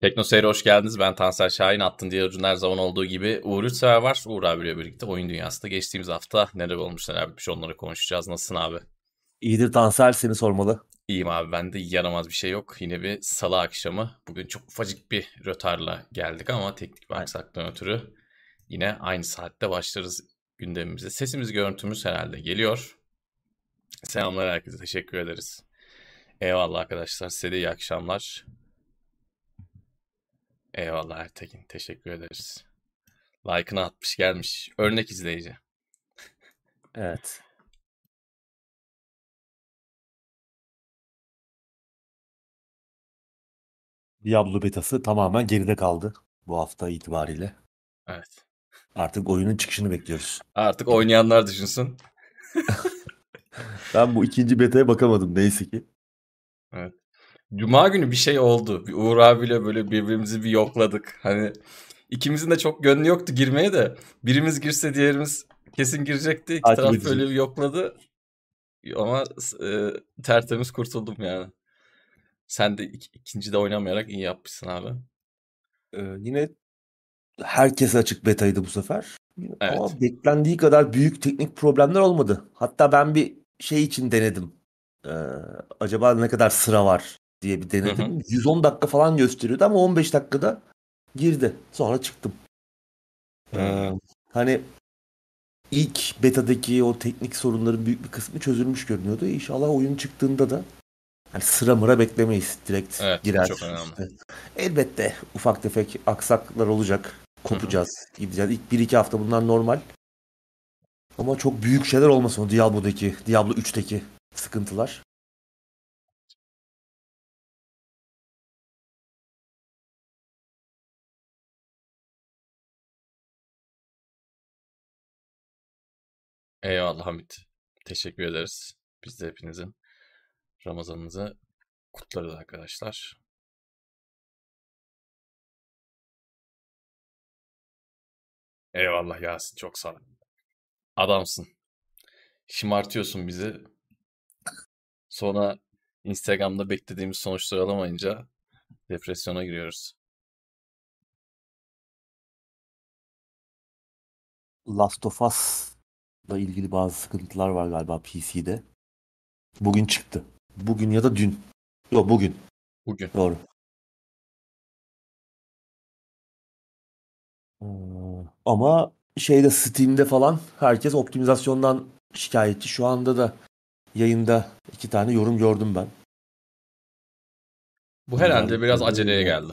Tekno Seyir'e hoş geldiniz. Ben Tansel Şahin. Attın diğer ucun her zaman olduğu gibi Uğur Üçsever var. Uğur abiyle birlikte oyun dünyasında geçtiğimiz hafta neler olmuş neler bitmiş onları konuşacağız. Nasılsın abi? İyidir Tansel seni sormalı. İyiyim abi bende yaramaz bir şey yok. Yine bir salı akşamı. Bugün çok ufacık bir rötarla geldik ama teknik bir aksaklıktan ötürü yine aynı saatte başlarız gündemimize. Sesimiz görüntümüz herhalde geliyor. Selamlar herkese teşekkür ederiz. Eyvallah arkadaşlar size de iyi akşamlar. Eyvallah Ertekin. Teşekkür ederiz. Like'ını atmış gelmiş. Örnek izleyici. Evet. Diablo betası tamamen geride kaldı bu hafta itibariyle. Evet. Artık oyunun çıkışını bekliyoruz. Artık oynayanlar düşünsün. ben bu ikinci betaya bakamadım neyse ki. Evet. Cuma günü bir şey oldu. Bir Uğur abiyle böyle birbirimizi bir yokladık. Hani ikimizin de çok gönlü yoktu girmeye de. Birimiz girse diğerimiz kesin girecekti. İki taraf böyle bir yokladı. Ama e, tertemiz kurtuldum yani. Sen de ik- ikinci de oynamayarak iyi yapmışsın abi. Ee, yine herkese açık betaydı bu sefer. Evet. Ama beklendiği kadar büyük teknik problemler olmadı. Hatta ben bir şey için denedim. Ee, acaba ne kadar sıra var diye bir denedim. Hı hı. 110 dakika falan gösteriyordu ama 15 dakikada girdi. Sonra çıktım. Ee, hani ilk betadaki o teknik sorunların büyük bir kısmı çözülmüş görünüyordu. İnşallah oyun çıktığında da hani sıra mıra beklemeyiz. Direkt Evet, girer. çok önemli. İşte elbette ufak tefek aksaklar olacak. Kopacağız, gideceğiz. İlk 1-2 hafta bunlar normal. Ama çok büyük şeyler olmasın o Diablo'daki, Diablo 3'teki sıkıntılar. Eyvallah Hamit. Teşekkür ederiz. Biz de hepinizin Ramazanınızı kutlarız arkadaşlar. Eyvallah Yasin çok sağ ol. Adamsın. Şımartıyorsun bizi. Sonra Instagram'da beklediğimiz sonuçları alamayınca depresyona giriyoruz. Last of Us'la ilgili bazı sıkıntılar var galiba PC'de. Bugün çıktı. Bugün ya da dün. Yok bugün. Bugün. Doğru. Ee, Ama şeyde Steam'de falan herkes optimizasyondan şikayetçi. Şu anda da yayında iki tane yorum gördüm ben. Bu herhalde Yani, biraz aceleye geldi.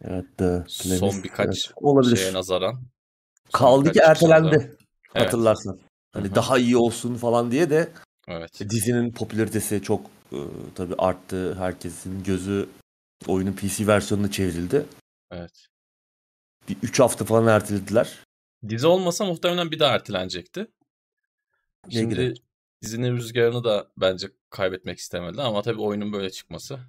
Evet, The Son birkaç Evet, olabilir. şeye nazaran. son Kaldı ki ertelendi. Evet. Hatırlarsan. Hani Hı hı. daha iyi olsun falan diye de Evet. dizinin popülaritesi çok e, tabii arttı. Herkesin gözü oyunun PC versiyonuna çevrildi. Evet. Bir 3 hafta falan ertelediler. Dizi olmasa muhtemelen bir daha ertelenecekti. Ne Şimdi dizinin rüzgarını da bence kaybetmek istemedi ama tabii oyunun böyle çıkması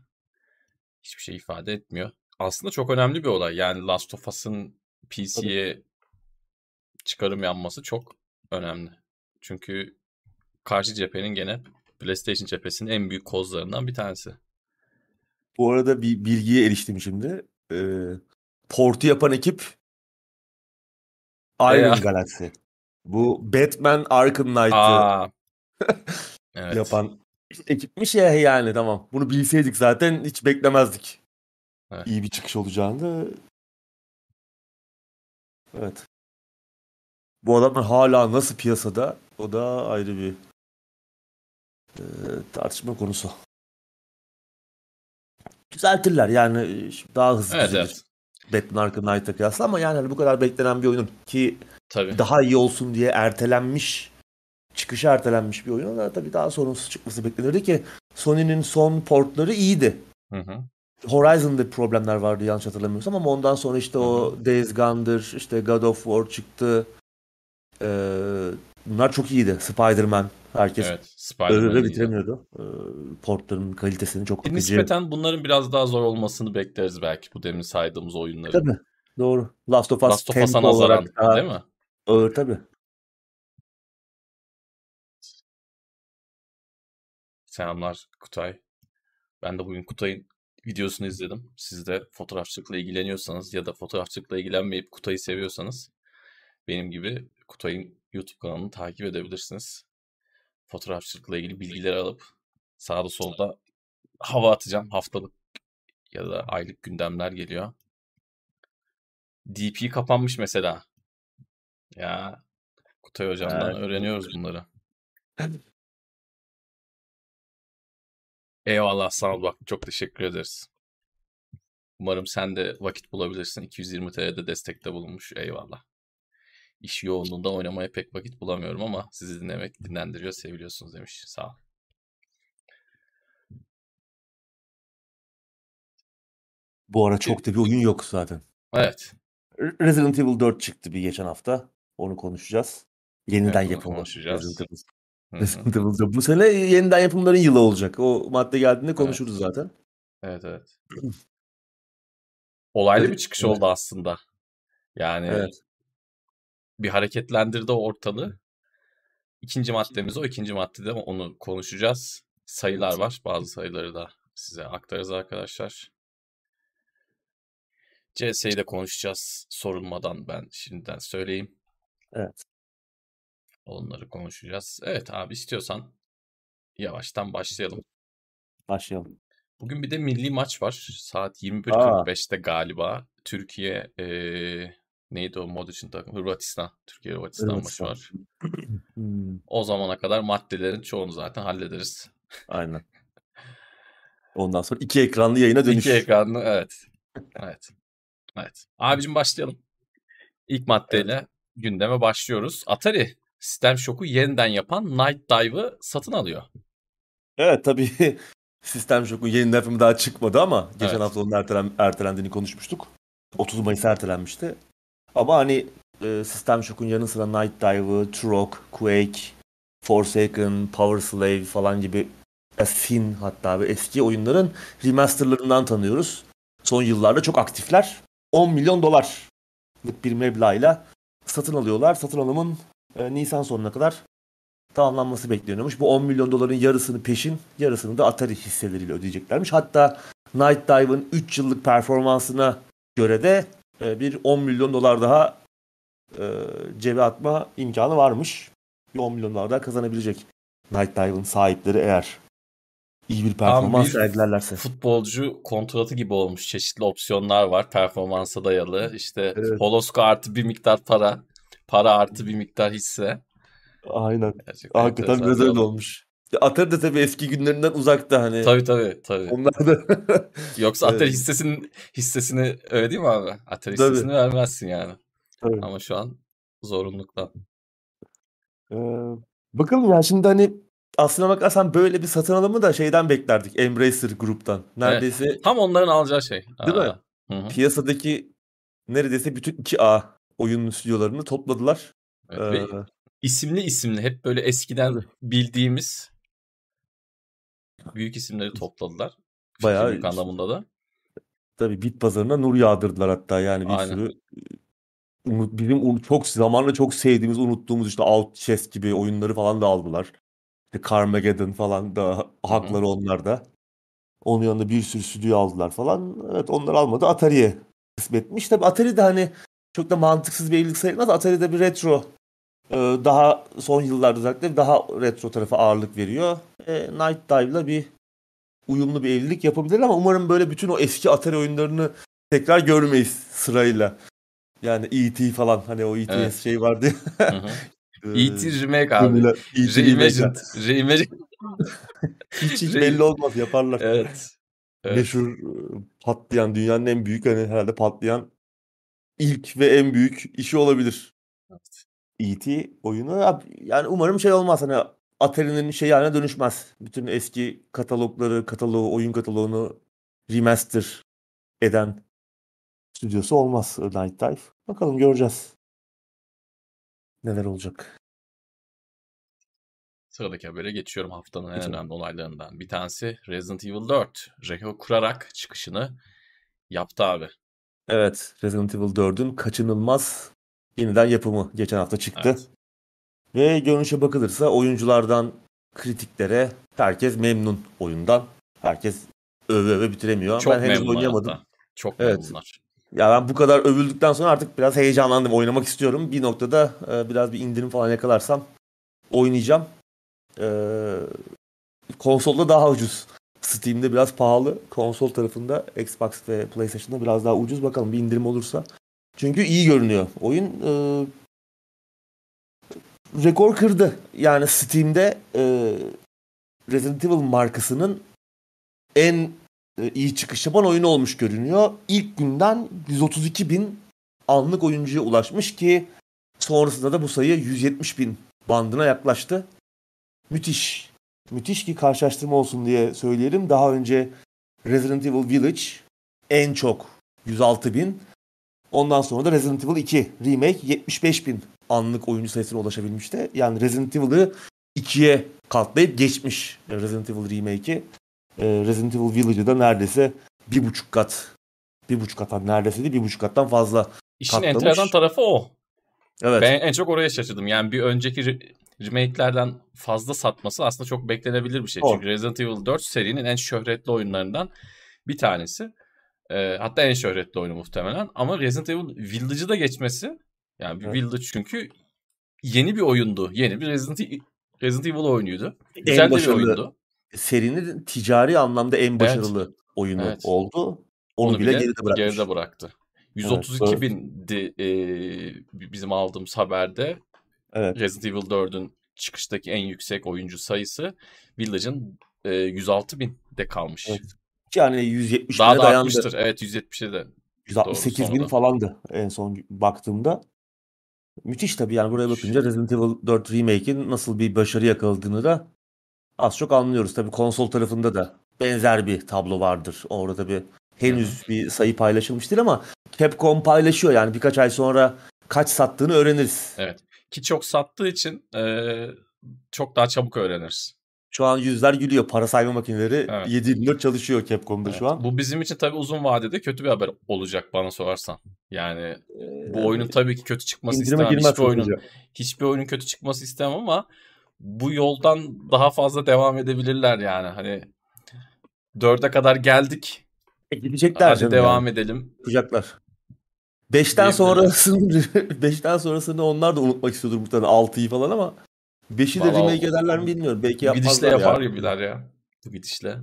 hiçbir şey ifade etmiyor. Aslında çok önemli bir olay. Yani Last of Us'ın PC'ye çıkarım yanması çok önemli. Çünkü karşı cephenin gene PlayStation cephesinin en büyük kozlarından bir tanesi. Bu arada bir bilgiye eriştim şimdi. Ee, portu yapan ekip Iron Ya. Galaxy. Bu Batman Arkham Knight'ı. Evet. yapan ekipmiş ya yani tamam. Bunu bilseydik zaten hiç beklemezdik. Evet. İyi bir çıkış olacağını. Evet. Bu adamlar hala nasıl piyasada o da ayrı bir e, tartışma konusu. Düzeltirler yani e, daha hızlı Evet, düzelir. evet. Batman Arkham Knight'a kıyasla ama yani hani bu kadar beklenen bir oyunun ki Tabii. daha iyi olsun diye ertelenmiş çıkışı ertelenmiş bir oyunun da tabii daha sorunsuz çıkması beklenirdi ki Sony'nin son portları iyiydi. Hı hı. Horizon'da problemler vardı yanlış hatırlamıyorsam ama ondan sonra işte o Days Gone'dır, işte God of War çıktı. Ee, bunlar çok iyiydi. Spider-Man. Herkes Evet. iyiydi. bitiremiyordu. Ee, portların kalitesini çok akıcı. Nispeten bunların biraz daha zor olmasını bekleriz belki bu demin saydığımız oyunların. Tabii. Doğru. Last of Us Last of Us'a nazaran olarak daha değil mi? ağır tabii. Selamlar Kutay. Ben de bugün Kutay'ın videosunu izledim. Siz de fotoğrafçılıkla ilgileniyorsanız ya da fotoğrafçılıkla ilgilenmeyip Kutay'ı seviyorsanız benim gibi Kutay'ın YouTube kanalını takip edebilirsiniz. Fotoğrafçılıkla ilgili bilgileri alıp sağda solda hava atacağım. Haftalık ya da aylık gündemler geliyor. DP kapanmış mesela. Ya Kutay hocamdan Evet. öğreniyoruz bunları. Eyvallah sağ ol bak çok teşekkür ederiz. Umarım sen de vakit bulabilirsin. 220 TL'de destekte bulunmuş. Eyvallah. İş yoğunluğunda oynamaya pek vakit bulamıyorum ama sizi dinlemek dinlendiriyor, seviliyorsunuz demiş. Sağ ol. Bu ara çok da bir oyun yok zaten. Evet. Resident Evil 4 çıktı bir geçen hafta. Onu konuşacağız. Yeniden Evet, yapımı. konuşacağız. Resident Evil. Resident Evil 4. Bu sene yeniden yapımların yılı olacak. O madde geldiğinde konuşuruz zaten. Evet evet. Olaylı Evet, bir çıkış evet. oldu aslında. Yani Evet. Bir hareketlendirdi ortalığı. İkinci maddemiz o. İkinci maddede onu konuşacağız. Sayılar var. Bazı sayıları da size aktarız arkadaşlar. CS'yi de konuşacağız. Sorulmadan ben şimdiden söyleyeyim. Evet. Onları konuşacağız. Evet abi istiyorsan yavaştan başlayalım. Başlayalım. Bugün bir de milli maç var. Saat 21.45'te galiba. Türkiye eee, neydi o mod için takım? Hırvatistan. Türkiye Hırvatistan maçı Hırvatistan. var. Hmm, O zamana kadar maddelerin çoğunu zaten hallederiz. aynen. Ondan sonra iki ekranlı yayına dönüş. İki ekranlı evet. Evet. Evet. Abicim başlayalım. İlk maddeyle gündeme başlıyoruz. Atari System Shock'u yeniden yapan Night Dive'ı satın alıyor. Evet tabii Sistem Shock'un yeni yapımı daha çıkmadı ama geçen Evet. hafta onun ertelen, ertelendiğini konuşmuştuk. 30 Mayıs ertelenmişti. Ama hani e, Sistem Shock'un yanı sıra Night Dive'ı, Turok, Quake, Forsaken, Power Slave falan gibi Sin hatta ve eski oyunların remasterlarından tanıyoruz. Son yıllarda çok aktifler. 10 milyon dolarlık bir meblağıyla satın alıyorlar. Satın alımın e, Nisan sonuna kadar tamamlanması bekleniyormuş. Bu 10 milyon doların yarısını peşin, yarısını da Atari hisseleriyle ödeyeceklermiş. Hatta Night Dive'ın 3 yıllık performansına göre de bir 10 milyon dolar daha e, cebe atma imkanı varmış. Bir 10 milyon dolar daha kazanabilecek Night Dive'ın sahipleri eğer iyi bir performans bir sergilerlerse. Futbolcu kontratı gibi olmuş. Çeşitli opsiyonlar var. Performansa dayalı. İşte Evet. Holosko artı bir miktar para. Para artı bir miktar hisse. Aynen. Gerçekten Hakikaten biraz bir öyle olmuş. Atari de tabii eski günlerinden uzakta hani. Tabii tabii. tabii. Onlar da Yoksa Atari Evet. hissesinin hissesini öyle değil mi abi? Atari Tabii. hissesini vermezsin yani. Tabii. Ama şu an zorunluluktan. Ee, bakalım ya şimdi hani aslına bakarsan böyle bir satın alımı da şeyden beklerdik. Embracer gruptan. Neredeyse Tam onların alacağı şey. Değil mi? Aa, Hı hı. piyasadaki neredeyse bütün 2A oyun stüdyolarını topladılar. Evet, ve Ee, isimli isimli hep böyle eskiden bildiğimiz büyük isimleri topladılar. Bayağı- Fikirlik anlamında da. tabii bit pazarına nur yağdırdılar hatta yani bir Aynen. sürü bizim un- çok zamanla çok sevdiğimiz unuttuğumuz işte Out Chess gibi oyunları falan da aldılar. İşte Carmageddon falan da hakları onlarda. Onun yanında bir sürü stüdyo aldılar falan. Evet onlar almadı. Atari'ye kısmetmiş. Tabii Atari de hani çok da mantıksız bir evlilik sayılmaz. Atari'de bir retro daha son yıllarda özellikle daha retro tarafa ağırlık veriyor. E, Night Dive'la bir uyumlu bir evlilik yapabilirler ama umarım böyle bütün o eski Atari oyunlarını tekrar görmeyiz sırayla. Yani E.T. falan hani o E.T. Evet. şey vardı. Hı hı. ya. E.T. Remake abi. E.T. Reimagined. Reimagined. Hiç, hiç belli olmaz yaparlar. Evet. evet. Meşhur e, patlayan dünyanın en büyük hani herhalde patlayan ilk ve en büyük işi olabilir. E.T. oyunu Ya- yani umarım şey olmaz hani Atari'nin şey haline dönüşmez. Bütün eski katalogları, kataloğu, oyun kataloğunu remaster eden stüdyosu olmaz Night Dive. Bakalım göreceğiz. Neler olacak. Sıradaki habere geçiyorum haftanın en Geçelim. önemli olaylarından. Bir tanesi Resident Evil 4. Reko kurarak çıkışını yaptı abi. Evet, Resident Evil 4'ün kaçınılmaz yeniden yapımı geçen hafta çıktı. Evet. Ve görünüşe bakılırsa oyunculardan kritiklere herkes memnun oyundan. Herkes öve öve bitiremiyor. Çok ben henüz oynayamadım. hatta. Çok Evet. memnunlar. Ya ben bu kadar övüldükten sonra artık biraz heyecanlandım. Oynamak istiyorum. Bir noktada e, biraz bir indirim falan yakalarsam oynayacağım. E, konsolda daha ucuz. Steam'de biraz pahalı. Konsol tarafında Xbox ve PlayStation'da biraz daha ucuz. Bakalım bir indirim olursa. Çünkü iyi görünüyor. Oyun e, rekor kırdı. Yani Steam'de e, Resident Evil markasının en e, iyi çıkış yapan oyunu olmuş görünüyor. İlk günden 132 bin anlık oyuncuya ulaşmış ki sonrasında da bu sayı 170 bin bandına yaklaştı. Müthiş. Müthiş ki karşılaştırma olsun diye söyleyelim. Daha önce Resident Evil Village en çok 106 bin. Ondan sonra da Resident Evil 2 Remake 75 bin anlık oyuncu sayısına ulaşabilmişti. Yani Resident Evil'ı ikiye katlayıp geçmiş Resident Evil Remake'i. Ee, Resident Evil Village'ı da neredeyse bir buçuk kat bir buçuk kattan neredeyse değil bir buçuk kattan fazla. İşin Katlamış. enteresan tarafı o. Evet. Ben en çok oraya şaşırdım. Yani bir önceki re- remake'lerden fazla satması aslında çok beklenebilir bir şey. Çünkü Resident Evil 4 serinin en şöhretli oyunlarından bir tanesi. Ee, hatta en şöhretli oyunu muhtemelen. Ama Resident Evil Village'ı da geçmesi yani bir Evet. Village çünkü yeni bir oyundu. Yeni bir Resident, E- Resident Evil oyunuydu. Güzel bir başarılı oyundu. serinin ticari anlamda en başarılı oyunu Evet. oldu. Onu, bile, geride bırakmış. geride bıraktı. 132 Evet, bindi e, bizim aldığımız haberde Evet. Resident Evil 4'ün çıkıştaki en yüksek oyuncu sayısı Village'ın e, 106 binde kalmış. Evet. Yani 170 Daha da dayandı. artmıştır. Evet 170'e de. 168 Doğru, bin falandı en son baktığımda. Müthiş tabii yani buraya bakınca Resident Evil 4 Remake'in nasıl bir başarı yakaladığını da az çok anlıyoruz. Tabii konsol tarafında da benzer bir tablo vardır. Orada tabii henüz bir sayı paylaşılmış değil ama Capcom paylaşıyor yani birkaç ay sonra kaç sattığını öğreniriz. Evet. Ki çok sattığı için e, çok daha çabuk öğreniriz. Şu an yüzler gülüyor. Para sayma makineleri Evet. 7/24 çalışıyor Capcom'da Evet. şu an. Bu bizim için tabii uzun vadede kötü bir haber olacak bana sorarsan. Yani Ee, bu oyunun tabii ki kötü çıkması istemem. Hiçbir oyunun, hiçbir oyunun kötü çıkması istemem ama bu yoldan daha fazla devam edebilirler yani. Hani dörde kadar geldik. E, Gidecekler Hadi devam yani. edelim. 5'ten Diyebilirler. sonrasını 5'ten sonrasını onlar da unutmak istiyordur muhtemelen 6'yı falan ama 5'i de Vallahi remake ederler mi bilmiyorum. Belki Bu gidişle yapmazlar yapar ya. gibiler ya. Bu gidişle.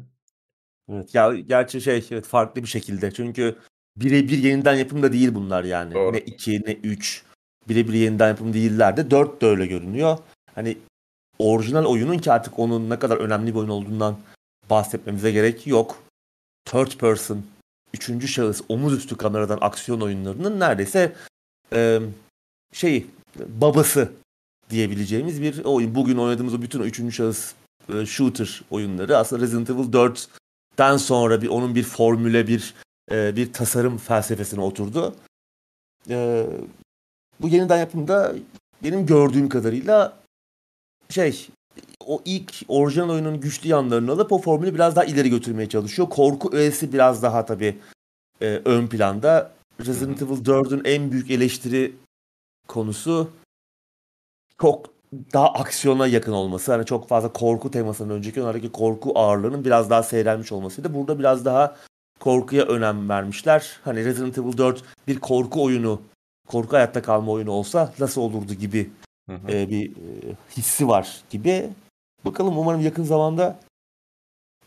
Evet. Ya gerçi şey evet farklı bir şekilde. Çünkü birebir yeniden yapım da değil bunlar yani. Doğru. Ne 2 ne 3 birebir yeniden yapım değiller de 4 de öyle görünüyor. Hani orijinal oyunun ki artık onun ne kadar önemli bir oyun olduğundan bahsetmemize gerek yok. Third person, üçüncü şahıs, omuz üstü kameradan aksiyon oyunlarının neredeyse e, şey babası diyebileceğimiz bir oyun. Bugün oynadığımız o bütün o üçüncü şahıs e, shooter oyunları aslında Resident Evil 4'ten sonra bir onun bir formüle bir e, bir tasarım felsefesine oturdu. E, bu yeniden yapımda benim gördüğüm kadarıyla şey o ilk orijinal oyunun güçlü yanlarını alıp o formülü biraz daha ileri götürmeye çalışıyor. Korku öğesi biraz daha tabii e, ön planda. Resident Evil 4'ün en büyük eleştiri konusu çok daha aksiyona yakın olması. Hani çok fazla korku temasının önceki oyunlardaki korku ağırlığının biraz daha seyrelmiş olmasıydı. Burada biraz daha korkuya önem vermişler. Hani Resident Evil 4 bir korku oyunu, korku hayatta kalma oyunu olsa nasıl olurdu gibi Hı hı. e, bir e, hissi var gibi. Bakalım umarım yakın zamanda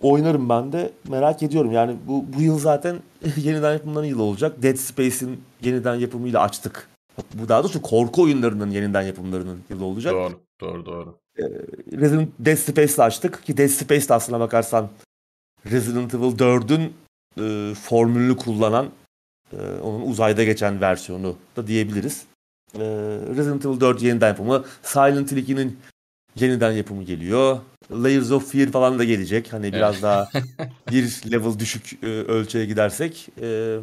oynarım ben de. Merak ediyorum. Yani bu bu yıl zaten yeniden yapımların yılı olacak. Dead Space'in yeniden yapımıyla açtık. Bu daha doğrusu korku oyunlarının yeniden yapımlarının yılı olacak. Doğru, doğru, doğru. Resident Dead Space'le açtık ki Dead Space de aslına bakarsan Resident Evil 4'ün e, formülünü kullanan e, onun uzayda geçen versiyonu da diyebiliriz. E, Resident Evil 4 yeniden yapımı. Silent Hill 2'nin yeniden yapımı geliyor. Layers of Fear falan da gelecek. Hani biraz daha bir level düşük e, ölçüye gidersek. E,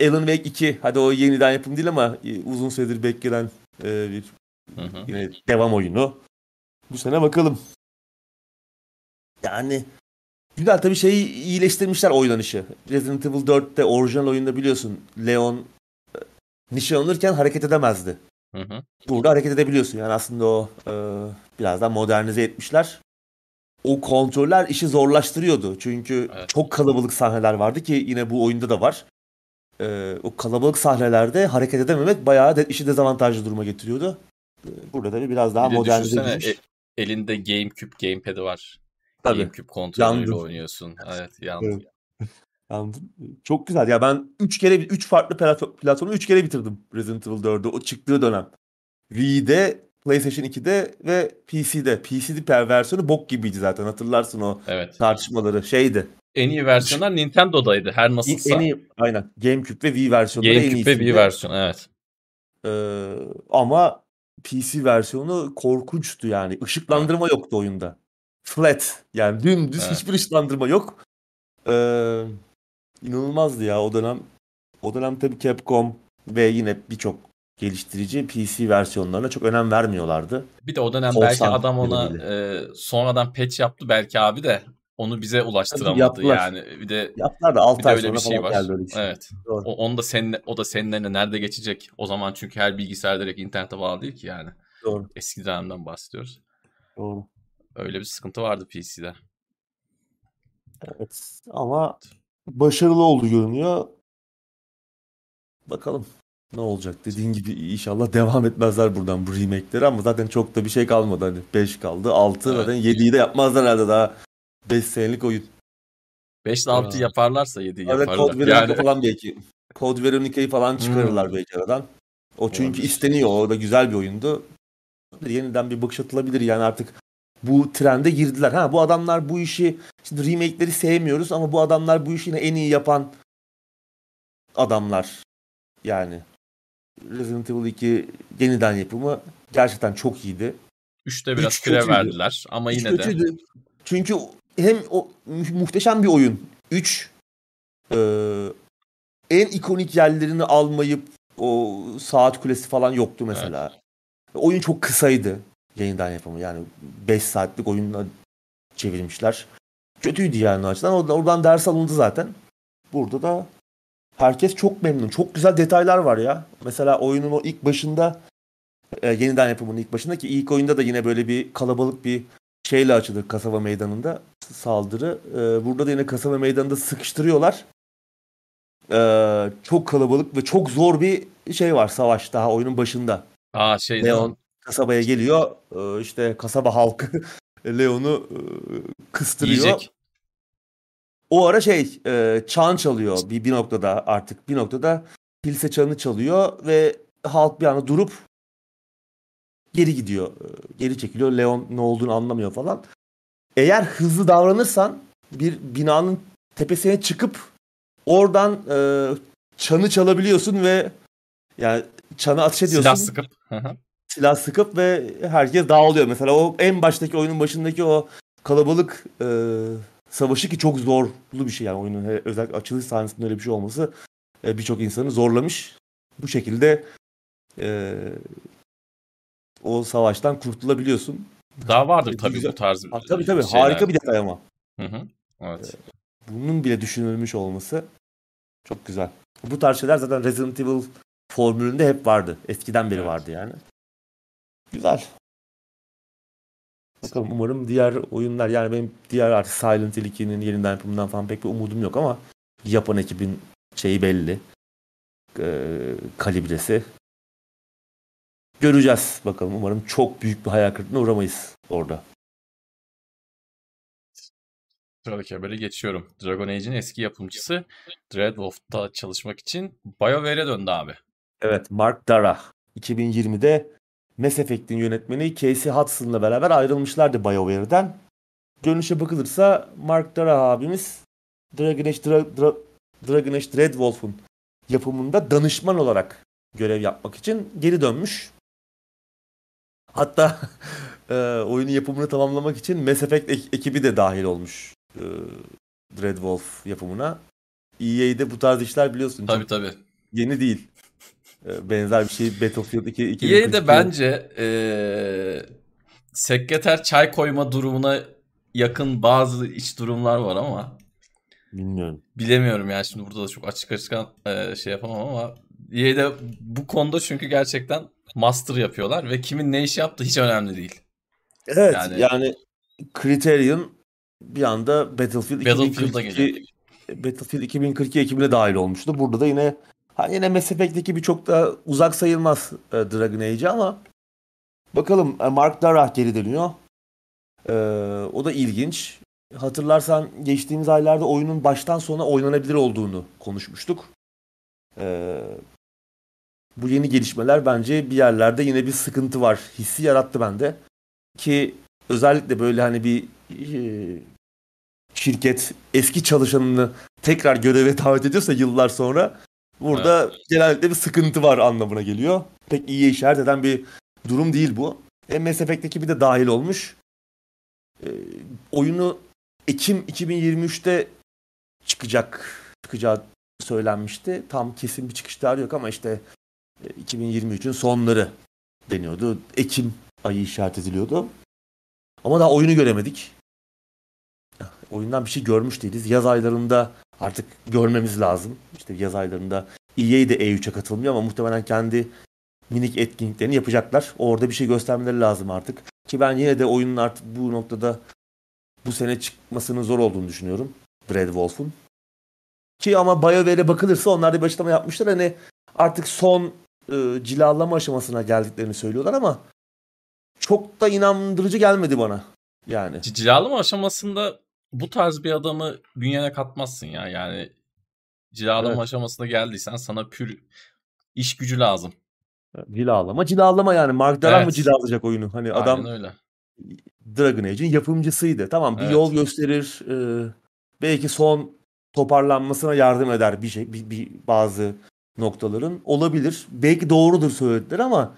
Alan Wake 2 hadi o yeniden yapım değil ama e, uzun süredir beklenen e, bir Hı hı. Yine devam oyunu. Bu sene bakalım. Yani güzel tabii şeyi iyileştirmişler oynanışı. Resident Evil 4'te orijinal oyunda biliyorsun Leon e, nişan alırken hareket edemezdi. Hı hı. Burada hareket edebiliyorsun. Yani aslında o e, biraz daha modernize etmişler. o kontroller işi zorlaştırıyordu. Çünkü Evet. çok kalabalık sahneler vardı ki yine bu oyunda da var. Ee, o kalabalık sahnelerde hareket edememek bayağı de, işi dezavantajlı duruma getiriyordu. Ee, burada da biraz daha Bir de modernize edilmiş. e- elinde GameCube gamepad'i var. Tabii. GameCube kontrolüyle Yandım. oynuyorsun. Evet yandım. Evet. Anladım. Çok güzel. Ya ben 3 kere 3 farklı platform, platformu 3 kere bitirdim Resident Evil 4'ü o çıktığı dönem. Wii'de, PlayStation 2'de ve PC'de. PC'de versiyonu bok gibiydi zaten. Hatırlarsın o Evet. tartışmaları. Şeydi. En iyi versiyonlar Nintendo'daydı her nasılsa. En iyi aynen GameCube ve Wii versiyonları en GameCube ve. Wii versiyonu evet. Ee, ama PC versiyonu korkunçtu yani. Işıklandırma yoktu oyunda. Flat. Yani dümdüz Evet. hiçbir ışıklandırma yok. Ee, inanılmazdı ya o dönem. O dönem tabii Capcom ve yine birçok geliştirici PC versiyonlarına çok önem vermiyorlardı. Bir de o dönem Korsan belki adam ona e, sonradan patch yaptı belki abi de onu bize ulaştıramadı yaptılar. yani. Bir de Yaptılar da 6 bir de ay öyle sonra bir şey var. geldi öyle bir şey. Evet. Doğru. O, onu da senin o da senin eline nerede geçecek? O zaman çünkü her bilgisayar direkt internete bağlı değil ki yani. Doğru. Eski dönemden bahsediyoruz. Doğru. Öyle bir sıkıntı vardı PC'de. Evet. Ama başarılı oldu görünüyor. Bakalım ne olacak. Dediğin gibi inşallah devam etmezler buradan bu remake'leri ama zaten çok da bir şey kalmadı. Hani 5 kaldı. 6 Evet. zaten 7'yi de yapmazlar herhalde daha 5 senelik oyun. 5 ile 6 Aa. yaparlarsa 7 Arada yaparlar. Code Veronica Yani falan belki. Code Veronica'yı falan çıkarırlar Hmm. belki aradan. O çünkü Olabilir. isteniyor. O da güzel bir oyundu. Yeniden bir bakış atılabilir yani artık bu trende girdiler. Ha bu adamlar bu işi şimdi remake'leri sevmiyoruz ama bu adamlar bu işini en iyi yapan adamlar. Yani Resident Evil 2 yeniden yapımı gerçekten çok iyiydi. 3'te biraz Üç fire kötüydü. verdiler ama Üç yine de kötüydü. Çünkü hem o mu- muhteşem bir oyun. 3 en ikonik yerlerini almayıp o saat kulesi falan yoktu mesela. Oyun çok kısaydı yeniden yapımı. Yani 5 saatlik oyunla çevirmişler. Kötüydü yani o açıdan. Oradan, oradan ders alındı zaten. Burada da herkes çok memnun. Çok güzel detaylar var ya. Mesela oyunun o ilk başında e, yeniden yapımının ilk başında ki ilk oyunda da yine böyle bir kalabalık bir şeyle açılır kasaba meydanında saldırı. E, burada da yine kasaba meydanında sıkıştırıyorlar. E, çok kalabalık ve çok zor bir şey var savaş daha oyunun başında. aa şey? Leon kasabaya geliyor. E, işte kasaba halkı Leon'u e, kıstırıyor. Yiyecek. O ara şey e, çan çalıyor bir, bir noktada artık bir noktada kilise çanı çalıyor ve halk bir anda durup geri gidiyor. Geri çekiliyor. Leon ne olduğunu anlamıyor falan. Eğer hızlı davranırsan bir binanın tepesine çıkıp oradan e, çanı çalabiliyorsun ve yani çanı ateş ediyorsun. Silah sıkıp. Silah sıkıp ve herkes dağılıyor. Mesela o en baştaki oyunun başındaki o kalabalık e, savaşı ki çok zorlu bir şey yani oyunun he- özellikle açılış sahnesinde öyle bir şey olması e, birçok insanı zorlamış. Bu şekilde e, o savaştan kurtulabiliyorsun. Daha vardır E, tabii güzel. bu tarz Ha, tabii tabii şeyler. harika bir detay ama. Hı hı. Evet. Bunun bile düşünülmüş olması çok güzel. Bu tarz şeyler zaten Resident Evil formülünde hep vardı. Eskiden beri Evet. vardı yani. Güzel. Bakalım umarım diğer oyunlar yani benim diğer artık Silent Hill 2'nin yeniden yapımından falan pek bir umudum yok ama yapan ekibin şeyi belli. Ee, kalibresi. Göreceğiz bakalım. Umarım çok büyük bir hayal kırıklığına uğramayız orada. Sıradaki habere geçiyorum. Dragon Age'in eski yapımcısı Dreadwolf'ta çalışmak için BioWare'e döndü abi. Evet, Mark Dara 2020'de Mass Effect'in yönetmeni Casey Hudson'la beraber ayrılmışlardı BioWare'den. Görünüşe bakılırsa Mark Dara abimiz Dragon Age, Dra- Dra- Dragon Age Dreadwolf'un yapımında danışman olarak görev yapmak için geri dönmüş. Hatta e, oyunun yapımını tamamlamak için Mass Effect ek- ekibi de dahil olmuş e, Dreadwolf yapımına. EA'de bu tarz işler biliyorsun. Tabii tabii. yeni değil. Ee, Benzer bir şey Battlefield 2 EA 2042. de bence eee sekreter çay koyma durumuna yakın bazı iç durumlar var ama Bilmiyorum. bilemiyorum yani şimdi burada da çok açık açık eee, şey yapamam ama EA de bu konuda çünkü gerçekten master yapıyorlar ve kimin ne iş yaptığı hiç önemli değil. Evet yani, Yani- Criterion bir anda Battlefield Battlefield'a 2042 Battlefield 2042 ekibine dahil olmuştu. Burada da yine ha yine Mass Effect'teki bir çok da uzak sayılmaz e, Dragon Age ama bakalım e, Mark Darrah geri dönüyor. E, o da ilginç. Hatırlarsan geçtiğimiz aylarda oyunun baştan sona oynanabilir olduğunu konuşmuştuk. E, bu yeni gelişmeler bence bir yerlerde yine bir sıkıntı var hissi yarattı bende. Ki özellikle böyle hani bir e, şirket eski çalışanını tekrar göreve davet ediyorsa yıllar sonra burada evet. genellikle bir sıkıntı var anlamına geliyor. Pek iyi işaret eden bir durum değil bu. E, Mass Effect bir de dahil olmuş. E, oyunu Ekim 2023'te çıkacak çıkacağı söylenmişti. Tam kesin bir çıkış tarihi yok ama işte 2023'ün sonları deniyordu. Ekim ayı işaret ediliyordu. Ama daha oyunu göremedik. Oyundan bir şey görmüş değiliz. Yaz aylarında artık görmemiz lazım. İşte yaz aylarında EA de E3'e katılmıyor ama muhtemelen kendi minik etkinliklerini yapacaklar. Orada bir şey göstermeleri lazım artık. Ki ben yine de oyunun artık bu noktada bu sene çıkmasının zor olduğunu düşünüyorum. Brad Wolf'un. Ki ama BioWare'e bakılırsa onlar da bir açıklama yapmışlar. Hani artık son e, cilalama aşamasına geldiklerini söylüyorlar ama çok da inandırıcı gelmedi bana. Yani. Cilalama aşamasında bu tarz bir adamı bünyene katmazsın ya. Yani cilalama evet. aşamasına geldiysen sana pür iş gücü lazım. Cilalama cilalama yani. Mark Daran evet. mı cilalayacak oyunu? Hani Aynen adam öyle. Dragon Age'in yapımcısıydı. Tamam bir evet. yol gösterir. E, belki son toparlanmasına yardım eder bir şey bir, bir bazı noktaların olabilir. Belki doğrudur söylediler ama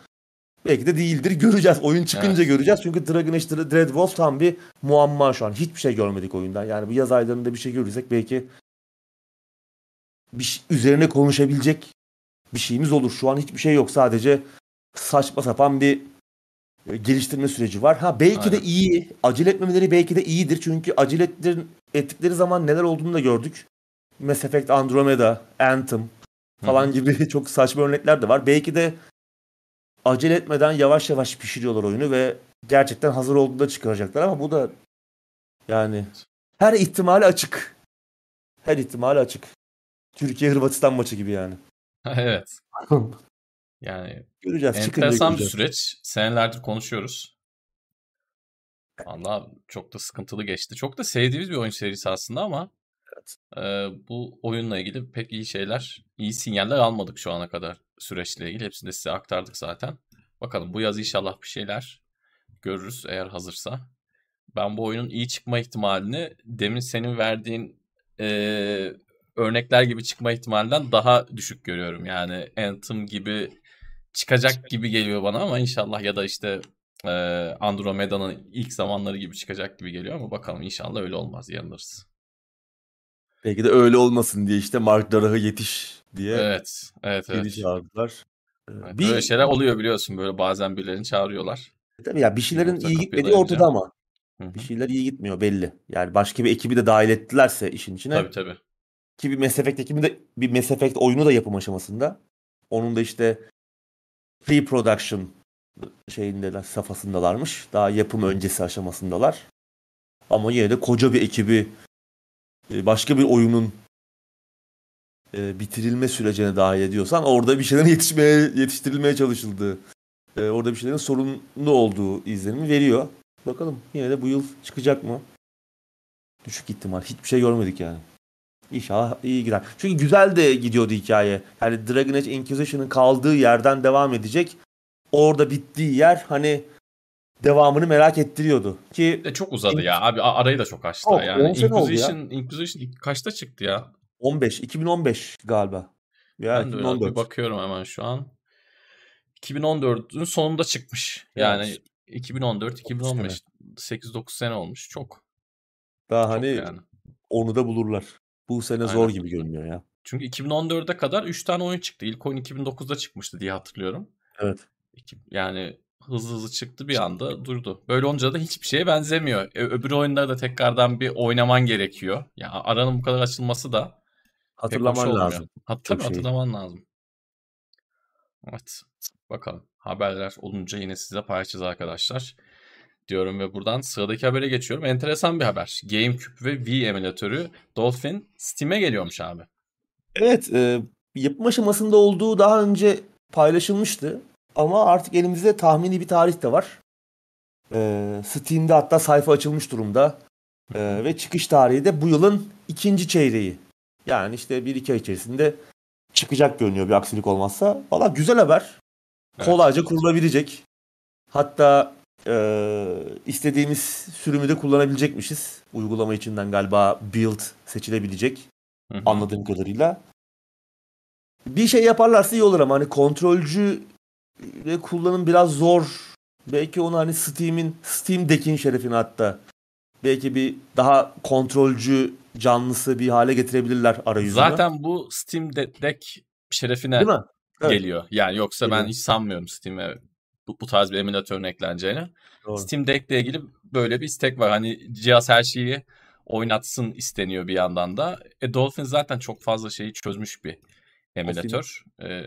belki de değildir. Göreceğiz. Oyun çıkınca evet. göreceğiz. Çünkü Dragon Age Dread Wolf tam bir muamma şu an. Hiçbir şey görmedik oyundan. Yani bu yaz aylarında bir şey görürsek belki bir şey, üzerine konuşabilecek bir şeyimiz olur. Şu an hiçbir şey yok. Sadece saçma sapan bir e, geliştirme süreci var. Ha belki Aynen. de iyi. Acele etmemeleri belki de iyidir. Çünkü acele ettikleri zaman neler olduğunu da gördük. Mass Effect Andromeda, Anthem, falan gibi çok saçma örnekler de var. Belki de acele etmeden yavaş yavaş pişiriyorlar oyunu ve gerçekten hazır olduğunda çıkaracaklar ama bu da yani her ihtimali açık. Her ihtimali açık. Türkiye Hırvatistan maçı gibi yani. evet. yani göreceğiz. Enteresan bir süreç. Senelerdir konuşuyoruz. Valla çok da sıkıntılı geçti. Çok da sevdiğimiz bir oyun serisi aslında ama Evet. Ee, bu oyunla ilgili pek iyi şeyler, iyi sinyaller almadık şu ana kadar süreçle ilgili. Hepsini de size aktardık zaten. Bakalım bu yaz inşallah bir şeyler görürüz eğer hazırsa. Ben bu oyunun iyi çıkma ihtimalini demin senin verdiğin e, örnekler gibi çıkma ihtimalinden daha düşük görüyorum. Yani Anthem gibi çıkacak gibi geliyor bana ama inşallah ya da işte e, Andromeda'nın ilk zamanları gibi çıkacak gibi geliyor ama bakalım inşallah öyle olmaz yanılırız. Belki de öyle olmasın diye işte Mark Darah'ı yetiş diye Evet, evet, evet. çağırdılar. Evet, Bir Böyle şeyler oluyor biliyorsun böyle bazen birilerini çağırıyorlar. tabii ya bir şeylerin iyi gitmediği ortada ama Hı bir şeyler iyi gitmiyor belli. Yani başka bir ekibi de dahil ettilerse işin içine Tabii tabii. ki bir Mass Effect ekibi de bir Mass Effect oyunu da yapım aşamasında. Onun da işte pre-production şeyindeler, safhasındalarmış. Daha yapım öncesi aşamasındalar. Ama yine de koca bir ekibi e, başka bir oyunun e, bitirilme sürecine dahil ediyorsan orada bir şeylerin yetişmeye yetiştirilmeye çalışıldığı, e, orada bir şeylerin sorunlu olduğu izlenimi veriyor. Bakalım yine de bu yıl çıkacak mı? Düşük ihtimal. Hiçbir şey görmedik yani. İnşallah iyi gider. Çünkü güzel de gidiyordu hikaye. Yani Dragon Age Inquisition'ın kaldığı yerden devam edecek. Orada bittiği yer hani devamını merak ettiriyordu. Ki E çok uzadı ya abi arayı da çok açtı. Çok, Yani 10 sene oldu ya. Inquisition, Inquisition kaçta çıktı ya? 15, 2015 galiba. Ya Ben de öyle bir 2014. bakıyorum hemen şu an. 2014'ün sonunda çıkmış. Yani Evet. 2014, 9 sene. 2015 8-9 sene olmuş. Çok. Daha Çok hani yani. onu da bulurlar. Bu sene zor Aynen. gibi görünüyor ya. Çünkü 2014'e kadar 3 tane oyun çıktı. İlk oyun 2009'da çıkmıştı diye hatırlıyorum. Evet. Yani hızlı hızlı çıktı bir anda durdu. Böyle olunca da hiçbir şeye benzemiyor. E, öbür oyunları da tekrardan bir oynaman gerekiyor. Ya aranın bu kadar açılması da Hatırlaman lazım Ha, çok tabii şeyi. hatırlaman lazım. Evet. Bakalım. Haberler olunca yine size paylaşacağız arkadaşlar. diyorum ve buradan sıradaki habere geçiyorum. Enteresan bir haber. GameCube ve Wii emülatörü Dolphin Steam'e geliyormuş abi. Evet, e, yapım aşamasında olduğu daha önce paylaşılmıştı. Ama artık elimizde tahmini bir tarih de var. E, Steam'de hatta sayfa açılmış durumda. E, ve çıkış tarihi de bu yılın ikinci çeyreği. Yani işte bir iki ay içerisinde çıkacak görünüyor bir aksilik olmazsa. Valla güzel haber. Kolayca kurulabilecek. Hatta e, istediğimiz sürümü de kullanabilecekmişiz. Uygulama içinden galiba build seçilebilecek. Hı hı. Anladığım kadarıyla. Bir şey yaparlarsa iyi olur ama hani kontrolcü ve kullanım biraz zor. Belki onu hani Steam'in Steam Deck'in şerefine hatta belki bir daha kontrolcü canlısı bir hale getirebilirler arayüzünü. Zaten bu Steam Deck şerefine Değil mi? Evet. geliyor. Yani yoksa geliyor. ben hiç sanmıyorum Steam'e bu, bu tarz bir emülatörün ekleneceğini. Doğru. Steam Deck ile ilgili böyle bir istek var. Hani cihaz her şeyi oynatsın isteniyor bir yandan da. E, Dolphin zaten çok fazla şeyi çözmüş bir emülatör. Ee,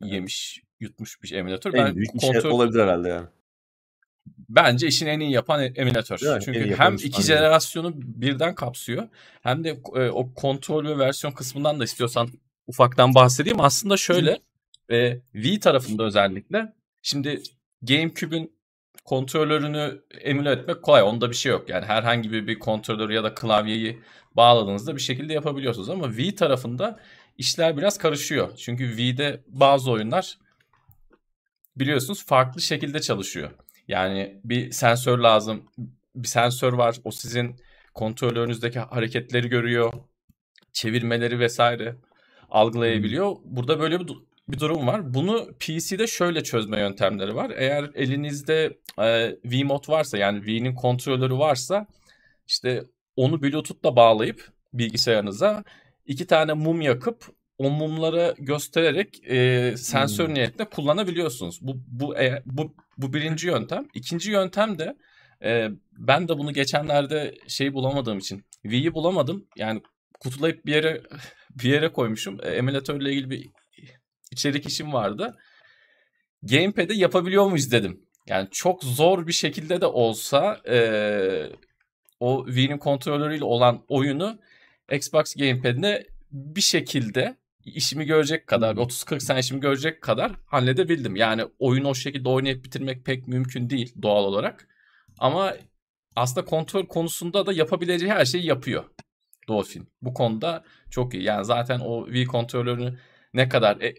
yemiş, yutmuş bir emülatör. En ben büyük kontrol... şey olabilir herhalde yani. Bence işin en iyi yapan e, emülatör. Yani Çünkü hem iki jenerasyonu birden kapsıyor hem de e, o kontrol ve versiyon kısmından da istiyorsan ufaktan bahsedeyim. Aslında şöyle e, V tarafında özellikle şimdi GameCube'ün kontrolörünü emüle etmek kolay. Onda bir şey yok. Yani herhangi bir, bir kontrolör ya da klavyeyi bağladığınızda bir şekilde yapabiliyorsunuz. Ama V tarafında işler biraz karışıyor. Çünkü V'de bazı oyunlar biliyorsunuz farklı şekilde çalışıyor. Yani bir sensör lazım. Bir sensör var. O sizin kontrolörünüzdeki hareketleri görüyor. Çevirmeleri vesaire algılayabiliyor. Burada böyle bir, bir durum var. Bunu PC'de şöyle çözme yöntemleri var. Eğer elinizde e, Vmod varsa yani V'nin kontrolörü varsa işte onu Bluetooth'la bağlayıp bilgisayarınıza iki tane mum yakıp o mumları göstererek e, sensör hmm. niyetinde kullanabiliyorsunuz. Bu bu e, bu bu birinci yöntem. İkinci yöntem de e, ben de bunu geçenlerde şey bulamadığım için V'yi bulamadım. Yani kutulayıp bir yere bir yere koymuşum. E, emülatörle ilgili bir içerik işim vardı. Gamepad'e yapabiliyor muyuz dedim. Yani çok zor bir şekilde de olsa e, o V'nin kontrolörüyle olan oyunu Xbox Gamepad'ine bir şekilde işimi görecek kadar 30-40 sene işimi görecek kadar halledebildim. Yani oyunu o şekilde oynayıp bitirmek pek mümkün değil doğal olarak. Ama aslında kontrol konusunda da yapabileceği her şeyi yapıyor Dolphin. Bu konuda çok iyi. Yani zaten o V kontrolörünü ne kadar e-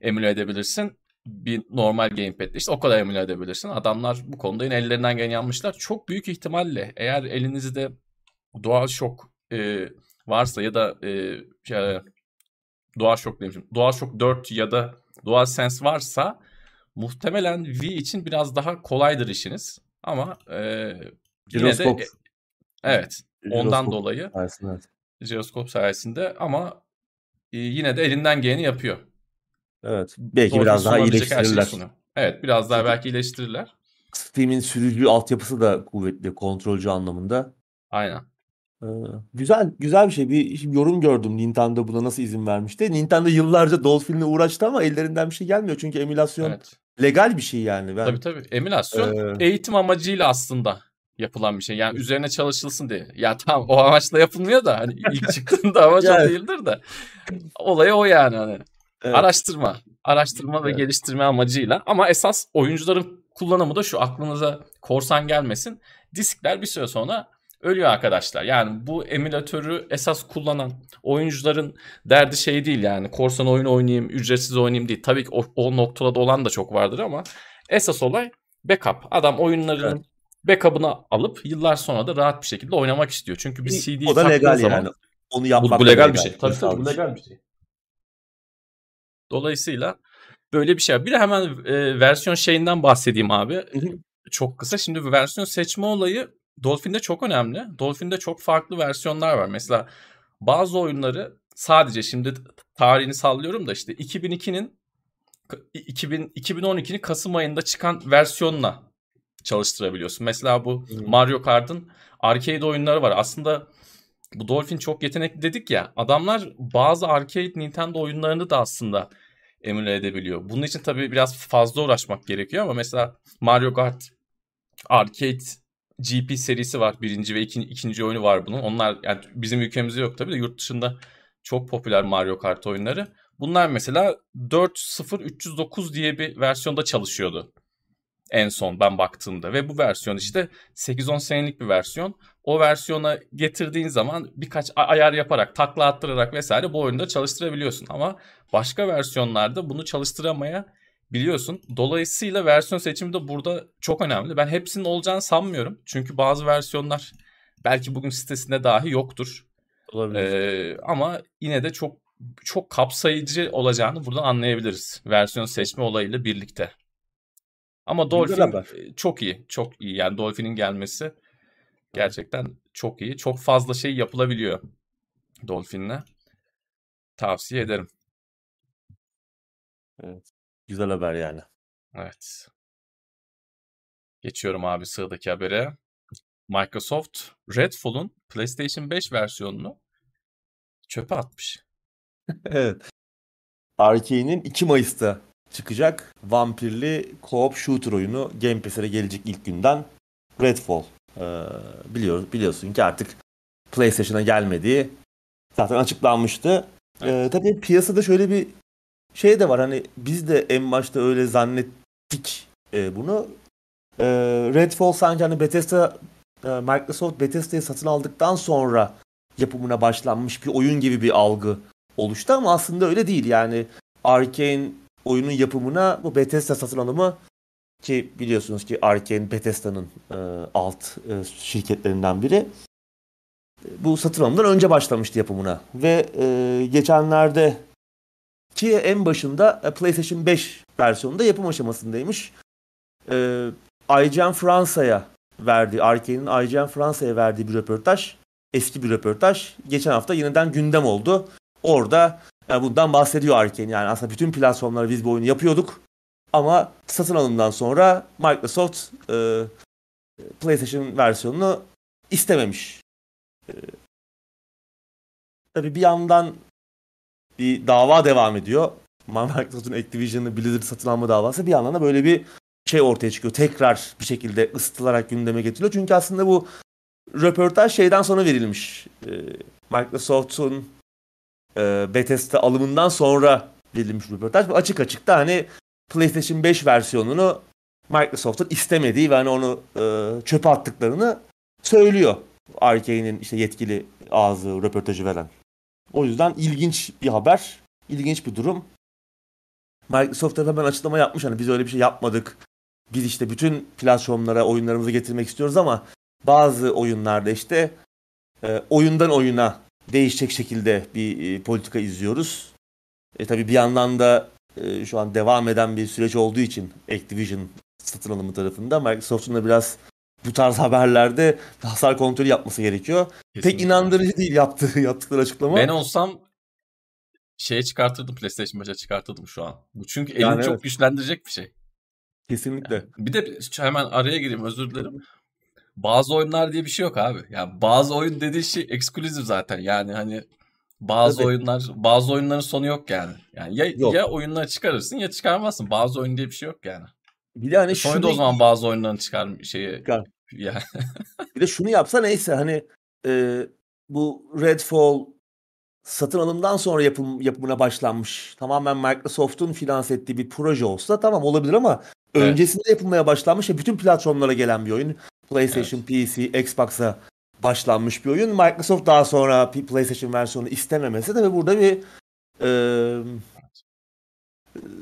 emüle edebilirsin bir normal gamepad'de işte o kadar emüle edebilirsin. Adamlar bu konuda yine ellerinden gelen yapmışlar. Çok büyük ihtimalle eğer elinizde doğal şok e, varsa ya da e, şey, DualShock demişim. DualShock 4 ya da DualSense varsa muhtemelen V için biraz daha kolaydır işiniz. Ama e, yine de e, evet ondan dolayı sayesinde, evet. Jiroskop sayesinde ama e, yine de elinden geleni yapıyor. Evet. Belki Doğru biraz daha iyileştirirler. Evet biraz daha belki iyileştirirler. Steam'in sürücü altyapısı da kuvvetli kontrolcü anlamında. Aynen. Ee, güzel güzel bir şey. Bir yorum gördüm Nintendo buna nasıl izin vermişti. Nintendo yıllarca Dolphin'le uğraştı ama ellerinden bir şey gelmiyor. Çünkü emülasyon evet. legal bir şey yani. Ben, tabii tabii. Emülasyon ee... eğitim amacıyla aslında yapılan bir şey. Yani üzerine çalışılsın diye. Ya tamam o amaçla yapılmıyor da hani ilk çıktığında amaç yani... o değildir de. Olayı o yani hani. Evet. Araştırma. Araştırma evet. ve geliştirme amacıyla. Ama esas oyuncuların kullanımı da şu aklınıza korsan gelmesin. Diskler bir süre sonra ölüyor arkadaşlar. Yani bu emülatörü esas kullanan oyuncuların derdi şey değil yani korsan oyun oynayayım, ücretsiz oynayayım değil. Tabii ki o, o noktada olan da çok vardır ama esas olay backup. Adam oyunlarının evet. backup'ını alıp yıllar sonra da rahat bir şekilde oynamak istiyor. Çünkü bir CD o da legal zaman, yani. Onu yapmak bu, bu legal, legal bir şey. Tabii tabii bu legal bir şey. Dolayısıyla böyle bir şey. Bir de hemen e, versiyon şeyinden bahsedeyim abi. Çok kısa. Şimdi versiyon seçme olayı Dolphin'de çok önemli. Dolphin'de çok farklı versiyonlar var. Mesela bazı oyunları sadece şimdi tarihini sallıyorum da işte 2002'nin 2000, 2012'nin Kasım ayında çıkan versiyonla çalıştırabiliyorsun. Mesela bu hmm. Mario Kart'ın arcade oyunları var. Aslında bu Dolphin çok yetenekli dedik ya. Adamlar bazı arcade Nintendo oyunlarını da aslında emüle edebiliyor. Bunun için tabii biraz fazla uğraşmak gerekiyor ama mesela Mario Kart Arcade GP serisi var. Birinci ve ikinci, ikinci oyunu var bunun. Onlar yani bizim ülkemizde yok tabii de yurt dışında çok popüler Mario Kart oyunları. Bunlar mesela 4.0.309 diye bir versiyonda çalışıyordu en son ben baktığımda ve bu versiyon işte 8-10 senelik bir versiyon. O versiyona getirdiğin zaman birkaç ayar yaparak, takla attırarak vesaire bu oyunda çalıştırabiliyorsun. Ama başka versiyonlarda bunu çalıştıramaya biliyorsun. Dolayısıyla versiyon seçimi de burada çok önemli. Ben hepsinin olacağını sanmıyorum. Çünkü bazı versiyonlar belki bugün sitesinde dahi yoktur. Olabilir. Ee, ama yine de çok çok kapsayıcı olacağını buradan anlayabiliriz. Versiyon seçme olayıyla birlikte. Ama Dolphin e, çok iyi. Çok iyi. Yani Dolphin'in gelmesi gerçekten çok iyi. Çok fazla şey yapılabiliyor Dolphin'le. Tavsiye ederim. Evet. Güzel haber yani. Evet. Geçiyorum abi sıradaki habere. Microsoft Redfall'un PlayStation 5 versiyonunu çöpe atmış. evet. Arkane'in 2 Mayıs'ta çıkacak vampirli co-op shooter oyunu Game Pass'e gelecek ilk günden Redfall. Ee, biliyor, biliyorsun ki artık PlayStation'a gelmediği zaten açıklanmıştı. Ee, tabii piyasada şöyle bir şey de var hani biz de en başta öyle zannettik e, bunu. E, Redfall sanki hani Bethesda e, Microsoft Bethesda'yı satın aldıktan sonra yapımına başlanmış bir oyun gibi bir algı oluştu ama aslında öyle değil. Yani Arkane oyunun yapımına bu Bethesda satın alımı ki biliyorsunuz ki Arkane Bethesda'nın e, alt e, şirketlerinden biri. Bu satın alımdan önce başlamıştı yapımına ve e, geçenlerde ki en başında e, PlayStation 5 versiyonunda yapım aşamasındaymış. E, IGN Fransa'ya verdiği, Arkane'in IGN Fransa'ya verdiği bir röportaj, eski bir röportaj. Geçen hafta yeniden gündem oldu. Orada yani bundan bahsediyor Arkane. Yani aslında bütün platformlara biz bu oyunu yapıyorduk. Ama satın alımdan sonra Microsoft e, PlayStation versiyonunu istememiş. E, tabii bir yandan bir dava devam ediyor. Microsoft'un Activision'ı Blizzard satın alma davası bir yandan da böyle bir şey ortaya çıkıyor. Tekrar bir şekilde ısıtılarak gündeme getiriliyor. Çünkü aslında bu röportaj şeyden sonra verilmiş. E, Microsoft'un e, Bethesda alımından sonra verilmiş röportaj. Bu açık açık da hani PlayStation 5 versiyonunu Microsoft'un istemediği ve hani onu e, çöpe attıklarını söylüyor. Arkane'in işte yetkili ağzı röportajı veren. O yüzden ilginç bir haber, ilginç bir durum. Microsoft da hemen açıklama yapmış hani biz öyle bir şey yapmadık. Biz işte bütün platformlara oyunlarımızı getirmek istiyoruz ama bazı oyunlarda işte e, oyundan oyuna değişecek şekilde bir e, politika izliyoruz. E tabii bir yandan da e, şu an devam eden bir süreç olduğu için Activision satın alımı tarafında Microsoft'un da biraz bu tarz haberlerde hasar kontrolü yapması gerekiyor. Kesinlikle. Pek inandırıcı değil yaptığı yaptıkları açıklama. Ben olsam şeye çıkartırdım PlayStation 5'e çıkartırdım şu an. Bu çünkü elini yani çok evet. güçlendirecek bir şey. Kesinlikle. Yani bir de hemen araya gireyim özür dilerim. Bazı oyunlar diye bir şey yok abi. Yani bazı oyun dediği şey eksklusif zaten. Yani hani bazı Tabii. oyunlar bazı oyunların sonu yok yani. Yani ya, yok. ya oyunları çıkarırsın ya çıkarmazsın. Bazı oyun diye bir şey yok yani. Bir de hani Sony o zaman bazı oyunların çıkar şeyi. Çıkar. Ya. bir de şunu yapsa neyse hani e, bu Redfall satın alımdan sonra yapım, yapımına başlanmış. Tamamen Microsoft'un finanse ettiği bir proje olsa tamam olabilir ama evet. öncesinde yapılmaya başlanmış ve bütün platformlara gelen bir oyun. PlayStation, evet. PC, Xbox'a başlanmış bir oyun. Microsoft daha sonra PlayStation versiyonu istememesi de ve burada bir e,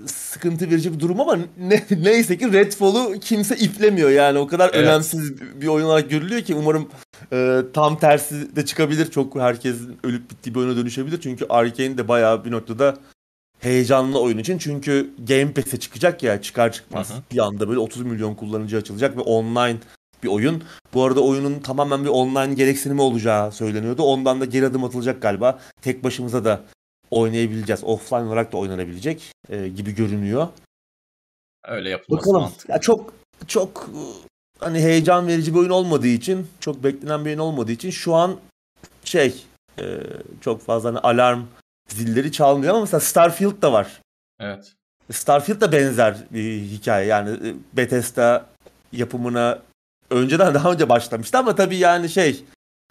sıkıntı verici bir durum ama ne, neyse ki Redfall'u kimse iplemiyor yani o kadar evet. önemsiz bir oyun olarak görülüyor ki umarım e, tam tersi de çıkabilir. Çok herkesin ölüp bittiği bir oyuna dönüşebilir. Çünkü Arkane de bayağı bir noktada heyecanlı oyun için. Çünkü Game Pass'e çıkacak ya çıkar çıkmaz. Hı hı. Bir anda böyle 30 milyon kullanıcı açılacak ve online bir oyun. Bu arada oyunun tamamen bir online gereksinimi olacağı söyleniyordu. Ondan da geri adım atılacak galiba. Tek başımıza da oynayabileceğiz. Offline olarak da oynanabilecek e, gibi görünüyor. Öyle yapılması Bakalım. mantıklı. Ya çok çok hani heyecan verici bir oyun olmadığı için, çok beklenen bir oyun olmadığı için şu an şey e, çok fazla hani alarm zilleri çalmıyor ama mesela Starfield da var. Evet. Starfield da benzer bir hikaye. Yani e, Bethesda yapımına önceden daha önce başlamıştı ama tabii yani şey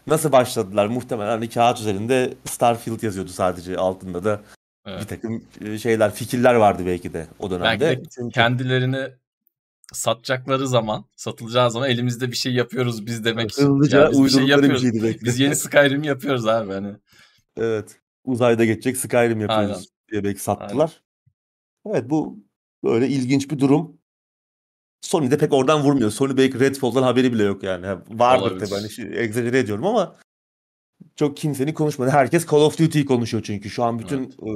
nasıl başladılar muhtemelen hani kağıt üzerinde Starfield yazıyordu sadece altında da evet. bir takım e, şeyler fikirler vardı belki de o dönemde. Belki de Çünkü... kendilerini satacakları zaman, satılacağı zaman elimizde bir şey yapıyoruz biz demek için. Hızlıca yani bir şey yapıyoruz. Bir belki. Biz yeni Skyrim yapıyoruz abi hani. Evet. Uzayda geçecek Skyrim yapıyoruz Aynen. diye belki sattılar. Aynen. Evet bu böyle ilginç bir durum. Sony de pek oradan vurmuyor. Sony belki Redfall'dan haberi bile yok yani. Vardır tabii hani egzajere ediyorum ama çok kimsenin konuşmadı. Herkes Call of Duty'yi konuşuyor çünkü. Şu an bütün evet. e,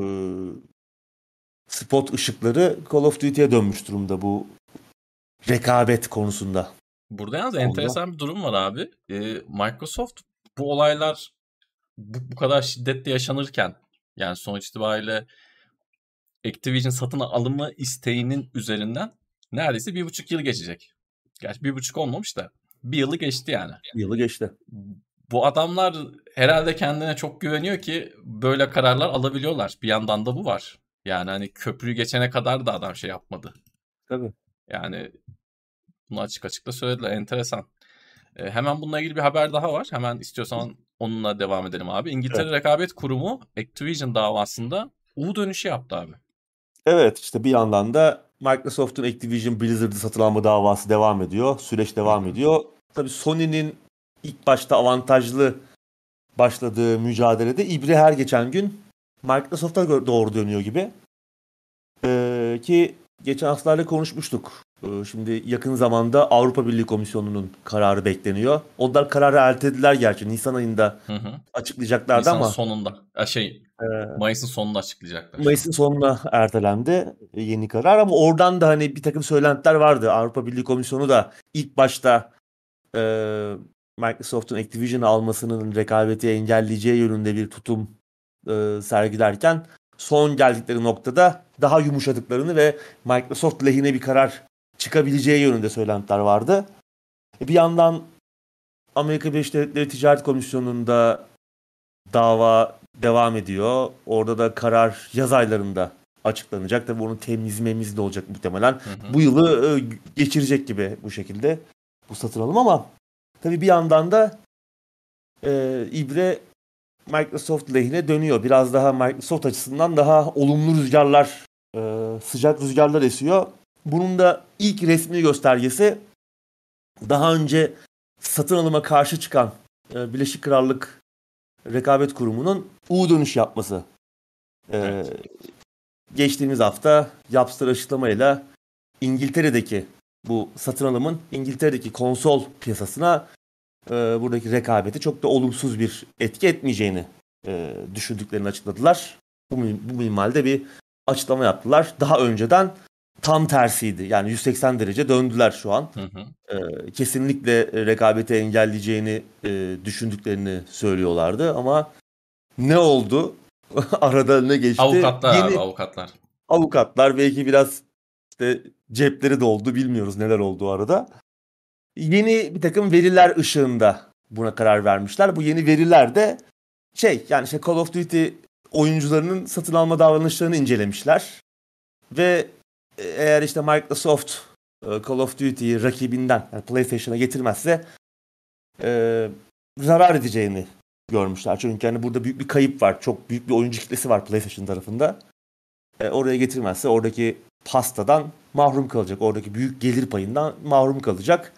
spot ışıkları Call of Duty'ye dönmüş durumda bu rekabet konusunda. Burada yalnız Onda. enteresan bir durum var abi. Ee, Microsoft bu olaylar bu, bu kadar şiddetle yaşanırken yani sonuç itibariyle Activision satın alımı isteğinin üzerinden neredeyse bir buçuk yıl geçecek. Gerçi bir buçuk olmamış da bir yılı geçti yani. Bir yılı geçti. Bu adamlar herhalde kendine çok güveniyor ki böyle kararlar alabiliyorlar. Bir yandan da bu var. Yani hani köprüyü geçene kadar da adam şey yapmadı. Tabii. Yani bunu açık açık da söylediler. Enteresan. E, hemen bununla ilgili bir haber daha var. Hemen istiyorsan onunla devam edelim abi. İngiltere evet. Rekabet Kurumu Activision davasında U dönüşü yaptı abi. Evet işte bir yandan da Microsoft'un Activision Blizzard'ı satın alma davası devam ediyor. Süreç devam ediyor. Tabii Sony'nin ilk başta avantajlı başladığı mücadelede ibre her geçen gün Microsoft'a doğru dönüyor gibi. Ee, ki geçen haftalarda konuşmuştuk. Ee, şimdi yakın zamanda Avrupa Birliği Komisyonu'nun kararı bekleniyor. Onlar kararı ertelediler gerçi. Nisan ayında hı hı. açıklayacaklardı Nisan ama. sonunda. Şey, Mayıs'ın sonunda açıklayacaklar. Mayıs'ın sonuna ertelendi yeni karar ama oradan da hani bir takım söylentiler vardı. Avrupa Birliği Komisyonu da ilk başta e, Microsoft'un Activision almasının rekabeti engelleyeceği yönünde bir tutum e, sergilerken son geldikleri noktada daha yumuşadıklarını ve Microsoft lehine bir karar çıkabileceği yönünde söylentiler vardı. E, bir yandan Amerika Birleşik Devletleri Ticaret Komisyonu'nda dava devam ediyor. Orada da karar yaz aylarında açıklanacak. Tabii onun temiz memiz de olacak muhtemelen. Hı hı. Bu yılı e, geçirecek gibi bu şekilde bu satın alım ama tabii bir yandan da e, İbre Microsoft lehine dönüyor. Biraz daha Microsoft açısından daha olumlu rüzgarlar, e, sıcak rüzgarlar esiyor. Bunun da ilk resmi göstergesi daha önce satın alıma karşı çıkan e, Birleşik Krallık Rekabet Kurumu'nun U dönüş yapması. E, evet. Geçtiğimiz hafta yaptığı açıklamayla İngiltere'deki bu satın alımın İngiltere'deki konsol piyasasına e, buradaki rekabeti çok da olumsuz bir etki etmeyeceğini e, düşündüklerini açıkladılar. Bu, bu minvalde bir açıklama yaptılar. Daha önceden tam tersiydi. Yani 180 derece döndüler şu an. Hı hı. Ee, kesinlikle rekabeti engelleyeceğini e, düşündüklerini söylüyorlardı ama ne oldu? Arada ne geçti? Avukatlar Yeni, abi avukatlar. Avukatlar belki biraz işte cepleri doldu bilmiyoruz neler oldu arada. Yeni bir takım veriler ışığında buna karar vermişler. Bu yeni veriler de şey yani işte Call of Duty oyuncularının satın alma davranışlarını incelemişler. Ve eğer işte Microsoft e, Call of Duty'yi rakibinden yani PlayStation'a getirmezse e, zarar edeceğini görmüşler. Çünkü hani burada büyük bir kayıp var. Çok büyük bir oyuncu kitlesi var PlayStation tarafında. E, oraya getirmezse oradaki pastadan mahrum kalacak. Oradaki büyük gelir payından mahrum kalacak.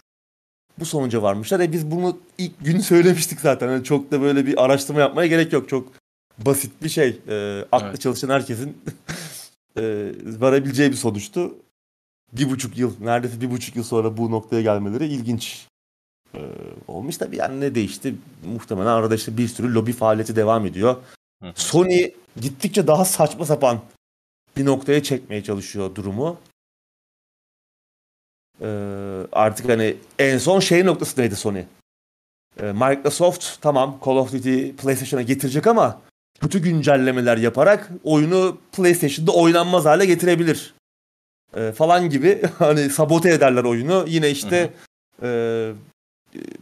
Bu sonuca varmışlar. E biz bunu ilk gün söylemiştik zaten. Yani çok da böyle bir araştırma yapmaya gerek yok. Çok basit bir şey. E, aklı evet. çalışan herkesin e, varabileceği bir sonuçtu. Bir buçuk yıl, neredeyse bir buçuk yıl sonra bu noktaya gelmeleri ilginç e, olmuş. Tabii yani ne değişti? Muhtemelen arada işte bir sürü lobi faaliyeti devam ediyor. Sony gittikçe daha saçma sapan bir noktaya çekmeye çalışıyor durumu. Ee, artık hani en son şey noktasındaydı Sony. Ee, Microsoft tamam Call of Duty PlayStation'a getirecek ama kötü güncellemeler yaparak oyunu PlayStation'da oynanmaz hale getirebilir. E, falan gibi hani sabote ederler oyunu. Yine işte e,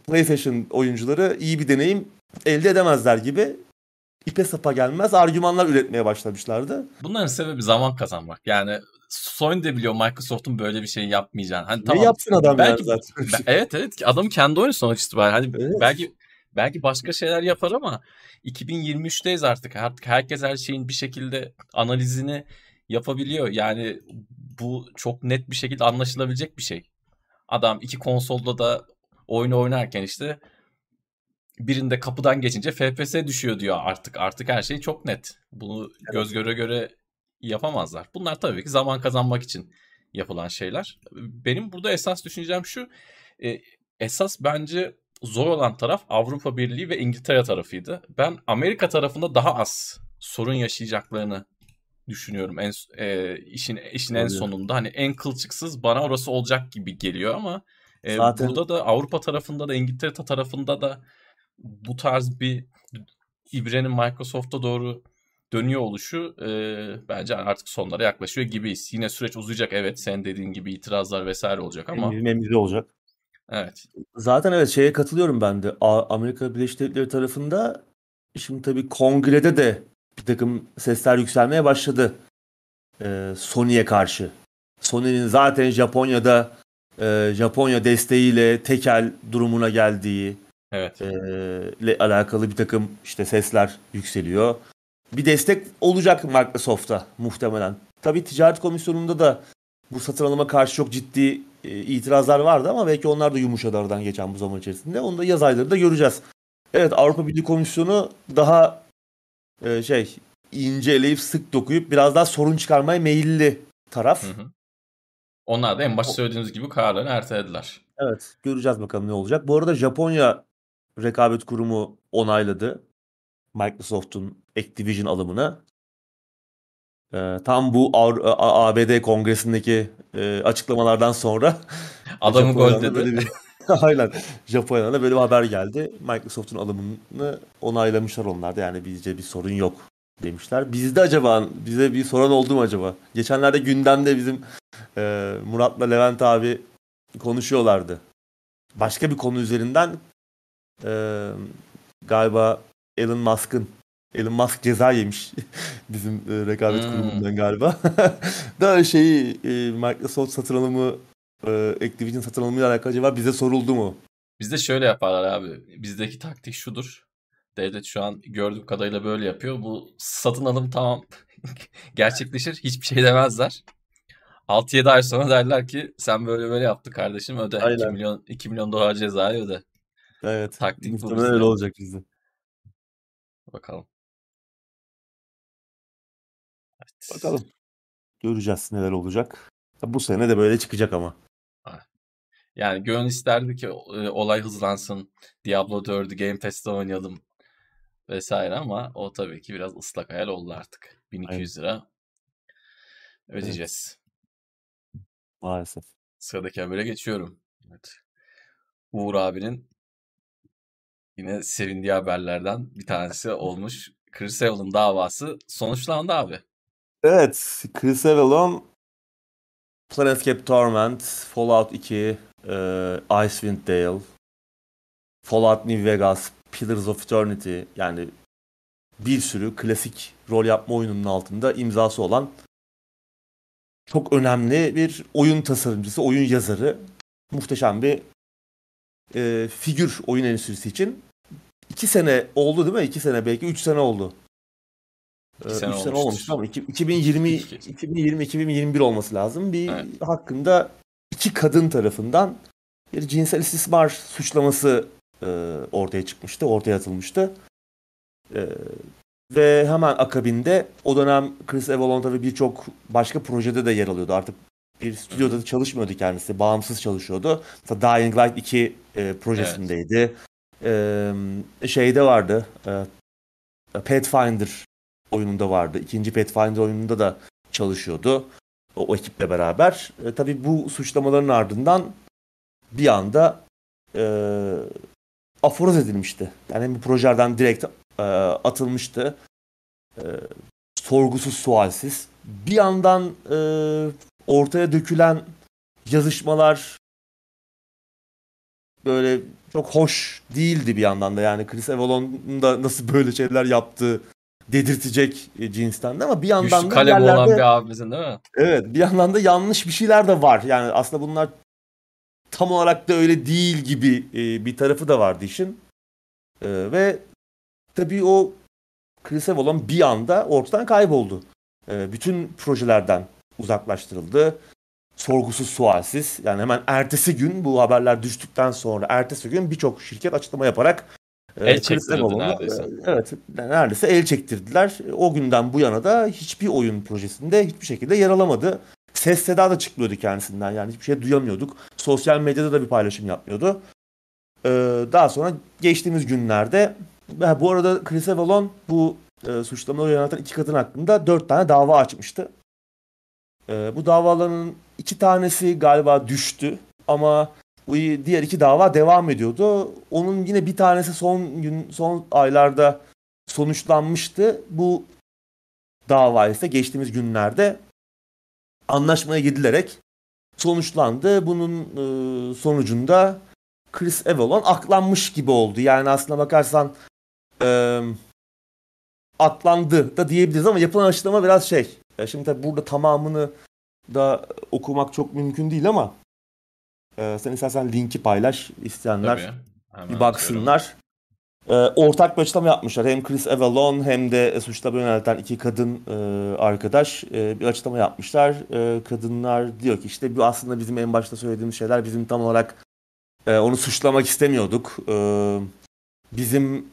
PlayStation oyuncuları iyi bir deneyim elde edemezler gibi ipe sapa gelmez argümanlar üretmeye başlamışlardı. Bunların sebebi zaman kazanmak. Yani Sony de biliyor Microsoft'un böyle bir şey yapmayacağını. Hani ne tamam. yapsın adam belki, yani zaten? evet evet adam kendi oyunu sonuç itibariyle. Hani Evet. belki belki başka şeyler yapar ama 2023'teyiz artık. Artık herkes her şeyin bir şekilde analizini yapabiliyor. Yani bu çok net bir şekilde anlaşılabilecek bir şey. Adam iki konsolda da oyunu oynarken işte birinde kapıdan geçince FPS düşüyor diyor artık. Artık her şey çok net. Bunu göz göre göre yapamazlar. Bunlar tabii ki zaman kazanmak için yapılan şeyler. Benim burada esas düşüncem şu. e, esas bence zor olan taraf Avrupa Birliği ve İngiltere tarafıydı. Ben Amerika tarafında daha az sorun yaşayacaklarını düşünüyorum en e, işin işin en sonunda. Hani en kılçıksız bana orası olacak gibi geliyor ama e, Zaten- burada da Avrupa tarafında da İngiltere tarafında da bu tarz bir ibrenin Microsoft'a doğru dönüyor oluşu e, bence artık sonlara yaklaşıyor gibiyiz. Yine süreç uzayacak evet sen dediğin gibi itirazlar vesaire olacak ama memri olacak. Evet. Zaten evet şeye katılıyorum ben de. A- Amerika Birleşik Devletleri tarafında şimdi tabii kongrede de bir takım sesler yükselmeye başladı. Ee, Sony'ye karşı. Sony'nin zaten Japonya'da e, Japonya desteğiyle tekel durumuna geldiği Evet. e, ile alakalı bir takım işte sesler yükseliyor. Bir destek olacak Microsoft'a muhtemelen. Tabii ticaret komisyonunda da bu satın alıma karşı çok ciddi e, itirazlar vardı ama belki onlar da yumuşadı aradan geçen bu zaman içerisinde. Onu da yaz aylarında göreceğiz. Evet Avrupa Birliği Komisyonu daha e, şey ince eleyip sık dokuyup biraz daha sorun çıkarmaya meyilli taraf. Hı hı. Onlar da en başta söylediğiniz gibi kararlarını ertelediler. Evet göreceğiz bakalım ne olacak. Bu arada Japonya Rekabet Kurumu onayladı Microsoft'un Activision alımını. Ee, tam bu Avru- A- ABD kongresindeki e, açıklamalardan sonra Adamı gol dedi. böyle bir- Aynen. Japonya'dan da böyle bir haber geldi. Microsoft'un alımını onaylamışlar onlar da. Yani bizce bir sorun yok demişler. Bizde acaba bize bir soran oldu mu acaba? Geçenlerde gündemde bizim e, Murat'la Levent abi konuşuyorlardı. Başka bir konu üzerinden e, galiba Elon Musk'ın Elon Musk ceza yemiş bizim e, rekabet Hmm. kurumundan galiba. da şeyi e, Microsoft satın alımı e, Activision satın alımıyla alakalı acaba bize soruldu mu? Bizde şöyle yaparlar abi. Bizdeki taktik şudur. Devlet şu an gördüğüm kadarıyla böyle yapıyor. Bu satın alım tamam gerçekleşir. Hiçbir şey demezler. 6-7 ay sonra derler ki sen böyle böyle yaptı kardeşim öde. 2 Aynen. milyon 2 milyon dolar cezayı öde. Evet. Taktik bu öyle olacak bizde. Bakalım. Bakalım. Göreceğiz neler olacak. Bu sene de böyle çıkacak ama. Yani gönül isterdi ki e, olay hızlansın. Diablo 4'ü Game Pass'te oynayalım vesaire ama o tabii ki biraz ıslak hayal oldu artık. 1200 lira ödeyeceğiz. Maalesef. Sıradaki habere geçiyorum. Evet. Uğur abinin yine sevindiği haberlerden bir tanesi olmuş. Chris Evil'ın davası sonuçlandı abi. Evet. Chris Avalon Planescape Torment, Fallout 2, e, Icewind Dale, Fallout New Vegas, Pillars of Eternity yani bir sürü klasik rol yapma oyununun altında imzası olan çok önemli bir oyun tasarımcısı, oyun yazarı. Muhteşem bir e, figür oyun endüstrisi için. İki sene oldu değil mi? İki sene belki üç sene oldu. İki Ee, sene sene olmuştur. olmamış ama iki- 2020 İki. 2020 2021 olması lazım. Bir Evet. hakkında iki kadın tarafından bir cinsel istismar suçlaması e, ortaya çıkmıştı, ortaya atılmıştı. E, ve hemen akabinde o dönem Chris Avalon tabii birçok başka projede de yer alıyordu. Artık bir stüdyoda da çalışmıyordu kendisi. Bağımsız çalışıyordu. Mesela Dying Light 2 e, projesindeydi. E, şeyde vardı. E, Pathfinder oyununda vardı. İkinci Pathfinder oyununda da çalışıyordu. O, o ekiple beraber. E, tabii bu suçlamaların ardından bir anda e, aforoz edilmişti. Yani bu projelerden direkt e, atılmıştı. E, sorgusuz sualsiz. Bir yandan e, ortaya dökülen yazışmalar böyle çok hoş değildi bir yandan da. Yani Chris Avalon'un da nasıl böyle şeyler yaptığı dedirtecek e, cinsten de ama bir yandan Güçlü da kalem yerlerde, olan bir abimizin değil mi? evet bir yandan da yanlış bir şeyler de var. Yani aslında bunlar tam olarak da öyle değil gibi e, bir tarafı da vardı işin. E, ve tabii o Chris Avalon bir anda ortadan kayboldu. E, bütün projelerden uzaklaştırıldı. Sorgusuz sualsiz yani hemen ertesi gün bu haberler düştükten sonra ertesi gün birçok şirket açıklama yaparak El Chris çektirdi Avalon'u, neredeyse. e, Evet neredeyse el çektirdiler. O günden bu yana da hiçbir oyun projesinde hiçbir şekilde yer alamadı. Ses seda da çıkmıyordu kendisinden yani hiçbir şey duyamıyorduk. Sosyal medyada da bir paylaşım yapmıyordu. Ee, daha sonra geçtiğimiz günlerde ha, bu arada Chris Avalon bu e, suçlamaları yöneten iki kadın hakkında dört tane dava açmıştı. Ee, bu davaların iki tanesi galiba düştü ama diğer iki dava devam ediyordu. Onun yine bir tanesi son gün son aylarda sonuçlanmıştı. Bu dava ise geçtiğimiz günlerde anlaşmaya gidilerek sonuçlandı. Bunun e, sonucunda Chris Avalon aklanmış gibi oldu. Yani aslına bakarsan e, aklandı da diyebiliriz ama yapılan açıklama biraz şey. Ya şimdi tabii burada tamamını da okumak çok mümkün değil ama e, sen istersen linki paylaş isteyenler bir baksınlar. Ee, ortak bir açıklama yapmışlar. Hem Chris Avalon hem de suçlama yönelten iki kadın e, arkadaş e, bir açıklama yapmışlar. E, kadınlar diyor ki işte bu aslında bizim en başta söylediğimiz şeyler bizim tam olarak e, onu suçlamak istemiyorduk. E, bizim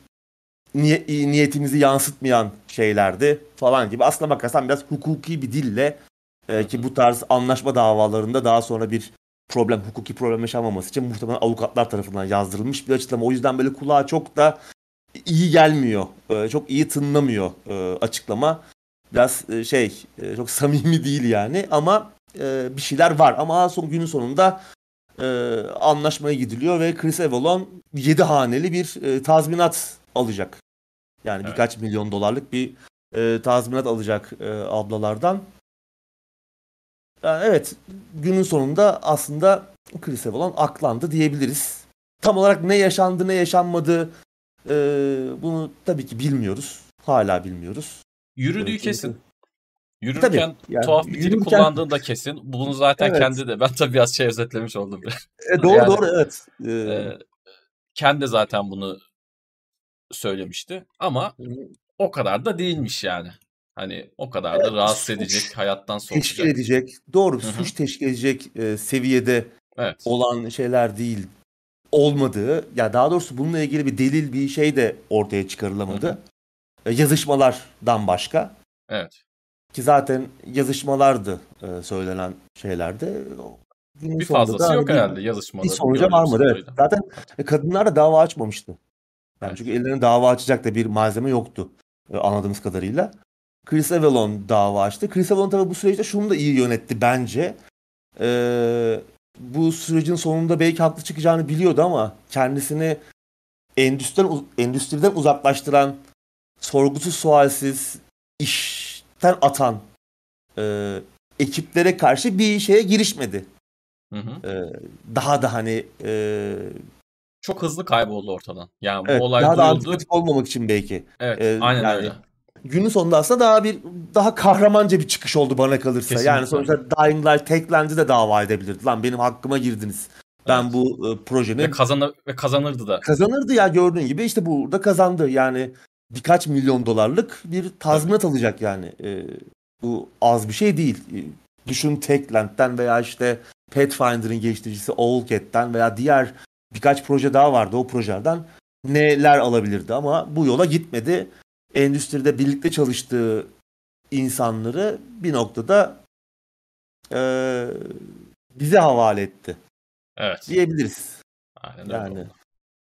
niye- niyetimizi yansıtmayan şeylerdi falan gibi. Aslına bakarsan biraz hukuki bir dille e, ki bu tarz anlaşma davalarında daha sonra bir problem, hukuki problem yaşanmaması için muhtemelen avukatlar tarafından yazdırılmış bir açıklama. O yüzden böyle kulağa çok da iyi gelmiyor. Ee, çok iyi tınlamıyor e, açıklama. Biraz e, şey, e, çok samimi değil yani ama e, bir şeyler var. Ama son günün sonunda e, anlaşmaya gidiliyor ve Chris Avalon 7 haneli bir e, tazminat alacak. Yani Evet. birkaç milyon dolarlık bir e, tazminat alacak e, ablalardan. Yani evet günün sonunda aslında Chris Avalon aklandı diyebiliriz. Tam olarak ne yaşandı ne yaşanmadı e, bunu tabii ki bilmiyoruz. Hala bilmiyoruz. Yürüdüğü Evet, kesin. Tabii, Yürürken yani tuhaf bir dili yürürken- kullandığın da kesin. Bunu zaten Evet. kendi de. Ben tabii biraz şey özetlemiş oldum. E, doğru Yani- doğru evet. E, Ee, kendi zaten bunu söylemişti. Ama o kadar da değilmiş yani. Hani o kadar da Evet, rahatsız suç edecek, hayattan teşkil soğutacak. edecek, doğru suç teşkil edecek e, seviyede Evet. olan şeyler değil olmadığı ya daha doğrusu bununla ilgili bir delil bir şey de ortaya çıkarılamadı. E, yazışmalardan başka Evet. ki zaten yazışmalardı e, söylenen şeylerde. Bir da fazlası hani yok bir- herhalde yazışmada. Bir sonuca varmadı evet. Zaten e, kadınlar da dava açmamıştı. Yani Evet. çünkü ellerine dava açacak da bir malzeme yoktu e, anladığımız kadarıyla. Chris Avalon dava açtı. Chris Avalon tabii bu süreçte şunu da iyi yönetti bence. Ee, bu sürecin sonunda belki haklı çıkacağını biliyordu ama kendisini endüstriden, endüstriden uzaklaştıran, sorgusuz sualsiz işten atan e, ekiplere karşı bir şeye girişmedi. Hı hı. Ee, daha da hani e, Çok hızlı kayboldu ortadan. Yani bu evet, olay daha da duyuldu. antipatik olmamak için belki. Evet, Ee, aynen yani öyle. Günün sonunda aslında daha bir daha kahramanca bir çıkış oldu bana kalırsa. Kesinlikle. Yani sonuçta Dying Light Techland'i de dava edebilirdi. Lan benim hakkıma girdiniz. Ben Evet. bu e, projenin Ve kazanır ve kazanırdı da. kazanırdı ya gördüğün gibi işte burada kazandı. Yani birkaç milyon dolarlık bir tazminat alacak yani. E, bu az bir şey değil. E, düşün Techland'den veya işte Pathfinder'ın geliştiricisi Owlcat'ten veya diğer birkaç proje daha vardı o projelerden neler alabilirdi ama bu yola gitmedi. Endüstride birlikte çalıştığı insanları bir noktada e, bize havale etti Evet. diyebiliriz. Aynen Yani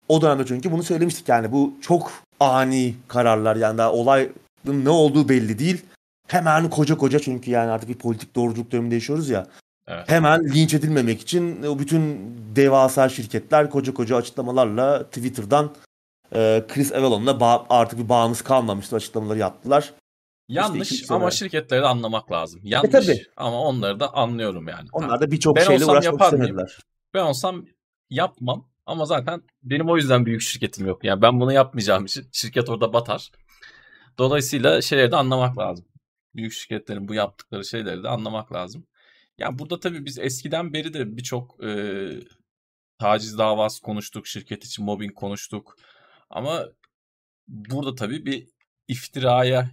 o dönemde çünkü bunu söylemiştik yani bu çok ani kararlar yani daha olayın ne olduğu belli değil. Hemen koca koca çünkü yani artık bir politik doğruculuk döneminde yaşıyoruz ya. Evet. Hemen linç edilmemek için o bütün devasa şirketler koca koca açıklamalarla Twitter'dan e, Chris Avalon'la ba- artık bir bağımız kalmamıştı açıklamaları yaptılar. Yanlış sene- ama şirketleri de anlamak lazım. Yanlış tabii. ama onları da anlıyorum yani. Onlar da birçok şeyle uğraşmak istemediler. Ben olsam yapmam ama zaten benim o yüzden büyük şirketim yok. Yani ben bunu yapmayacağım için şirket orada batar. Dolayısıyla şeyleri de anlamak lazım. Büyük şirketlerin bu yaptıkları şeyleri de anlamak lazım. Yani burada tabii biz eskiden beri de birçok e, taciz davası konuştuk, şirket için mobbing konuştuk. Ama burada tabii bir iftiraya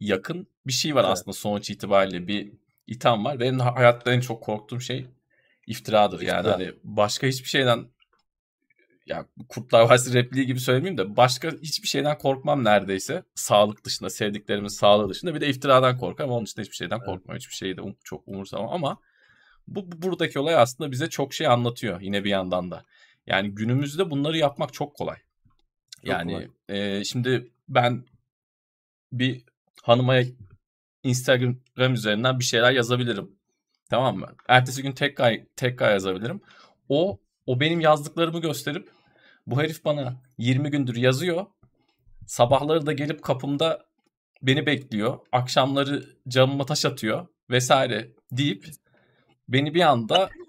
yakın bir şey var evet. aslında sonuç itibariyle bir itham var. Benim hayatta en çok korktuğum şey iftiradır. İftira. Yani hani başka hiçbir şeyden ya Kurtlar Vadisi repliği gibi söylemeyeyim de başka hiçbir şeyden korkmam neredeyse. Sağlık dışında, sevdiklerimin sağlığı dışında bir de iftiradan korkarım. Onun dışında hiçbir şeyden korkmam. Evet. Hiçbir şeyi de um, çok umursamam ama bu buradaki olay aslında bize çok şey anlatıyor yine bir yandan da. Yani günümüzde bunları yapmak çok kolay. Çok yani kolay. E, şimdi ben bir hanıma Instagram üzerinden bir şeyler yazabilirim. Tamam mı? Ertesi gün tekrar tekrar yazabilirim. O o benim yazdıklarımı gösterip bu herif bana 20 gündür yazıyor. Sabahları da gelip kapımda beni bekliyor. Akşamları camıma taş atıyor vesaire deyip beni bir anda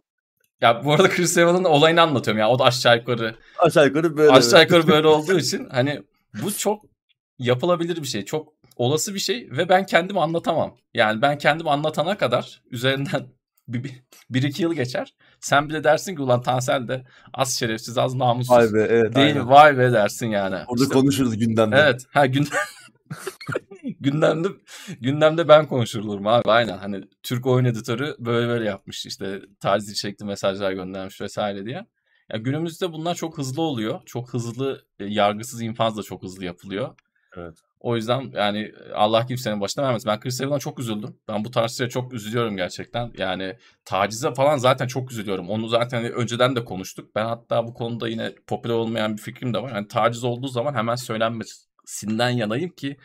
ya bu arada Chris Evans'ın olayını anlatıyorum ya. O da aşağı yukarı aşağı yukarı böyle. Aşağı yukarı böyle olduğu için hani bu çok yapılabilir bir şey. Çok olası bir şey ve ben kendimi anlatamam. Yani ben kendimi anlatana kadar üzerinden bir, bir, iki yıl geçer. Sen bile dersin ki ulan Tansel de az şerefsiz az namussuz. Vay be evet. Değil aynen. Vay be dersin yani. Orada işte, konuşuruz gündemde. Evet. Ha gün gündemde gündemde ben konuşulurum abi. Aynen hani Türk oyun editörü böyle böyle yapmış işte taciz içerikli mesajlar göndermiş vesaire diye. Ya günümüzde bunlar çok hızlı oluyor. Çok hızlı e, yargısız infaz da çok hızlı yapılıyor. Evet. O yüzden yani Allah kimsenin başına vermesin. Ben Chris Evans'a çok üzüldüm. Ben bu tarz şeye çok üzülüyorum gerçekten. Yani tacize falan zaten çok üzülüyorum. Onu zaten önceden de konuştuk. Ben hatta bu konuda yine popüler olmayan bir fikrim de var. Yani taciz olduğu zaman hemen söylenmesinden yanayım ki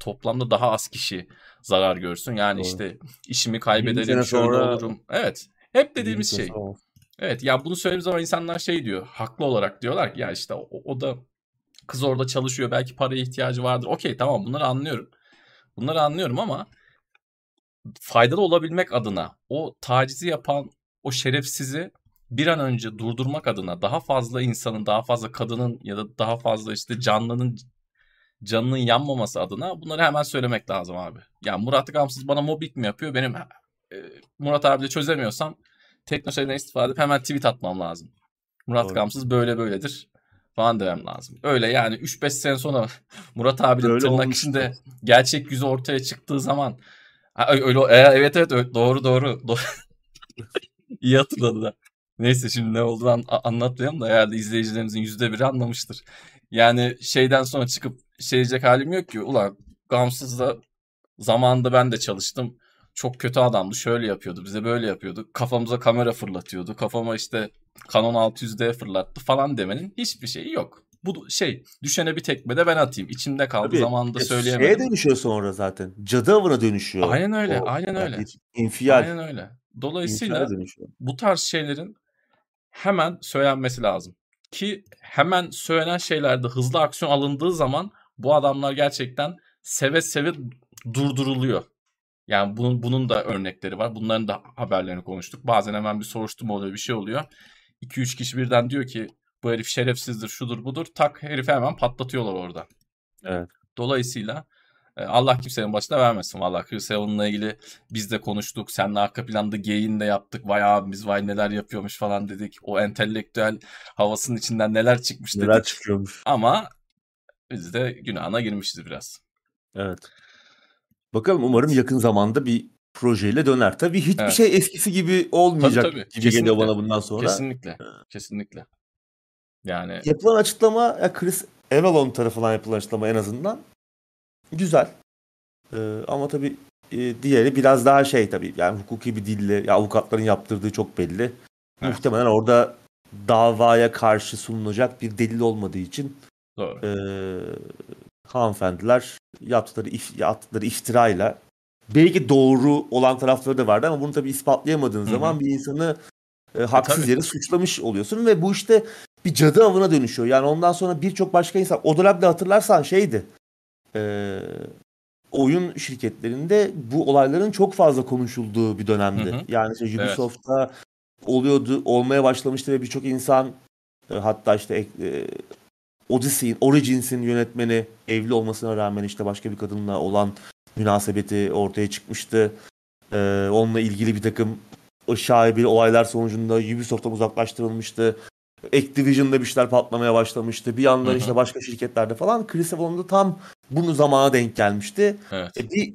toplamda daha az kişi zarar görsün. Yani Doğru. işte işimi kaybederim, şöyle sonra... olurum. Evet. Hep dediğimiz şey. Sonra. Evet ya bunu söylediğim zaman insanlar şey diyor. Haklı olarak diyorlar ki ya işte o, o da Kız orada çalışıyor. Belki paraya ihtiyacı vardır. Okey tamam bunları anlıyorum. Bunları anlıyorum ama faydalı olabilmek adına o tacizi yapan o şerefsizi bir an önce durdurmak adına daha fazla insanın, daha fazla kadının ya da daha fazla işte canlının canının yanmaması adına bunları hemen söylemek lazım abi. Yani Murat Gamsız bana mobbing mi yapıyor? Benim e, Murat abiyle çözemiyorsam teknolojiden istifade edip hemen tweet atmam lazım. Murat Doğru. Gamsız böyle böyledir falan demem lazım. Öyle yani 3-5 sene sonra Murat abinin öyle tırnak içinde gerçek yüzü ortaya çıktığı zaman ha, öyle e, evet evet doğru doğru. doğru. İyi hatırladı da. Neyse şimdi ne olduğunu an, anlatmayalım da herhalde izleyicilerimizin yüzde biri anlamıştır. Yani şeyden sonra çıkıp şey diyecek halim yok ki. Ulan Gamsız'da zamanında ben de çalıştım. Çok kötü adamdı. Şöyle yapıyordu. Bize böyle yapıyordu. Kafamıza kamera fırlatıyordu. Kafama işte Canon 600D fırlattı falan demenin hiçbir şeyi yok. Bu şey düşene bir tekme de ben atayım. İçimde kaldı Tabii, zamanında söyleyemedim. Şeye dönüşüyor sonra zaten. Cadı avına dönüşüyor. Aynen öyle. O, aynen öyle. Yani infial. Aynen öyle. Dolayısıyla bu tarz şeylerin hemen söylenmesi lazım. Ki hemen söylenen şeylerde hızlı aksiyon alındığı zaman bu adamlar gerçekten seve seve durduruluyor. Yani bunun bunun da örnekleri var. Bunların da haberlerini konuştuk. Bazen hemen bir soruşturma oluyor, bir şey oluyor. 2-3 kişi birden diyor ki bu herif şerefsizdir, şudur budur. Tak herifi hemen patlatıyorlar orada. Evet. Dolayısıyla e, Allah kimsenin başına vermesin valla. Chris Evans'la ilgili biz de konuştuk. Seninle arka planda geyin de yaptık. Vay abimiz vay neler yapıyormuş falan dedik. O entelektüel havasının içinden neler çıkmış dedik. Neler çıkıyormuş. Ama biz de günahına girmişiz biraz. Evet. Bakalım umarım yakın zamanda bir projeyle döner. Tabii hiçbir evet. şey eskisi gibi olmayacak tabii, tabii. gibi Kesinlikle. geliyor bana bundan sonra. Kesinlikle. Kesinlikle. Yani yapılan açıklama ya Chris Avalon tarafından yapılan açıklama en azından güzel. Ee, ama tabii e, diğeri biraz daha şey tabii yani hukuki bir dille ya avukatların yaptırdığı çok belli. Evet. Muhtemelen orada davaya karşı sunulacak bir delil olmadığı için Doğru. E, hanımefendiler yaptıkları, if, yaptıkları iftirayla belki doğru olan tarafları da vardı ama bunu tabii ispatlayamadığın Hı-hı. zaman bir insanı e, haksız e, yere suçlamış oluyorsun ve bu işte bir cadı avına dönüşüyor. Yani ondan sonra birçok başka insan o dönemde hatırlarsan şeydi e, oyun şirketlerinde bu olayların çok fazla konuşulduğu bir dönemdi. Hı hı. Yani işte Ubisoft'ta evet. oluyordu, olmaya başlamıştı ve birçok insan e, hatta işte e, Odyssey'in, Origins'in yönetmeni evli olmasına rağmen işte başka bir kadınla olan münasebeti ortaya çıkmıştı. Ee, onunla ilgili bir takım şaibeli olaylar sonucunda Ubisoft'tan uzaklaştırılmıştı. Activision'da bir şeyler patlamaya başlamıştı. Bir yandan işte başka şirketlerde falan. Chris Avon'da tam bunu zamana denk gelmişti. Evet. E bir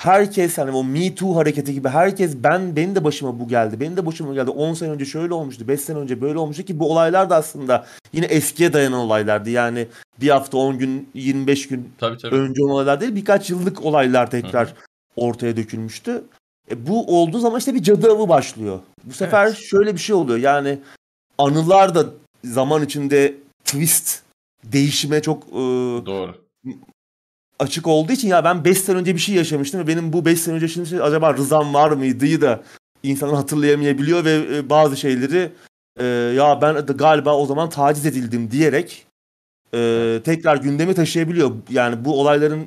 herkes hani o Me Too hareketi gibi herkes ben benim de başıma bu geldi. Benim de başıma geldi. 10 sene önce şöyle olmuştu. 5 sene önce böyle olmuştu ki bu olaylar da aslında yine eskiye dayanan olaylardı. Yani bir hafta 10 gün 25 gün Tabii tabii. önce olan olaylar değil birkaç yıllık olaylar tekrar ortaya dökülmüştü. E, bu olduğu zaman işte bir cadı avı başlıyor. Bu sefer Evet. şöyle bir şey oluyor. Yani anılar da zaman içinde twist değişime çok e, Doğru. Açık olduğu için ya ben 5 sene önce bir şey yaşamıştım ve benim bu 5 sene önce yaşadığım şey acaba rızam var mıydı da insanın hatırlayamayabiliyor ve e, bazı şeyleri e, ya ben de galiba o zaman taciz edildim diyerek e, tekrar gündeme taşıyabiliyor. Yani bu olayların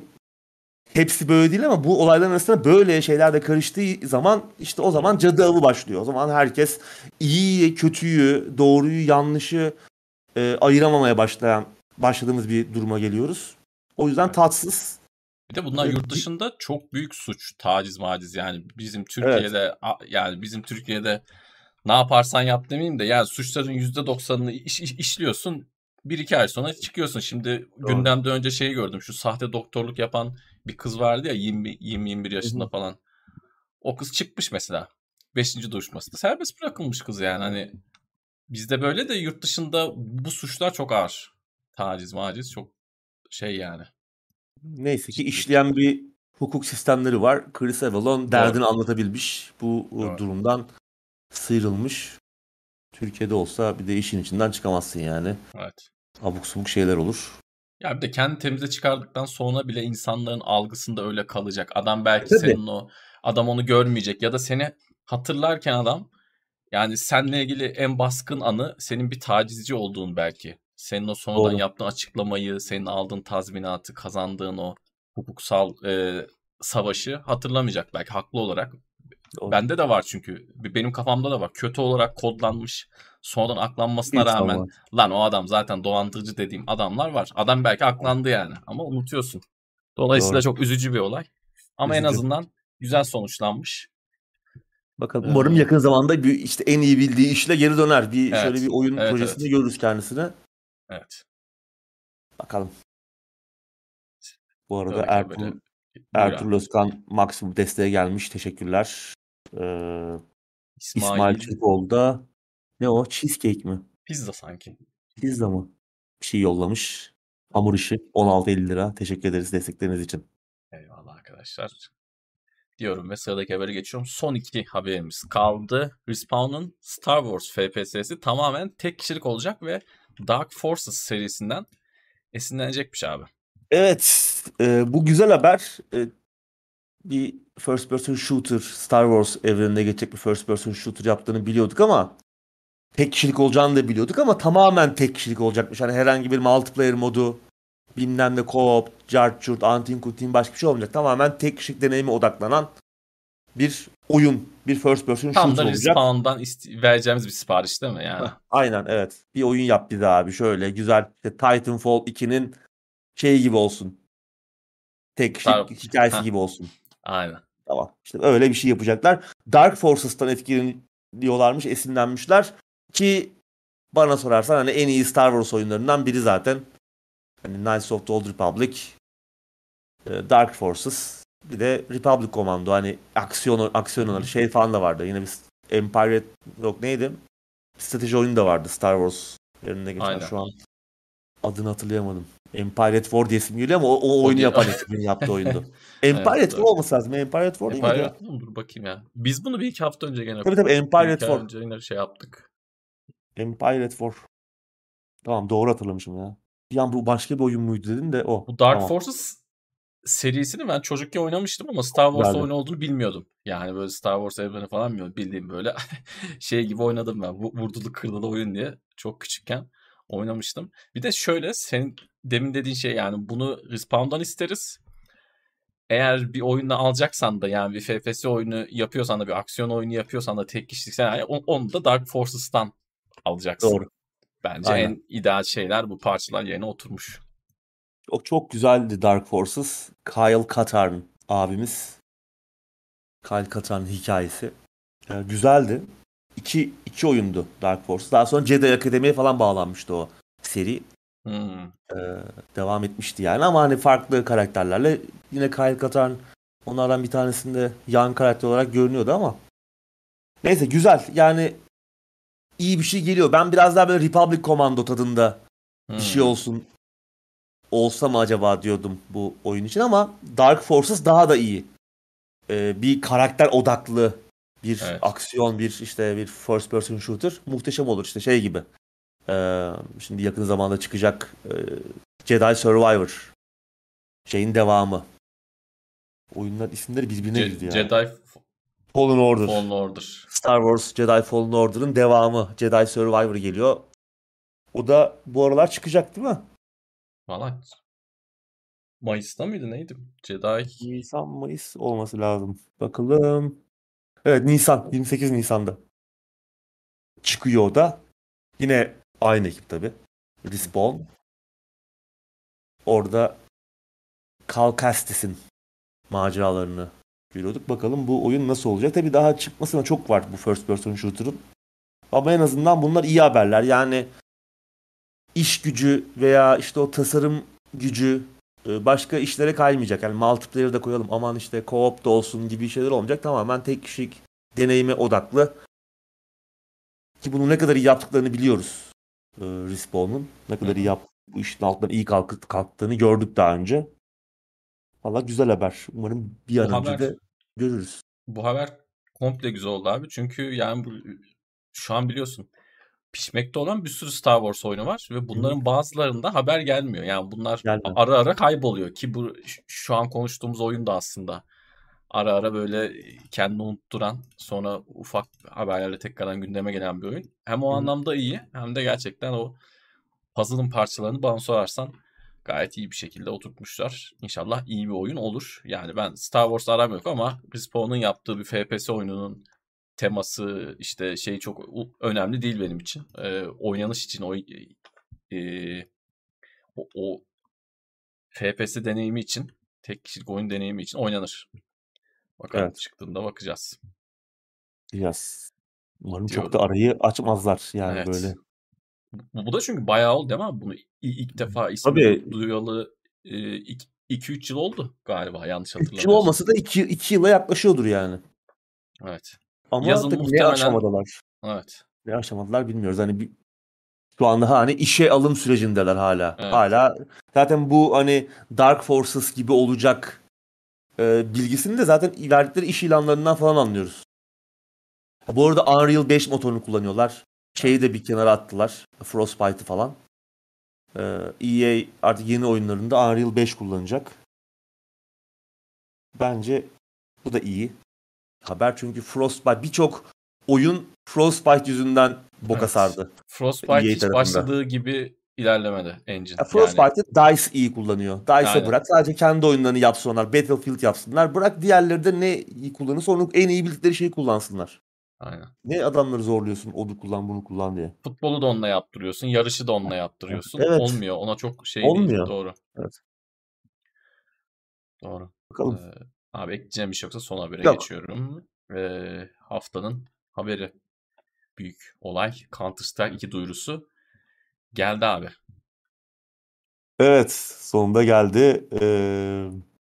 hepsi böyle değil ama bu olayların arasında böyle şeyler de karıştığı zaman işte o zaman cadı avı başlıyor. O zaman herkes iyiyi, kötüyü, doğruyu, yanlışı e, ayıramamaya başlayan başladığımız bir duruma geliyoruz. O yüzden tatsız. Bir de bunlar Evet. yurt dışında çok büyük suç. Taciz maciz yani bizim Türkiye'de a- yani bizim Türkiye'de ne yaparsan yap demeyeyim de yani suçların %90'ını iş, iş- işliyorsun. Bir iki ay sonra çıkıyorsun. Şimdi gündemde önce şeyi gördüm. Şu sahte doktorluk yapan bir kız vardı ya 20-21 yaşında falan. O kız çıkmış mesela. Beşinci duruşmasında. Serbest bırakılmış kız yani. Hani bizde böyle de yurt dışında bu suçlar çok ağır. Taciz maciz çok şey yani. Neyse ki işleyen bir hukuk sistemleri var. Chris Avalon derdini anlatabilmiş. Bu Doğru. durumdan sıyrılmış. Türkiye'de olsa bir de işin içinden çıkamazsın yani. Evet. Abuk subuk şeyler olur. Ya bir de kendi temize çıkardıktan sonra bile insanların algısında öyle kalacak. Adam belki Tabii. senin o adam onu görmeyecek ya da seni hatırlarken adam yani seninle ilgili en baskın anı senin bir tacizci olduğun belki. Senin o sonradan Doğru. yaptığın açıklamayı, senin aldığın tazminatı, kazandığın o hukuksal e, savaşı hatırlamayacak belki haklı olarak. Doğru. Bende de var çünkü. Benim kafamda da var. Kötü olarak kodlanmış. Sonradan aklanmasına İnsan rağmen var. lan o adam zaten dolandırıcı dediğim adamlar var. Adam belki aklandı yani ama unutuyorsun. Dolayısıyla Doğru. çok üzücü bir olay. Ama en Üzücü. azından güzel sonuçlanmış. Bakalım umarım yakın zamanda bir işte en iyi bildiği işle geri döner. Bir Evet. şöyle bir oyun Evet, projesinde evet. görürüz kendisini. Evet. Bakalım. Bu arada Ertuğrul, Ertuğrul. Özkan maksimum desteğe gelmiş. Teşekkürler. Ee, İsmail, İsmail Türkoğlu da ne o? Cheesecake mi? pizza sanki. Pizza mı? Bir şey yollamış. Hamur işi 16.50 lira. Teşekkür ederiz destekleriniz için. Eyvallah arkadaşlar. Diyorum ve sıradaki habere geçiyorum. Son iki haberimiz kaldı. Respawn'un Star Wars FPS'si tamamen tek kişilik olacak ve Dark Forces serisinden esinlenecekmiş abi. Evet, e, bu güzel haber. E, bir first person shooter, Star Wars evreninde geçecek bir first person shooter yaptığını biliyorduk ama tek kişilik olacağını da biliyorduk ama tamamen tek kişilik olacakmış. Hani herhangi bir multiplayer modu, bilmem ne co-op, cart antin kutin başka bir şey olmayacak. Tamamen tek kişilik deneyime odaklanan bir oyun, bir first person Tam shooter da olacak. Respawn'dan ist- vereceğimiz bir sipariş değil mi yani? Aynen evet. Bir oyun yap bize abi şöyle güzel. İşte Titanfall 2'nin şeyi gibi olsun. Tek Star- hikayesi gibi olsun. Aynen. Tamam. İşte öyle bir şey yapacaklar. Dark Forces'tan etkileniyorlarmış, esinlenmişler ki bana sorarsan hani en iyi Star Wars oyunlarından biri zaten. Hani Knights of the Old Republic, e, Dark Forces, bir de Republic Commando hani aksiyon aksiyon şey falan da vardı. Yine bir Empire yok neydi? Strateji oyunu da vardı Star Wars yerine geçen Aynen. şu an adını hatırlayamadım. Empire at War diye isim geliyor ama o, o oyunu yapan ekibin yaptığı oyundu. Empire at War olması lazım. Empire at War değil miydi? Empire mı? Dur bakayım ya. Biz bunu bir iki hafta önce gene Tabii tabii Empire bir at War. önce yine şey yaptık. Empire at War. Tamam doğru hatırlamışım ya. Bir an bu başka bir oyun muydu dedim de o. Bu Dark Tamam. Forces serisini ben çocukken oynamıştım ama Star Wars Güzeldi. oyunu olduğunu bilmiyordum. Yani böyle Star Wars evreni falan bilmiyordum. Bildiğim böyle şey gibi oynadım ben. Vu- Vurdulu kırdılı oyun diye. Çok küçükken oynamıştım. Bir de şöyle senin demin dediğin şey yani bunu Respawn'dan isteriz. Eğer bir oyunu alacaksan da yani bir FPS oyunu yapıyorsan da bir aksiyon oyunu yapıyorsan da tek kişilik yani on- onu da Dark Forces'tan alacaksın. Doğru. Bence Aynen. en ideal şeyler bu parçalar yerine oturmuş. O çok güzeldi Dark Forces. Kyle Katarn abimiz. Kyle Katarn hikayesi. Ee, güzeldi. İki, iki oyundu Dark Forces. Daha sonra Jedi Akademi'ye falan bağlanmıştı o seri. Hmm. Ee, devam etmişti yani ama hani farklı karakterlerle yine Kyle Katarn onlardan bir tanesinde yan karakter olarak görünüyordu ama neyse güzel yani iyi bir şey geliyor. Ben biraz daha böyle Republic Commando tadında Hmm. bir şey olsun olsa mı acaba diyordum bu oyun için ama Dark Forces daha da iyi. Ee, bir karakter odaklı bir Evet. aksiyon bir işte bir first person shooter muhteşem olur işte şey gibi. Ee, şimdi yakın zamanda çıkacak e, Jedi Survivor şeyin devamı. Oyunlar isimleri birbirine Ce- girdi ya. Jedi Fallen Order. Fallen Order. Star Wars Jedi Fallen Order'ın devamı. Jedi Survivor geliyor. O da bu aralar çıkacak değil mi? Valla Mayıs'ta mıydı neydi? Jedi Nisan Mayıs olması lazım. Bakalım. Evet Nisan. 28 Nisan'da. Çıkıyor da. Yine aynı ekip tabi. Respawn. Orada Cal Kestis'in maceralarını görüyorduk. Bakalım bu oyun nasıl olacak. Tabi daha çıkmasına çok var bu first person shooter'ın. Ama en azından bunlar iyi haberler. Yani iş gücü veya işte o tasarım gücü e, başka işlere kaymayacak. Yani multiplayer da koyalım aman işte co-op da olsun gibi şeyler olmayacak. Tamamen tek kişilik deneyime odaklı. Ki bunu ne kadar iyi yaptıklarını biliyoruz. E, Respawn'un ne kadar iyi yap bu işin altından iyi kalk kalktığını gördük daha önce. Valla güzel haber. Umarım bir an Bu önce haber- de görürüz. bu haber komple güzel oldu abi. Çünkü yani bu, şu an biliyorsun pişmekte olan bir sürü Star Wars oyunu var ve bunların bazılarında haber gelmiyor. Yani bunlar Gelmiyor. ara ara kayboluyor ki bu şu an konuştuğumuz oyun da aslında ara ara böyle kendini unutturan sonra ufak haberlerle tekrardan gündeme gelen bir oyun. Hem o hı. anlamda iyi hem de gerçekten o puzzle'ın parçalarını bana sorarsan gayet iyi bir şekilde oturtmuşlar. İnşallah iyi bir oyun olur. Yani ben Star Wars aram yok ama Respawn'un yaptığı bir FPS oyununun teması işte şey çok önemli değil benim için. Ee, oynanış için o e, o, o FPS deneyimi için tek kişilik oyun deneyimi için oynanır. Bakalım Evet. çıktığında bakacağız. Biraz. Umarım Diyorum. çok da arayı açmazlar yani Evet. böyle. Bu, bu da çünkü bayağı oldu değil mi? Bunu ilk defa ismi Tabii. duyalı 2-3 yıl oldu galiba yanlış 3 yıl hatırlamıyorsam. olmasa da 2 2 yıla yaklaşıyordur yani. Evet. Ama Yazın tabii ne muhtemelen- aşamadalar? Evet. Ne aşamadılar bilmiyoruz. Hani bir, şu anda hani işe alım sürecindeler hala. Evet. Hala zaten bu hani Dark Forces gibi olacak e, bilgisini de zaten verdikleri iş ilanlarından falan anlıyoruz. Bu arada Unreal 5 motorunu kullanıyorlar. Şeyi de bir kenara attılar. Frostbite'ı falan. Ee, EA artık yeni oyunlarında Unreal 5 kullanacak. Bence bu da iyi. Haber çünkü Frostbite birçok oyun Frostbite yüzünden boka Evet. sardı. Frostbite EA hiç tarafında. başladığı gibi ilerlemedi engine. Ya Frostbite'ı DICE iyi kullanıyor. Aynen. bırak sadece kendi oyunlarını yapsınlar. Battlefield yapsınlar. Bırak diğerleri de ne iyi kullanırsa onu en iyi bildikleri şeyi kullansınlar. Yani, aynen. Ne adamları zorluyorsun onu kullan bunu kullan diye. Futbolu da onunla yaptırıyorsun, yarışı da onunla yaptırıyorsun. Evet. Olmuyor. Ona çok şey Olmuyor. değil. Doğru. Evet. Doğru. Bakalım. Ee, abi ekleyeceğim bir şey yoksa son habere Yok. geçiyorum. Ee, haftanın haberi. Büyük olay. Counter Strike 2 duyurusu. Geldi abi. Evet sonunda geldi. Ee,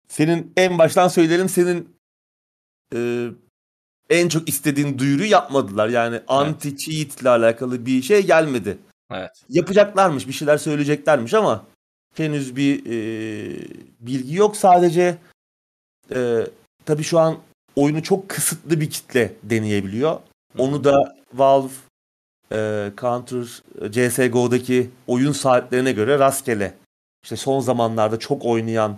senin en baştan söyleyelim senin e, en çok istediğin duyuru yapmadılar. Yani anti cheat ile alakalı bir şey gelmedi. Evet. yapacaklarmış, bir şeyler söyleyeceklermiş ama henüz bir e, bilgi yok. Sadece e, tabii şu an oyunu çok kısıtlı bir kitle deneyebiliyor. Onu da Valve e, Counter CS:GO'daki oyun saatlerine göre rastgele işte son zamanlarda çok oynayan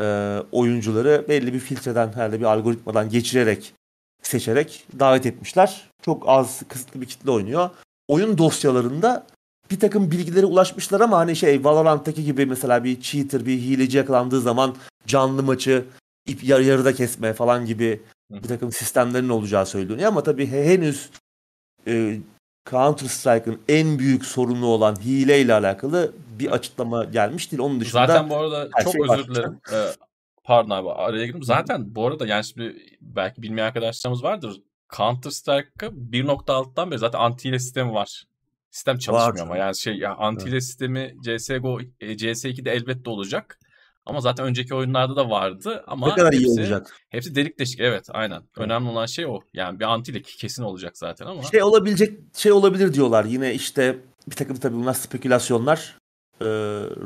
e, oyuncuları belli bir filtreden herhalde bir algoritmadan geçirerek seçerek davet etmişler. Çok az kısıtlı bir kitle oynuyor. Oyun dosyalarında bir takım bilgilere ulaşmışlar ama hani şey Valorant'taki gibi mesela bir cheater, bir hileci yakalandığı zaman canlı maçı ip yar- yarıda kesme falan gibi bir takım sistemlerin olacağı söyleniyor ama tabii he- henüz e, Counter Strike'ın en büyük sorunu olan hile ile alakalı bir açıklama gelmiş değil. Onun dışında Zaten bu arada çok şey özür dilerim. Ee, pardon abi araya girdim. Zaten bu arada yani şimdi belki bilmeyen arkadaşlarımız vardır. Counter Strike'a 1.6'dan beri zaten anti hile sistemi var. Sistem çalışmıyor Var ama yani şey ya anti hile sistemi CS:GO e, CS2'de elbette olacak. Ama zaten önceki oyunlarda da vardı ama ne kadar iyi hepsi, olacak. hepsi delik deşik evet aynen. Önemli olan şey o. Yani bir anti hile kesin olacak zaten ama. Şey olabilecek şey olabilir diyorlar. Yine işte bir takım tabii bunlar spekülasyonlar. Ee,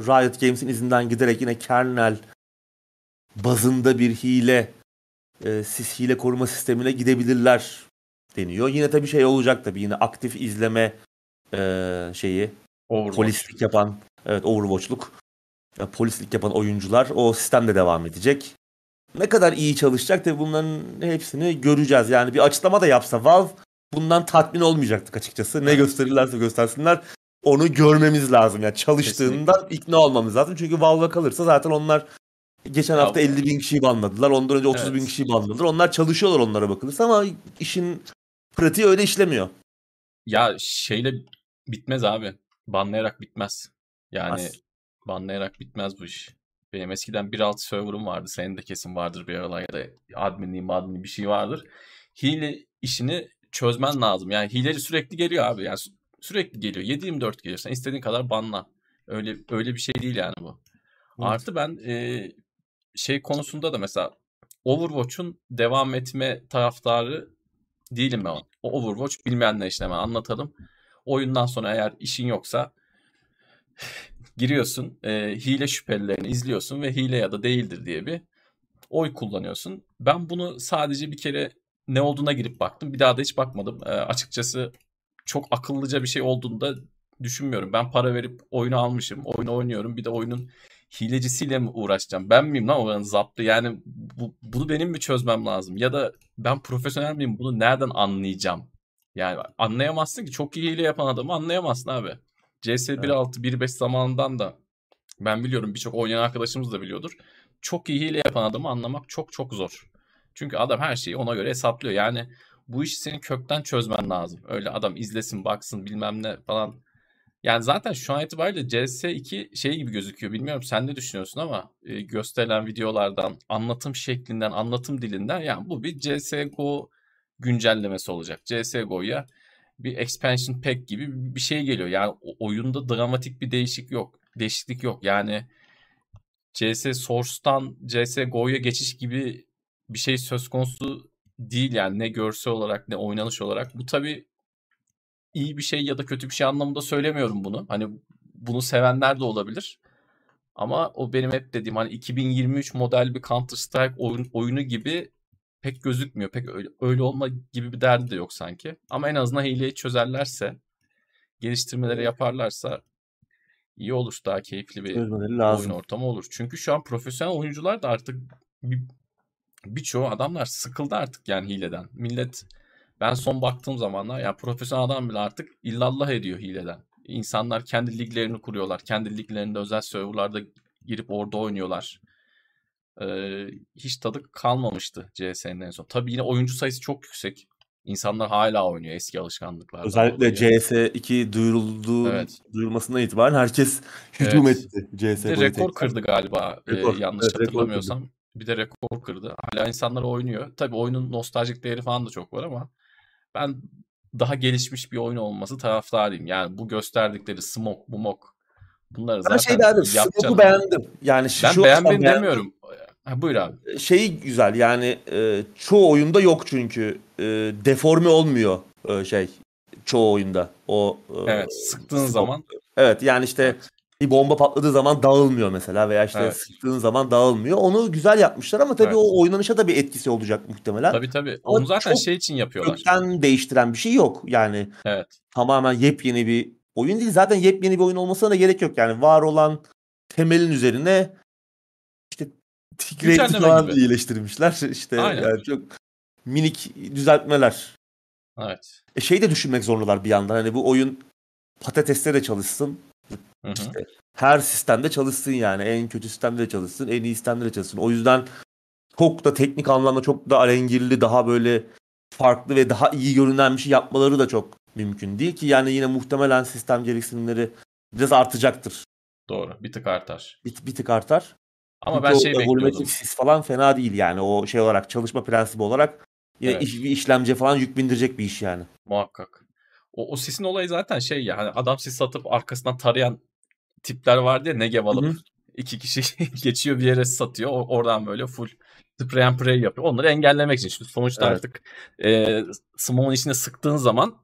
Riot Games'in izinden giderek yine kernel bazında bir hile e, sis hile koruma sistemine gidebilirler deniyor. Yine tabii şey olacak tabii yine aktif izleme e, şeyi Overwatch. polislik yapan evet Overwatch'luk polislik yapan oyuncular o sistemde devam edecek. Ne kadar iyi çalışacak tabii bunların hepsini göreceğiz. Yani bir açıklama da yapsa Valve bundan tatmin olmayacaktık açıkçası. Ne gösterirlerse göstersinler onu görmemiz lazım. Yani çalıştığından ikna olmamız lazım. Çünkü Valve'a kalırsa zaten onlar geçen hafta bu- 50 bin kişiyi banladılar. Ondan önce 30 bin Evet. kişiyi banladılar. Onlar çalışıyorlar onlara bakılırsa ama işin pratiği öyle işlemiyor. Ya şeyle bitmez abi. Banlayarak bitmez. Yani As- banlayarak bitmez bu iş. Benim eskiden 1.6 server'ım vardı. Senin de kesin vardır bir aralar ya da adminliği adminliği bir şey vardır. Hile işini çözmen lazım. Yani hileci sürekli geliyor abi. Yani sü- sürekli geliyor. 7-24 geliyor. Sen istediğin kadar banla. Öyle öyle bir şey değil yani bu. Evet. Artı ben e, şey konusunda da mesela Overwatch'un devam etme taraftarı değilim ben. O Overwatch bilmeyenler için hemen anlatalım. Oyundan sonra eğer işin yoksa giriyorsun, e, hile şüphelilerini izliyorsun ve hile ya da değildir diye bir oy kullanıyorsun. Ben bunu sadece bir kere ne olduğuna girip baktım. Bir daha da hiç bakmadım. E, açıkçası çok akıllıca bir şey olduğunu da düşünmüyorum. Ben para verip oyunu almışım. Oyunu oynuyorum. Bir de oyunun hilecisiyle mi uğraşacağım? Ben miyim lan oranın zaptı? Yani bu, bunu benim mi çözmem lazım? Ya da ben profesyonel miyim? Bunu nereden anlayacağım? Yani anlayamazsın ki. Çok iyi hile yapan adamı anlayamazsın abi. CS 1.6, 1.5 zamanından da ben biliyorum birçok oynayan arkadaşımız da biliyordur. Çok iyi hile yapan adamı anlamak çok çok zor. Çünkü adam her şeyi ona göre hesaplıyor. Yani bu işi senin kökten çözmen lazım. Öyle adam izlesin, baksın bilmem ne falan. Yani zaten şu an itibariyle CS2 şey gibi gözüküyor. Bilmiyorum sen ne düşünüyorsun ama e, gösterilen videolardan, anlatım şeklinden, anlatım dilinden yani bu bir CSGO güncellemesi olacak. CSGO'ya bir expansion pack gibi bir şey geliyor. Yani oyunda dramatik bir değişik yok. Değişiklik yok. Yani CS Source'tan CSGO'ya geçiş gibi bir şey söz konusu değil yani ne görsel olarak ne oynanış olarak. Bu tabii iyi bir şey ya da kötü bir şey anlamında söylemiyorum bunu. Hani bunu sevenler de olabilir. Ama o benim hep dediğim hani 2023 model bir Counter Strike oyun, oyunu gibi pek gözükmüyor. Pek öyle, öyle olma gibi bir derdi de yok sanki. Ama en azından hileyi çözerlerse, geliştirmeleri yaparlarsa iyi olur. Daha keyifli bir Çözmeleri oyun lazım. ortamı olur. Çünkü şu an profesyonel oyuncular da artık bir, birçoğu adamlar sıkıldı artık yani hileden. Millet ben son baktığım zamanlar ya profesyonel adam bile artık illallah ediyor hileden. İnsanlar kendi liglerini kuruyorlar. Kendi liglerinde özel serverlarda girip orada oynuyorlar. Ee, hiç tadı kalmamıştı CS'nin en son. Tabii yine oyuncu sayısı çok yüksek. İnsanlar hala oynuyor eski alışkanlıklardan Özellikle dolayı. CS2 duyurulduğu Evet. duyurulmasından itibaren herkes hücum Evet. etti Bir de rekor kırdı galiba e, Rekor. yanlış Evet, rekor hatırlamıyorsam. Bir de rekor kırdı. Hala insanlar oynuyor. Tabii oyunun nostaljik değeri falan da çok var ama ben daha gelişmiş bir oyun olması taraftarıyım. Yani bu gösterdikleri smoke, mumok bunları Ben zaten şey yapacağım. Smoke'u beğendim. Yani şu Ben beğenmedim demiyorum. Ha, buyur abi. Şeyi güzel yani e, çoğu oyunda yok çünkü e, deforme olmuyor e, şey çoğu oyunda o e, Evet sıktığın smoke. zaman Evet yani işte Evet. bir bomba patladığı zaman dağılmıyor mesela veya işte Evet. sıktığın zaman dağılmıyor. Onu güzel yapmışlar ama tabii Evet. o oynanışa da bir etkisi olacak muhtemelen. tabii tabii. Ama Onu zaten çok şey için yapıyorlar. Kökten değiştiren bir şey yok. Yani Evet. tamamen yepyeni bir oyun değil. Zaten yepyeni bir oyun olmasına da gerek yok. Yani var olan temelin üzerine Güncelleme falan gibi. iyileştirmişler. İşte Aynen. yani çok minik düzeltmeler. Evet. E şey de düşünmek zorundalar bir yandan. Hani bu oyun patateste de çalışsın. İşte her sistemde çalışsın yani. En kötü sistemde de çalışsın. En iyi sistemde de çalışsın. O yüzden çok da teknik anlamda çok da alengirli, daha böyle farklı ve daha iyi görünen bir şey yapmaları da çok mümkün değil ki. Yani yine muhtemelen sistem gereksinimleri biraz artacaktır. Doğru. Bir tık artar. Bir, bir tık artar. Ama Çünkü ben şey bekliyordum. sis falan fena değil yani. O şey olarak çalışma prensibi olarak yine Evet. iş, bir işlemciye falan yük bindirecek bir iş yani. Muhakkak. O, o sisin olayı zaten şey ya hani adam sis atıp arkasından tarayan tipler vardı ya Negev alıp Hı hı. iki kişi geçiyor bir yere sis atıyor. O- Oradan böyle full spray and pray yapıyor. Onları engellemek için. Çünkü sonuçta Evet. artık e, smoke'un içine sıktığın zaman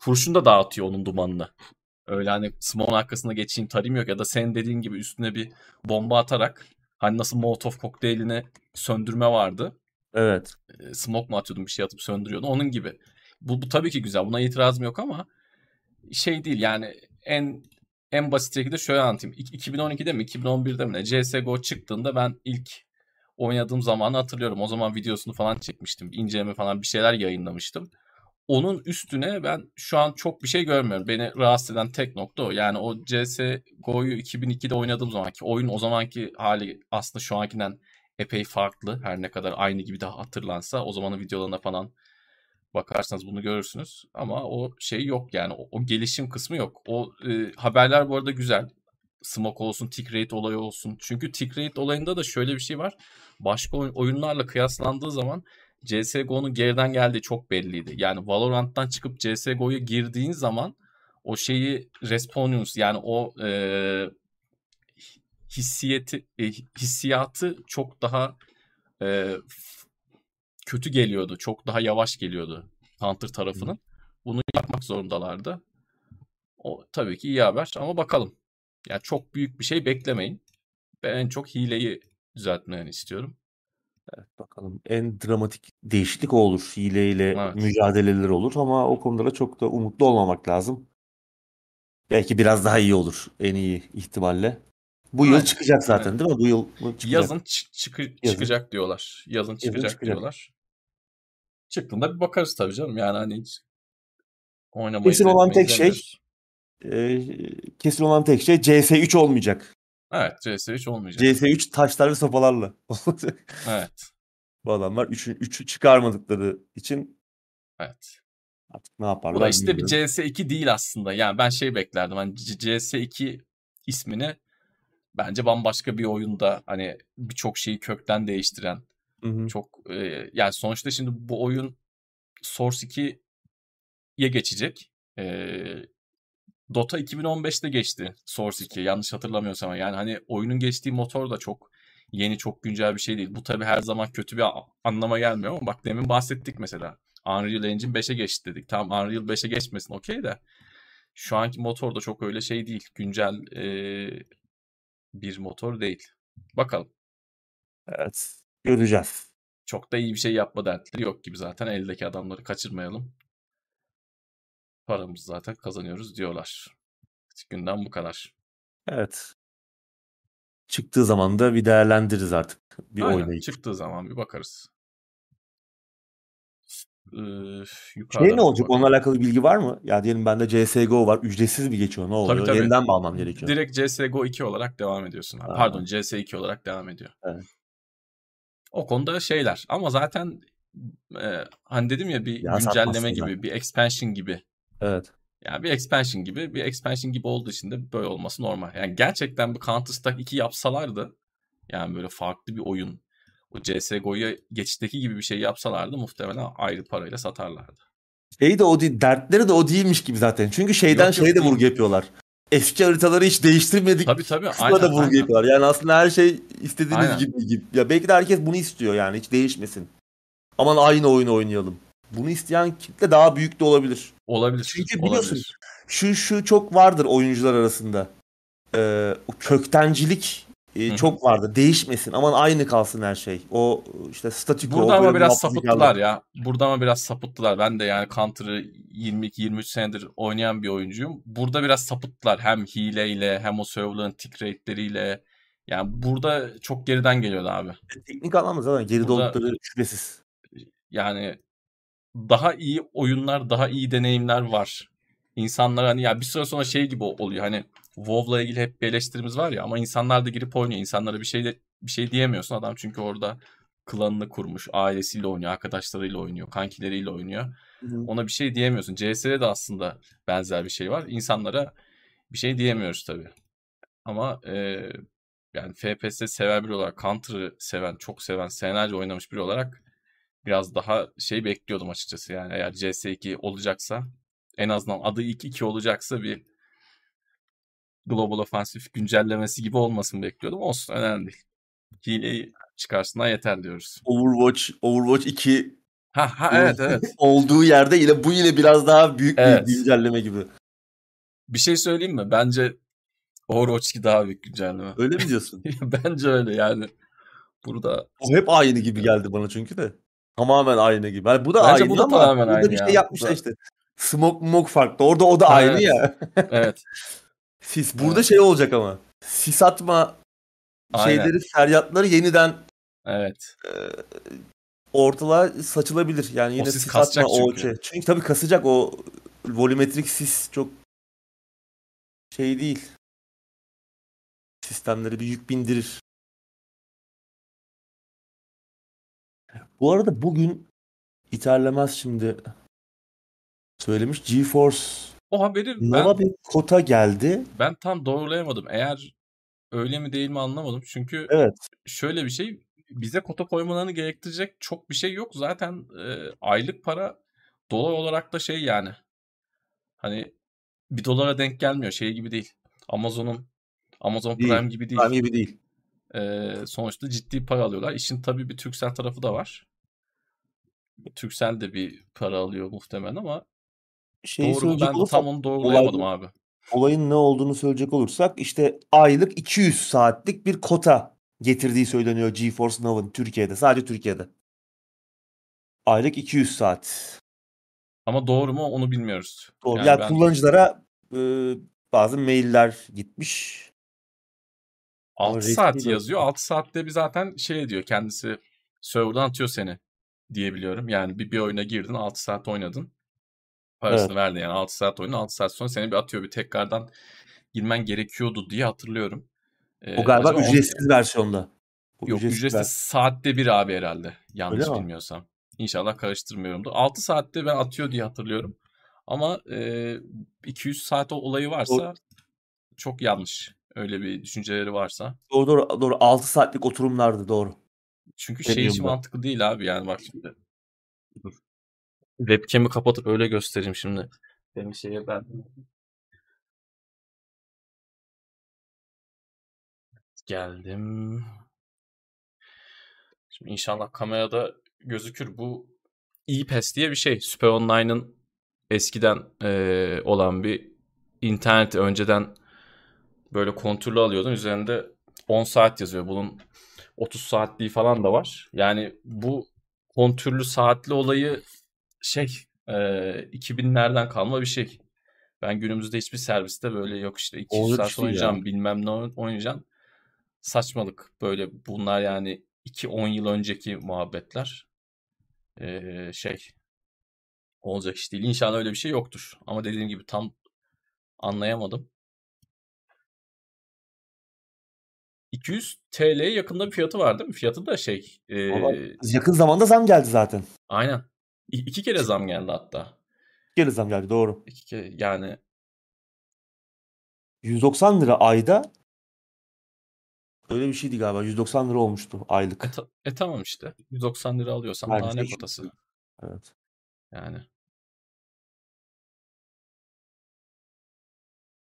kurşun da dağıtıyor onun dumanını. Öyle hani smoke'un arkasına geçeyim tarayayım yok ya da senin dediğin gibi üstüne bir bomba atarak hani nasıl Molotov kokteylini söndürme vardı Evet. e, smoke mu atıyordun bir şey atıp söndürüyordun onun gibi. Bu, bu tabii ki güzel buna itirazım yok ama şey değil yani en en basit şekilde şöyle anlatayım. İk- 2012'de mi 2011'de mi ne CSGO çıktığında ben ilk oynadığım zamanı hatırlıyorum. O zaman videosunu falan çekmiştim. inceleme falan bir şeyler yayınlamıştım. Onun üstüne ben şu an çok bir şey görmüyorum. Beni rahatsız eden tek nokta o. Yani o CSGO'yu 2002'de oynadığım zamanki oyun o zamanki hali aslında şu ankinden epey farklı. Her ne kadar aynı gibi de hatırlansa o zamanın videolarına falan bakarsanız bunu görürsünüz. Ama o şey yok yani. O, o gelişim kısmı yok. O e, haberler bu arada güzel. Smoke olsun, tick rate olayı olsun. Çünkü tick rate olayında da şöyle bir şey var. Başka oyun- oyunlarla kıyaslandığı zaman CSGO'nun geriden geldiği çok belliydi. Yani Valorant'tan çıkıp CSGO'ya girdiğin zaman o şeyi response yani o e, hissiyeti e, hissiyatı çok daha e, kötü geliyordu. Çok daha yavaş geliyordu Counter tarafının. Bunu yapmak zorundalardı. O tabii ki iyi haber ama bakalım. Yani çok büyük bir şey beklemeyin. Ben en çok hileyi düzeltmeni istiyorum. Bakalım en dramatik değişiklik o olur. Hileyle Evet. mücadeleler olur ama o konuda da çok da umutlu olmamak lazım. Belki biraz daha iyi olur en iyi ihtimalle. Bu yıl Aynen, çıkacak zaten aynen. değil mi? Bu yıl bu çıkacak. Yazın çık- çıkı- çıkacak diyorlar. Yazın çıkacak, çıkacak. diyorlar. Çıktığında bir bakarız tabii canım. Yani hani hiç oynamayı Kesin olan tek şey demiyoruz. Ee, kesin olan tek şey CS3 olmayacak. Evet CS3 olmayacak. CS3 taşlar ve sopalarla. Evet. Bu adamlar 3'ü 3'ü çıkarmadıkları için Evet. artık ne yaparlar Bu da işte bir bilmiyorum. CS2 değil aslında. Yani ben şey beklerdim. Hani C- CS2 ismini bence bambaşka bir oyunda hani birçok şeyi kökten değiştiren Hı hı. çok e, yani sonuçta şimdi bu oyun Source 2'ye geçecek. E, Dota 2015'te geçti Source 2 yanlış hatırlamıyorsam. Yani hani oyunun geçtiği motor da çok yeni çok güncel bir şey değil. Bu tabii her zaman kötü bir anlama gelmiyor ama bak demin bahsettik mesela. Unreal Engine 5'e geçti dedik. Tamam Unreal 5'e geçmesin okey de. Şu anki motor da çok öyle şey değil. Güncel e, bir motor değil. Bakalım. Evet. Göreceğiz. Çok da iyi bir şey yapma dertleri yok gibi zaten. Eldeki adamları kaçırmayalım. Paramızı zaten kazanıyoruz diyorlar. Günden bu kadar. Evet. Çıktığı zaman da bir değerlendiririz artık. Bir Aynen. oynayıp. Çıktığı zaman bir bakarız. Ee, Şey ne olacak? bakalım. Onunla alakalı bilgi var mı? Ya diyelim bende CSGO var. Ücretsiz mi geçiyor? Ne oluyor? tabii. Yeniden mi almam gerekiyor? Direkt CSGO 2 olarak devam ediyorsun. Ha. Pardon CS2 olarak devam ediyor. Evet. O konuda şeyler. Ama zaten e, hani dedim ya bir Ya güncelleme gibi, zaten. bir expansion gibi. Evet. Yani bir expansion gibi, bir expansion gibi olduğu için de böyle olması normal. Yani gerçekten bir Counter Strike 2 yapsalardı, yani böyle farklı bir oyun, o CSGO'ya geçişteki gibi bir şey yapsalardı muhtemelen ayrı parayla satarlardı. Şey de o değil. Dertleri de o değilmiş gibi zaten. Çünkü şeyden Yok, yok, şeye de değil. vurgu yapıyorlar. Eski haritaları hiç değiştirmedik. Tabii tabii. Kısmına Aynen, da vurgu aynen. yapıyorlar. Yani aslında her şey istediğiniz Aynen. gibi, gibi. Ya belki de herkes bunu istiyor yani. Hiç değişmesin. Aman aynı oyunu oynayalım. Bunu isteyen kitle daha büyük de olabilir. Olabilir. Çünkü biliyorsun, olabilir. Şu şu çok vardır oyuncular arasında. Ee, köktencilik e, çok vardır. Değişmesin. Aman aynı kalsın her şey. O işte statiko. Burada ama biraz sapıttılar ya. Burada ama biraz sapıttılar. Ben de yani Counter'ı 22-23 senedir oynayan bir oyuncuyum. Burada biraz sapıttılar. Hem hileyle hem o serverların tick rate'leriyle. Yani burada çok geriden geliyordu abi. Teknik anlamda zaten geride Burada- oldukları şüphesiz. Yani daha iyi oyunlar, daha iyi deneyimler var. İnsanlar hani ya bir süre sonra şey gibi oluyor. Hani WoW'la ilgili hep bir eleştirimiz var ya ama insanlar da girip oynuyor. İnsanlara bir şey de bir şey diyemiyorsun adam çünkü orada klanını kurmuş. Ailesiyle oynuyor, arkadaşlarıyla oynuyor, kankileriyle oynuyor. Hı hı. Ona bir şey diyemiyorsun. CS'de de aslında benzer bir şey var. İnsanlara bir şey diyemiyoruz tabii. Ama e, yani FPS sever biri olarak, Counter'ı seven, çok seven, senelerce oynamış biri olarak biraz daha şey bekliyordum açıkçası. Yani eğer CS2 olacaksa en azından adı ilk 2 olacaksa bir Global Offensive güncellemesi gibi olmasını bekliyordum. Olsun önemli değil. Hileyi çıkarsınlar yeter diyoruz. Overwatch, Overwatch 2 Ha ha evet evet. olduğu yerde yine bu yine biraz daha büyük Evet. bir güncelleme gibi. Bir şey söyleyeyim mi? Bence Overwatch 2 daha büyük güncelleme. Öyle mi diyorsun? Bence öyle yani. Burada O hep aynı gibi geldi bana çünkü de. Tamamen aynı gibi. Yani bu da Bence aynı bu da ama tamamen burada aynı bir ya. şey yapmışlar Bu da- işte. Smoke mok farklı. Orada o da aynı Evet. ya. evet. Sis burada Evet. şey olacak ama. Sis atma Aynen. şeyleri, feryatları yeniden Evet. ortalığa saçılabilir. Yani yine sis sis, kasacak atma o çünkü. şey. Çünkü tabii kasacak o volumetrik sis çok şey değil. Sistemleri bir yük bindirir. Bu arada bugün İterlemez şimdi söylemiş GeForce O haberi ben, Nova bir kota geldi. ben tam doğrulayamadım. Eğer öyle mi değil mi anlamadım. Çünkü Evet. şöyle bir şey bize kota koymalarını gerektirecek çok bir şey yok. Zaten e, aylık para dolar olarak da şey yani. Hani bir dolara denk gelmiyor. Şey gibi değil. Amazon'un Amazon Değil. Prime gibi değil. Prime gibi değil. E, sonuçta ciddi para alıyorlar. İşin tabii bir Turkcell tarafı da var. Turkcell de bir para alıyor muhtemelen ama Şeyi doğru Ben olursak tam onu doğrulayamadım olay- abi. olayın ne olduğunu söyleyecek olursak işte aylık 200 saatlik bir kota getirdiği söyleniyor GeForce Now'ın Türkiye'de. Sadece Türkiye'de. Aylık 200 saat. Ama doğru mu onu bilmiyoruz. Doğru. Yani Yani ben kullanıcılara e, bazı mailler gitmiş. 6 resmi saat yazıyor. 6 saatte bir zaten şey diyor kendisi serverdan atıyor seni diyebiliyorum. Yani bir, bir oyuna girdin 6 saat oynadın. Parasını verdin yani 6 saat oynadın 6 saat sonra seni bir atıyor bir tekrardan girmen gerekiyordu diye hatırlıyorum. Ee, O galiba acaba on- ücretsiz versiyonda. O Yok ücretsiz ver- saatte bir abi herhalde. Yanlış Öyle mi? bilmiyorsam. İnşallah karıştırmıyorumdur. 6 saatte ben atıyor diye hatırlıyorum. Ama e, 200 saat o- olayı varsa çok yanlış. Öyle bir düşünceleri varsa. Doğru doğru, doğru 6 saatlik oturumlardı doğru. Çünkü şey hiç mantıklı değil abi yani bak şimdi. Dur. Webcam'i kapatıp öyle göstereyim şimdi. Benim şeye ben geldim. Şimdi inşallah kamerada gözükür. Bu E-Pass diye bir şey. Super Online'ın eskiden eee, olan bir internet önceden böyle kontrolü alıyordun. Üzerinde 10 saat yazıyor. Bunun 30 saatliği falan da var. Yani bu kontürlü saatli olayı şey eee 2000'lerden kalma bir şey. Ben günümüzde hiçbir serviste böyle yok işte 200 Olacak saat iş değil ya. oynayacağım bilmem ne oynayacağım. Saçmalık böyle bunlar yani 2-10 yıl önceki muhabbetler. Eee, şey olacak iş değil. İnşallah öyle bir şey yoktur. Ama dediğim gibi tam anlayamadım. 200 TL'ye yakında bir fiyatı var değil mi? Fiyatı da şey. Vallahi yakın zamanda zam geldi zaten. aynen. İ- iki kere zam geldi hatta. Geri zam geldi doğru. İki kere, yani 190 lira ayda öyle bir şeydi galiba. 190 lira olmuştu aylık. e, ta- e tamam işte. 190 lira alıyorsan Aynen, daha ne kotası? Evet. Yani.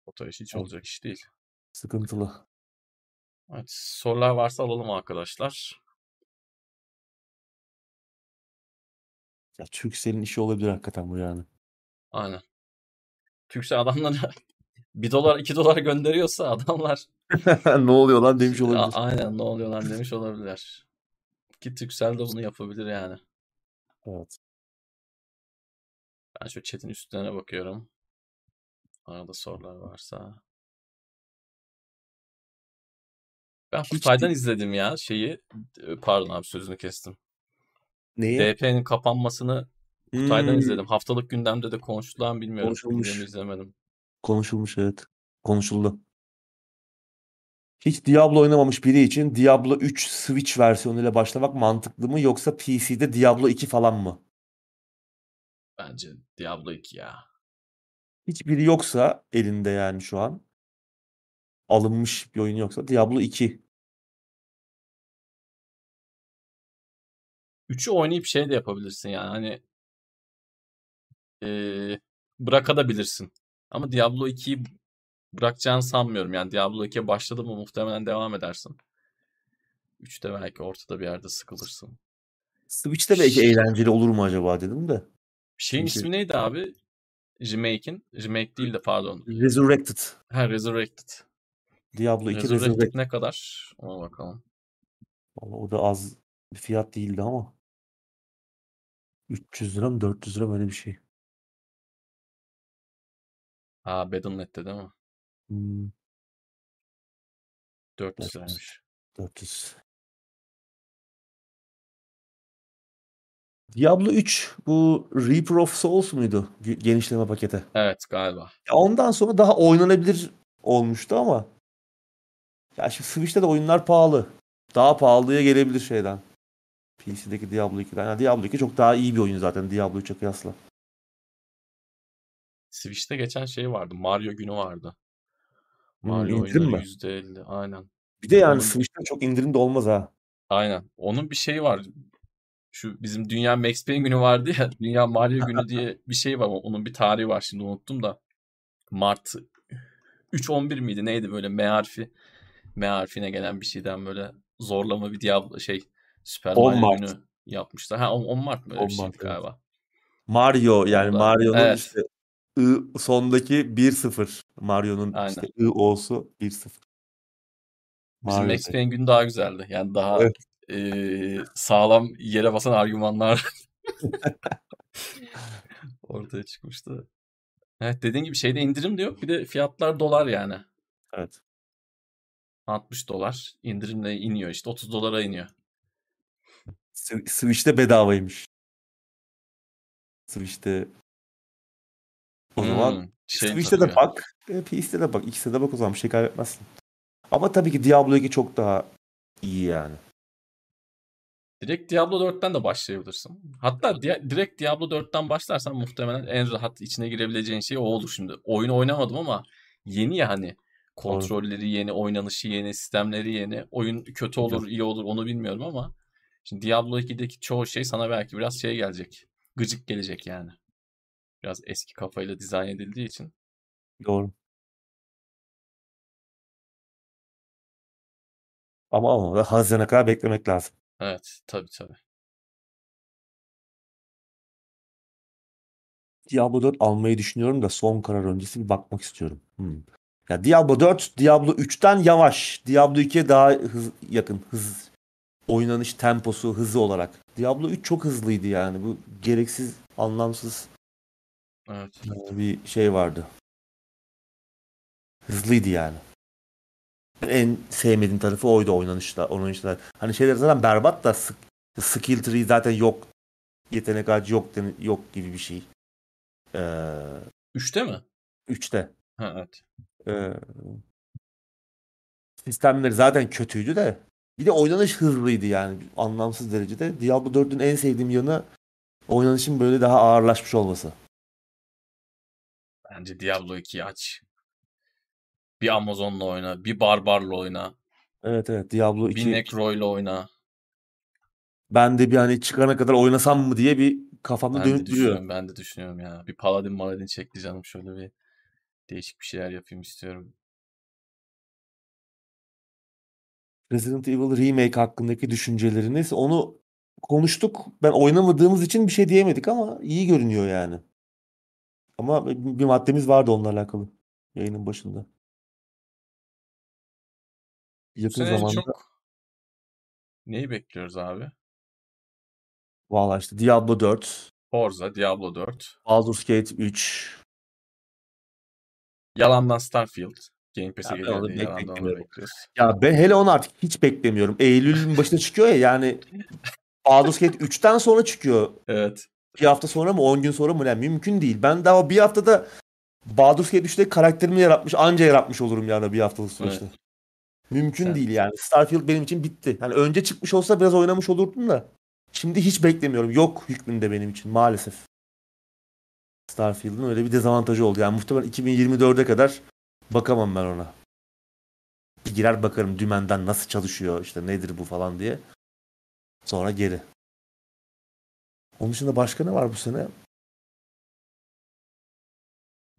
Kota işi hiç Evet. olacak iş değil. Sıkıntılı. Evet, sorular varsa alalım arkadaşlar. Ya Turkcell'in işi olabilir hakikaten bu yani. Aynen. Türkcell adamlara 1 dolar 2 dolar gönderiyorsa adamlar ne oluyor lan demiş olabilir. aynen ne oluyor lan demiş olabilirler. Ki Türkcell de bunu yapabilir yani. Evet. Ben şu chat'in üstlerine bakıyorum. Arada sorular varsa. Ben Hiç Kutay'dan değil. izledim ya şeyi. E, Pardon abi sözünü kestim. Neyi? DP'nin kapanmasını Kutay'dan Hmm, izledim. Haftalık gündemde de konuşulan bilmiyorum. Konuşulmuş. Gündemi izlemedim. Konuşulmuş evet. Konuşuldu. Hiç Diablo oynamamış biri için Diablo 3 Switch versiyonuyla başlamak mantıklı mı yoksa PC'de Diablo 2 falan mı? Bence Diablo 2 ya. Hiçbiri yoksa elinde yani şu an alınmış bir oyun yoksa Diablo 2. 3'ü oynayıp şey de yapabilirsin yani hani ee, bırakabilirsin. Ama Diablo 2'yi bırakacağını sanmıyorum. Yani Diablo 2'ye başladın mı muhtemelen devam edersin. 3'te belki ortada bir yerde sıkılırsın. Switch'te belki eğlenceli olur mu acaba dedim de. Şeyin Çünkü- ismi neydi abi? Remake'in. Remake değil de pardon. Resurrected. Ha Resurrected. Diablo 2 Resurrected Resurrected. ne kadar? Ona bakalım. Vallahi o da az bir fiyat değildi ama. 300 lira mı 400 lira mı öyle bir şey. Ha Battle.net'te değil mi? Hmm, 400 Evet. liraymış. 400. Diablo 3 bu Reaper of Souls muydu? Ge- Genişleme paketi. Evet galiba. Ondan sonra daha oynanabilir olmuştu ama ya şimdi Switch'te de oyunlar pahalı. Daha pahalıya gelebilir şeyden. PC'deki Diablo 2'den. Yani Diablo 2 çok daha iyi bir oyun zaten Diablo 3'e kıyasla. Switch'te geçen şey vardı. Mario günü vardı. Hmm, Mario indirim oyunları mi? %50. Aynen. Bir de yani Onun- Switch'te çok indirim de olmaz ha. Aynen. Onun bir şeyi var. Şu bizim Dünya Max Payne günü vardı ya. Dünya Mario günü diye bir şey var. Onun bir tarihi var şimdi unuttum da. Mart 3-11 miydi neydi böyle M harfi. M harfine gelen bir şeyden böyle zorlama bir Diablo şey Süper 10 Mario günü yapmışlar. Ha 10, 10 Mart mı öyle 10 bir Mart, evet. galiba. Mario yani Mario'nun Evet. işte I sondaki 1-0. Mario'nun Aynen. işte I olsu 1-0. Bizim Max. Payne günü daha güzeldi. Yani daha Evet. eee, sağlam yere basan argümanlar ortaya çıkmıştı. Evet dediğin gibi şeyde indirim de yok. Bir de fiyatlar dolar yani. Evet. 60 dolar indirimle iniyor işte 30 dolara iniyor. Sw- Switch'te bedavaymış. Switch'te o zaman Hmm, şey Switch'te de ya. bak, e, PC'de de bak. İkisine de bak o zaman bir şey kaybetmezsin. Ama tabii ki Diablo 2 çok daha iyi yani. Direkt Diablo 4'ten de başlayabilirsin. Hatta di- direkt Diablo 4'ten başlarsan muhtemelen en rahat içine girebileceğin şey o olur şimdi. Oyun oynamadım ama yeni ya hani. Kontrolleri yeni, oynanışı yeni, sistemleri yeni. Oyun kötü olur, iyi olur onu bilmiyorum ama şimdi Diablo 2'deki çoğu şey sana belki biraz şey gelecek. Gıcık gelecek yani. Biraz eski kafayla dizayn edildiği için. Doğru. Ama ama da Haziran'a kadar beklemek lazım. Evet, tabii tabii. Diablo 4 almayı düşünüyorum da son karar öncesi bir bakmak istiyorum. Hmm. Ya Diablo 4, Diablo 3'ten yavaş. Diablo 2'ye daha hız, yakın. Hız, oynanış temposu, hızı olarak. Diablo 3 çok hızlıydı yani. Bu gereksiz, anlamsız Evet. bir şey vardı. Hızlıydı yani. En sevmediğim tarafı oydu oynanışta, oynanışlar. Hani şeyler zaten berbat da skill tree zaten yok. Yetenek ağacı yok, yok gibi bir şey. Ee, 3'te mi? 3'te. Ha, evet. Ee, sistemleri zaten kötüydü de bir de oynanış hızlıydı yani anlamsız derecede. Diablo 4'ün en sevdiğim yanı oynanışın böyle daha ağırlaşmış olması. Bence Diablo 2'yi aç. Bir Amazon'la oyna, bir Barbar'la oyna, Evet evet Diablo bir 2 Necro'yla oyna. ben de bir hani çıkana kadar oynasam mı diye bir kafamda Ben dönüp duruyor. ben de düşünüyorum ya. Bir Paladin Maladin çekti canım şöyle bir değişik bir şeyler yapayım istiyorum. Resident Evil Remake hakkındaki düşünceleriniz onu konuştuk. Ben oynamadığımız için bir şey diyemedik ama iyi görünüyor yani. Ama bir maddemiz vardı onunla alakalı yayının başında. Yakın sene en zamanda çok neyi bekliyoruz abi? valla işte Diablo 4, Forza, Diablo 4, Baldur's Gate 3. yalandan Starfield. Game Pass'e onu bek- yalandan bekliyoruz. Ya ben hele onu artık hiç beklemiyorum. Eylül'ün başında çıkıyor ya yani Baldur's Gate 3'ten sonra çıkıyor. Evet. Bir hafta sonra mı 10 gün sonra mı ne mümkün değil. Ben daha bir haftada Baldur's Gate 3'te karakterimi yaratmış anca yaratmış olurum yani bir haftalık süreçte. Mümkün Sen- değil yani. Starfield benim için bitti. Yani önce çıkmış olsa biraz oynamış olurdum da. Şimdi hiç beklemiyorum. Yok hükmünde benim için maalesef. Starfield'ın öyle bir dezavantajı oldu. Yani muhtemelen 2024'e kadar bakamam ben ona. Bir girer bakarım dümenden nasıl çalışıyor işte nedir bu falan diye. Sonra geri. Onun dışında başka ne var bu sene?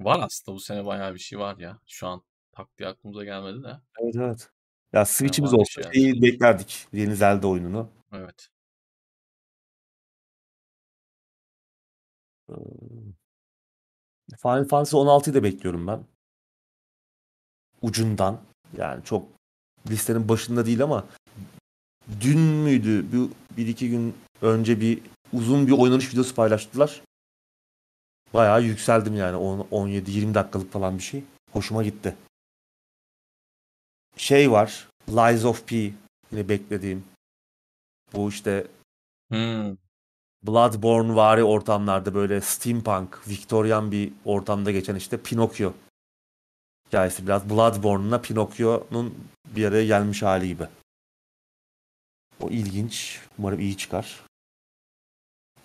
Var aslında bu sene bayağı bir şey var ya. Şu an tak diye aklımıza gelmedi de. Evet evet. Ya Switch'imiz bir olsa şey şeyi beklerdik. Yeni Zelda oyununu. Evet. Final Fantasy 16'yı da bekliyorum ben. Ucundan. Yani çok listenin başında değil ama dün müydü? Bir, bir iki gün önce bir uzun bir oynanış videosu paylaştılar. Bayağı yükseldim yani. 17-20 dakikalık falan bir şey. Hoşuma gitti. Şey var. Lies of P. Yine beklediğim. Bu işte Hmm. Bloodborne vari ortamlarda böyle steampunk, Victorian bir ortamda geçen işte Pinokyo hikayesi biraz Bloodborne'la Pinokyo'nun bir araya gelmiş hali gibi. O ilginç. Umarım iyi çıkar.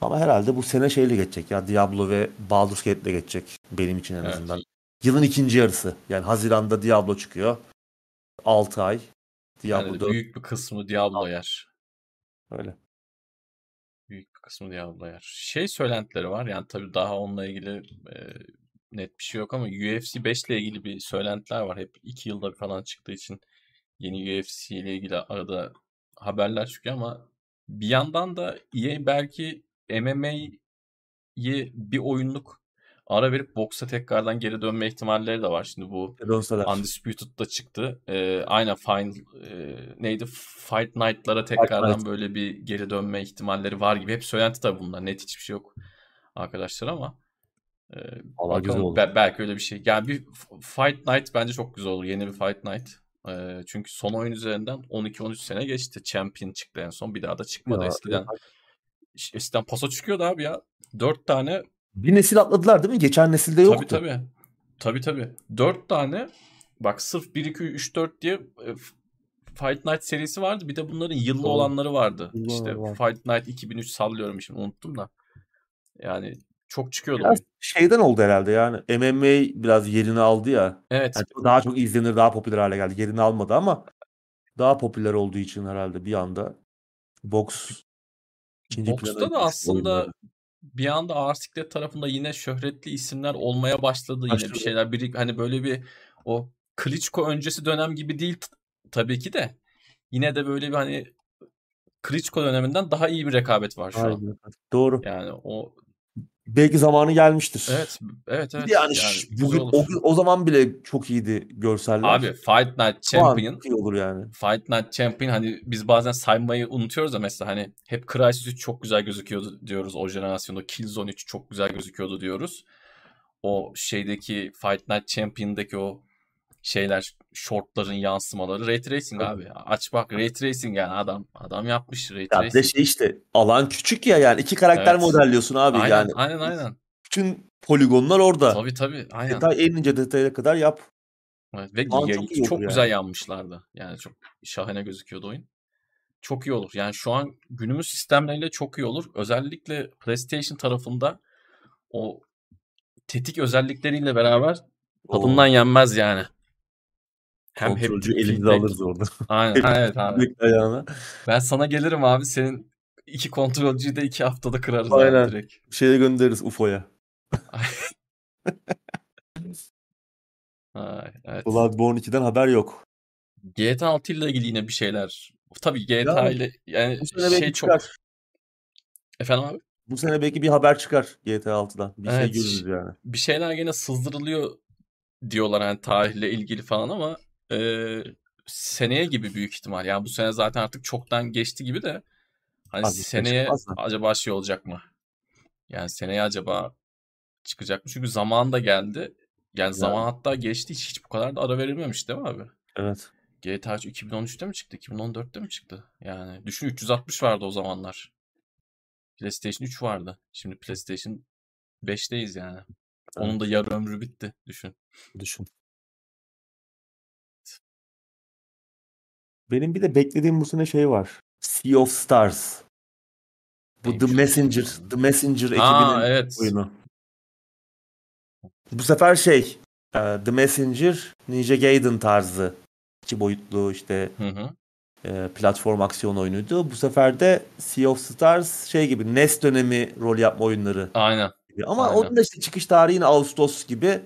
Ama herhalde bu sene şeyle geçecek ya Diablo ve Baldur's Gate'le geçecek benim için en Evet. azından. Yılın ikinci yarısı. Yani Haziran'da Diablo çıkıyor. 6 ay. Diablo Yani 4 büyük bir kısmı Diablo yer. öyle. Kısmı Diablo yer. Şey söylentileri var yani tabii daha onunla ilgili e, net bir şey yok ama UFC 5 ile ilgili bir söylentiler var. Hep 2 yılda falan çıktığı için yeni UFC ile ilgili arada haberler çıkıyor ama bir yandan da EA belki MMA'yi bir oyunluk ara verip boksa tekrardan geri dönme ihtimalleri de var. Şimdi bu Dönseler. Undisputed'da çıktı. Ee, aynen Final e, neydi? Fight Night'lara tekrardan Night. böyle bir geri dönme ihtimalleri var gibi. Hep söylenti tabii bunlar. Net hiçbir şey yok arkadaşlar ama e, Vallahi güzel olur. Be- belki öyle bir şey. Yani bir Fight Night bence çok güzel olur. Yeni bir Fight Night. E, çünkü son oyun üzerinden 12-13 sene geçti. Champion çıktı en son. Bir daha da çıkmadı. Ya, eskiden eskiden paso çıkıyordu abi ya. 4 tane Bir nesil atladılar değil mi? Geçen nesilde yoktu. Tabii tabii. Tabii tabii. 4 tane bak sırf 1 2 3 4 diye e, Fight Night serisi vardı. Bir de bunların yıllı Doğru. olanları vardı. Yıllı işte olanları Fight Night 2003 sallıyorum şimdi unuttum da. Yani çok çıkıyordu Biraz oyun. şeyden oldu herhalde yani MMA biraz yerini aldı ya. Evet. Yani daha çok izlenir, daha popüler hale geldi. Yerini almadı ama daha popüler olduğu için herhalde bir anda boks ikinci Boks'ta da aslında oyunlarda. Bir anda ağır siklet tarafında yine şöhretli isimler olmaya başladı. Yine Başladı. bir şeyler bir hani böyle bir o Klitschko öncesi dönem gibi değil tabii ki de. Yine de böyle bir hani Klitschko döneminden daha iyi bir rekabet var şu an. Aynen. Doğru. Yani o Belki zamanı gelmiştir. evet evet evet yani, yani bugün o, o zaman bile çok iyiydi görseller. Abi Fight Night Champion iyi olur yani. Fight Night Champion hani biz bazen saymayı unutuyoruz da mesela hani hep Crysis 3 çok güzel gözüküyordu diyoruz o jenerasyonda Killzone 3 çok güzel gözüküyordu diyoruz. O şeydeki Fight Night Champion'daki o şeyler shortların yansımaları Ray Tracing abi. Aç bak Ray Tracing yani adam adam yapmış Ray Ya Tracing. şey işte alan küçük ya yani iki karakter Evet. modelliyorsun abi Aynen yani. aynen aynen. Bütün poligonlar orada. Tabii tabii aynen. Detay en ince detaya kadar yap. Evet, ve ya- çok çok olur güzel yani. yanmışlardı. Yani çok şahane gözüküyordu oyun. Çok iyi olur. Yani şu an günümüz sistemleriyle çok iyi olur. Özellikle PlayStation tarafında o tetik özellikleriyle beraber tadından yenmez yani. Hem Kontrolcü elimize feedback- alırız orada. Aynen, ha, evet abi. Ayağına. Ben sana gelirim abi. Senin iki kontrolcüyü de iki haftada kırarız Aynen. abi direkt. Bir şeye göndeririz UFO'ya. Ay, evet. Bloodborne 2'den haber yok. GTA 6 ile ilgili yine bir şeyler. Tabii GTA Ya, ile yani şey çok. çıkar. Efendim abi? Bu sene belki bir haber çıkar GTA 6'dan. Bir şey Evet. görürüz yani. bir şeyler gene sızdırılıyor diyorlar hani tarihle ilgili falan ama e, seneye gibi büyük ihtimal. Yani bu sene zaten artık çoktan geçti gibi de hani Abi, seneye acaba şey olacak mı? Yani seneye acaba çıkacak mı? Çünkü zaman da geldi. Yani zaman hatta geçti. Hiç, hiç bu kadar da ara verilmemiş değil mi abi? Evet. GTA 3 2013'te mi çıktı? 2014'te mi çıktı? Yani düşün 360 vardı o zamanlar. PlayStation 3 vardı. Şimdi PlayStation 5'teyiz yani. Onun da yarı ömrü bitti düşün. Düşün. Benim bir de beklediğim bu sene şey var. Sea of Stars. Bu Neymiş The? Messenger. The Messenger ekibinin evet. oyunu. Bu sefer şey e, The Messenger Ninja Gaiden tarzı iki boyutlu işte Hı hı. e, platform aksiyon oyunuydu. Bu sefer de Sea of Stars şey gibi NES dönemi rol yapma oyunları Aynen. gibi. Ama Aynen. onun da işte çıkış tarihi yine Ağustos gibi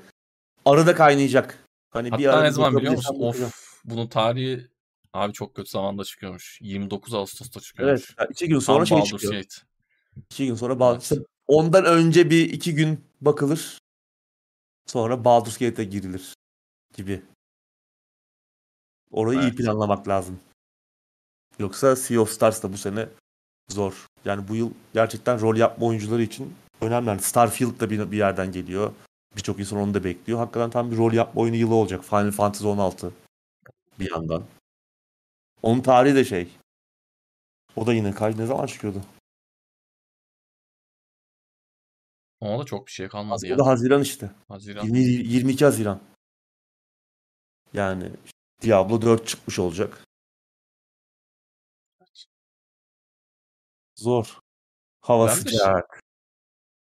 arada kaynayacak. Hani bir Hatta ara ne zaman biliyor musun? Of bunun tarihi abi çok kötü zamanda çıkıyormuş. 29 Ağustos'ta çıkıyormuş. Evet. yani iki gün sonra Tam şey Baldur's çıkıyor. Gate. İki gün sonra Baldur's Evet. ondan önce bir iki gün bakılır. Sonra Baldur's Gate'e girilir gibi. Orayı iyi Evet. planlamak lazım. Yoksa Sea of Stars da bu sene zor. Yani bu yıl gerçekten rol yapma oyuncuları için önemli. Yani Starfield da bir, bir yerden geliyor. Birçok insan onu da bekliyor. Hakikaten tam bir rol yapma oyunu yılı olacak. Final Fantasy 16 bir yandan. Onun tarihi de şey. O da yine kaç ne zaman çıkıyordu? Ona da çok bir şey kalmadı ya. O da Haziran işte. Haziran. 20, 22 Haziran. Yani Diablo 4 çıkmış olacak. Zor. Hava Ben sıcak.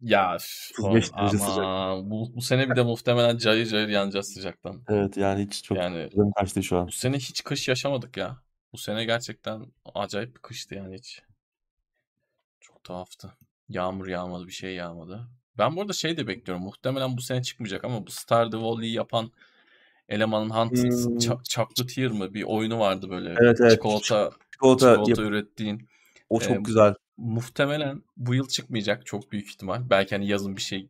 Ya üf, 35 oğlum, sıcak. bu, bu sene bir de muhtemelen cayır cayır yanacağız sıcaktan. Evet yani hiç çok Yani kaçtı şu an. bu sene hiç kış yaşamadık ya. Bu sene gerçekten acayip bir kıştı yani hiç. Çok tuhaftı. Yağmur yağmadı, bir şey yağmadı. Ben bu arada şey de bekliyorum. Muhtemelen bu sene çıkmayacak ama bu Stardew Valley'i yapan elemanın Hunted Hmm. Ch- Chocolatier mı bir oyunu vardı böyle. Evet, evet. Çikolata, Çikolata, çikolata yap- ürettiğin. o çok Ee, güzel. Muhtemelen bu yıl çıkmayacak çok büyük ihtimal. Belki hani yazın bir şey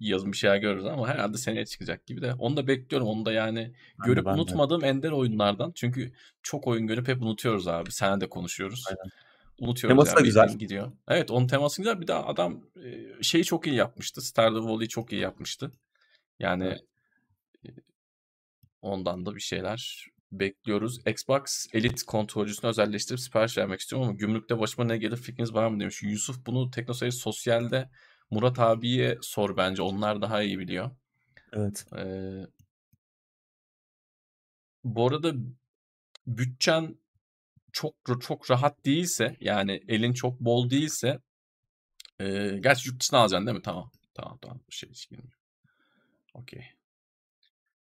yazın bir şeyler görürüz ama herhalde seneye çıkacak gibi de. Onu da bekliyorum. Onu da yani Ben de, görüp ben de. unutmadığım ender oyunlardan. Çünkü çok oyun görüp hep unutuyoruz abi. Sen de konuşuyoruz. Aynen. Unutuyoruz Teması da yani. güzel. bildiğin gidiyor. Evet onun teması güzel. Bir de adam e, şeyi çok iyi yapmıştı. Stardew Valley'i çok iyi yapmıştı. Yani Evet. e, ondan da bir şeyler bekliyoruz. Xbox Elite kontrolcüsünü özelleştirip sipariş vermek istiyorum ama gümrükte başıma ne gelir fikriniz var mı demiş. Yusuf bunu Teknoseyir Sosyal'de Murat abiye sor bence. Onlar daha iyi biliyor. Evet. Ee, bu arada bütçen çok çok rahat değilse yani elin çok bol değilse e, gerçi yurt dışına alacaksın değil mi? Tamam. Tamam tamam. Bir şey hiç girmiyor. Okey.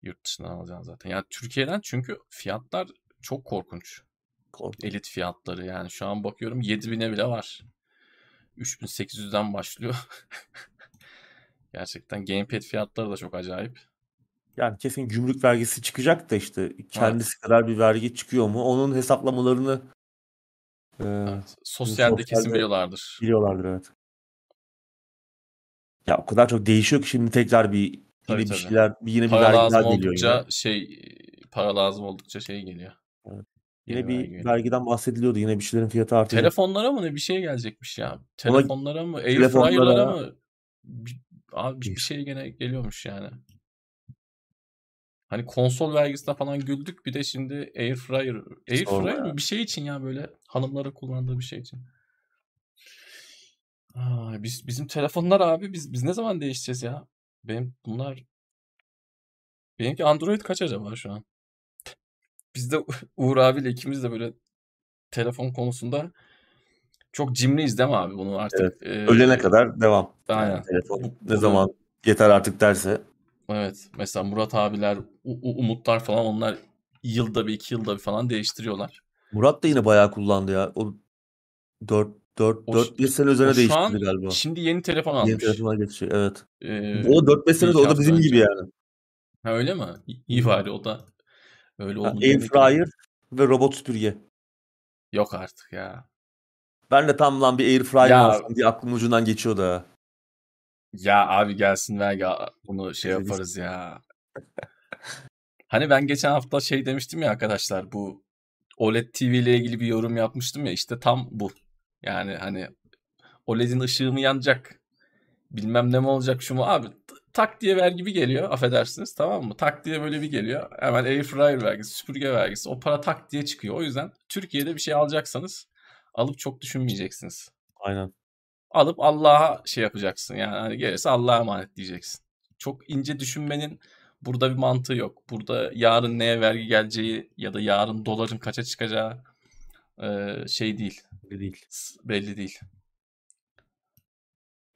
Yurt dışından alacaksın zaten. Yani Türkiye'den çünkü fiyatlar çok korkunç. Korkunç. Elit fiyatları yani. Şu an bakıyorum 7000'e bile var. 3800'den başlıyor. Gerçekten gamepad fiyatları da çok acayip. Yani kesin gümrük vergisi çıkacak da işte kendisi kadar bir vergi çıkıyor mu? Onun hesaplamalarını e, Evet. Sosyalde kesin biliyorlardır. biliyorlardır evet. Ya o kadar çok değişiyor ki şimdi tekrar bir yine Tabii, bir tabii. şeyler bir yine bir Para vergi lazım daha geliyor oldukça yine. şey para lazım oldukça şey geliyor. Evet. Yine vergi bir geliyor. vergiden bahsediliyordu. Yine bir şeylerin fiyatı artacak. Telefonlara mı ne bir şey gelecekmiş ya. Telefonlara mı? Airfryer'lara mı? Bir, abi bir şey gene geliyormuş yani. Hani konsol vergisine falan güldük bir de şimdi Airfryer. Airfryer mı? Bir şey için ya böyle hanımlara kullandığı bir şey için. Aa, biz bizim telefonlar abi biz biz ne zaman değişeceğiz ya? Benim bunlar benimki Android kaç acaba şu an? Biz de Uğur abiyle ikimiz de böyle telefon konusunda çok cimriyiz değil mi abi bunu artık? Evet. e, Ölene kadar devam. Aynen. Telefon ne zaman yeter artık derse. Evet. Mesela Murat abiler, U- U- Umutlar falan onlar yılda bir iki yılda bir falan değiştiriyorlar. Murat da yine bayağı kullandı ya. O 4 4 O 4 5 sene üzerine an galiba. Şimdi yeni telefon Yeni almış. telefona geçecek. Evet. Ee, O 4 5 sene de o da bizim önce. gibi yani. Ha, öyle mi? İyi bari o da öyle Ha. Airfryer ve robot süpürge. Yok artık ya. Ben de tam lan bir Airfryer Ya- olsam diye aklımın ucundan geçiyordu ha. Ya abi gelsin ver ya bunu şey yaparız ya. Hani ben geçen hafta şey demiştim ya arkadaşlar bu OLED TV ile ilgili bir yorum yapmıştım ya işte tam bu. Yani hani OLED'in ışığı mı yanacak? Bilmem ne mi olacak şu mu? Abi tak diye vergi bir geliyor affedersiniz tamam mı? Tak diye böyle bir geliyor. Hemen airfryer vergisi, süpürge vergisi o para tak diye çıkıyor. O yüzden Türkiye'de bir şey alacaksanız alıp çok düşünmeyeceksiniz. Aynen. Alıp Allah'a şey yapacaksın. Yani hani gelirse Allah'a emanet diyeceksin. Çok ince düşünmenin Burada bir mantığı yok. Burada yarın neye vergi geleceği ya da yarın doların kaça çıkacağı şey değil. Belli değil. Belli değil.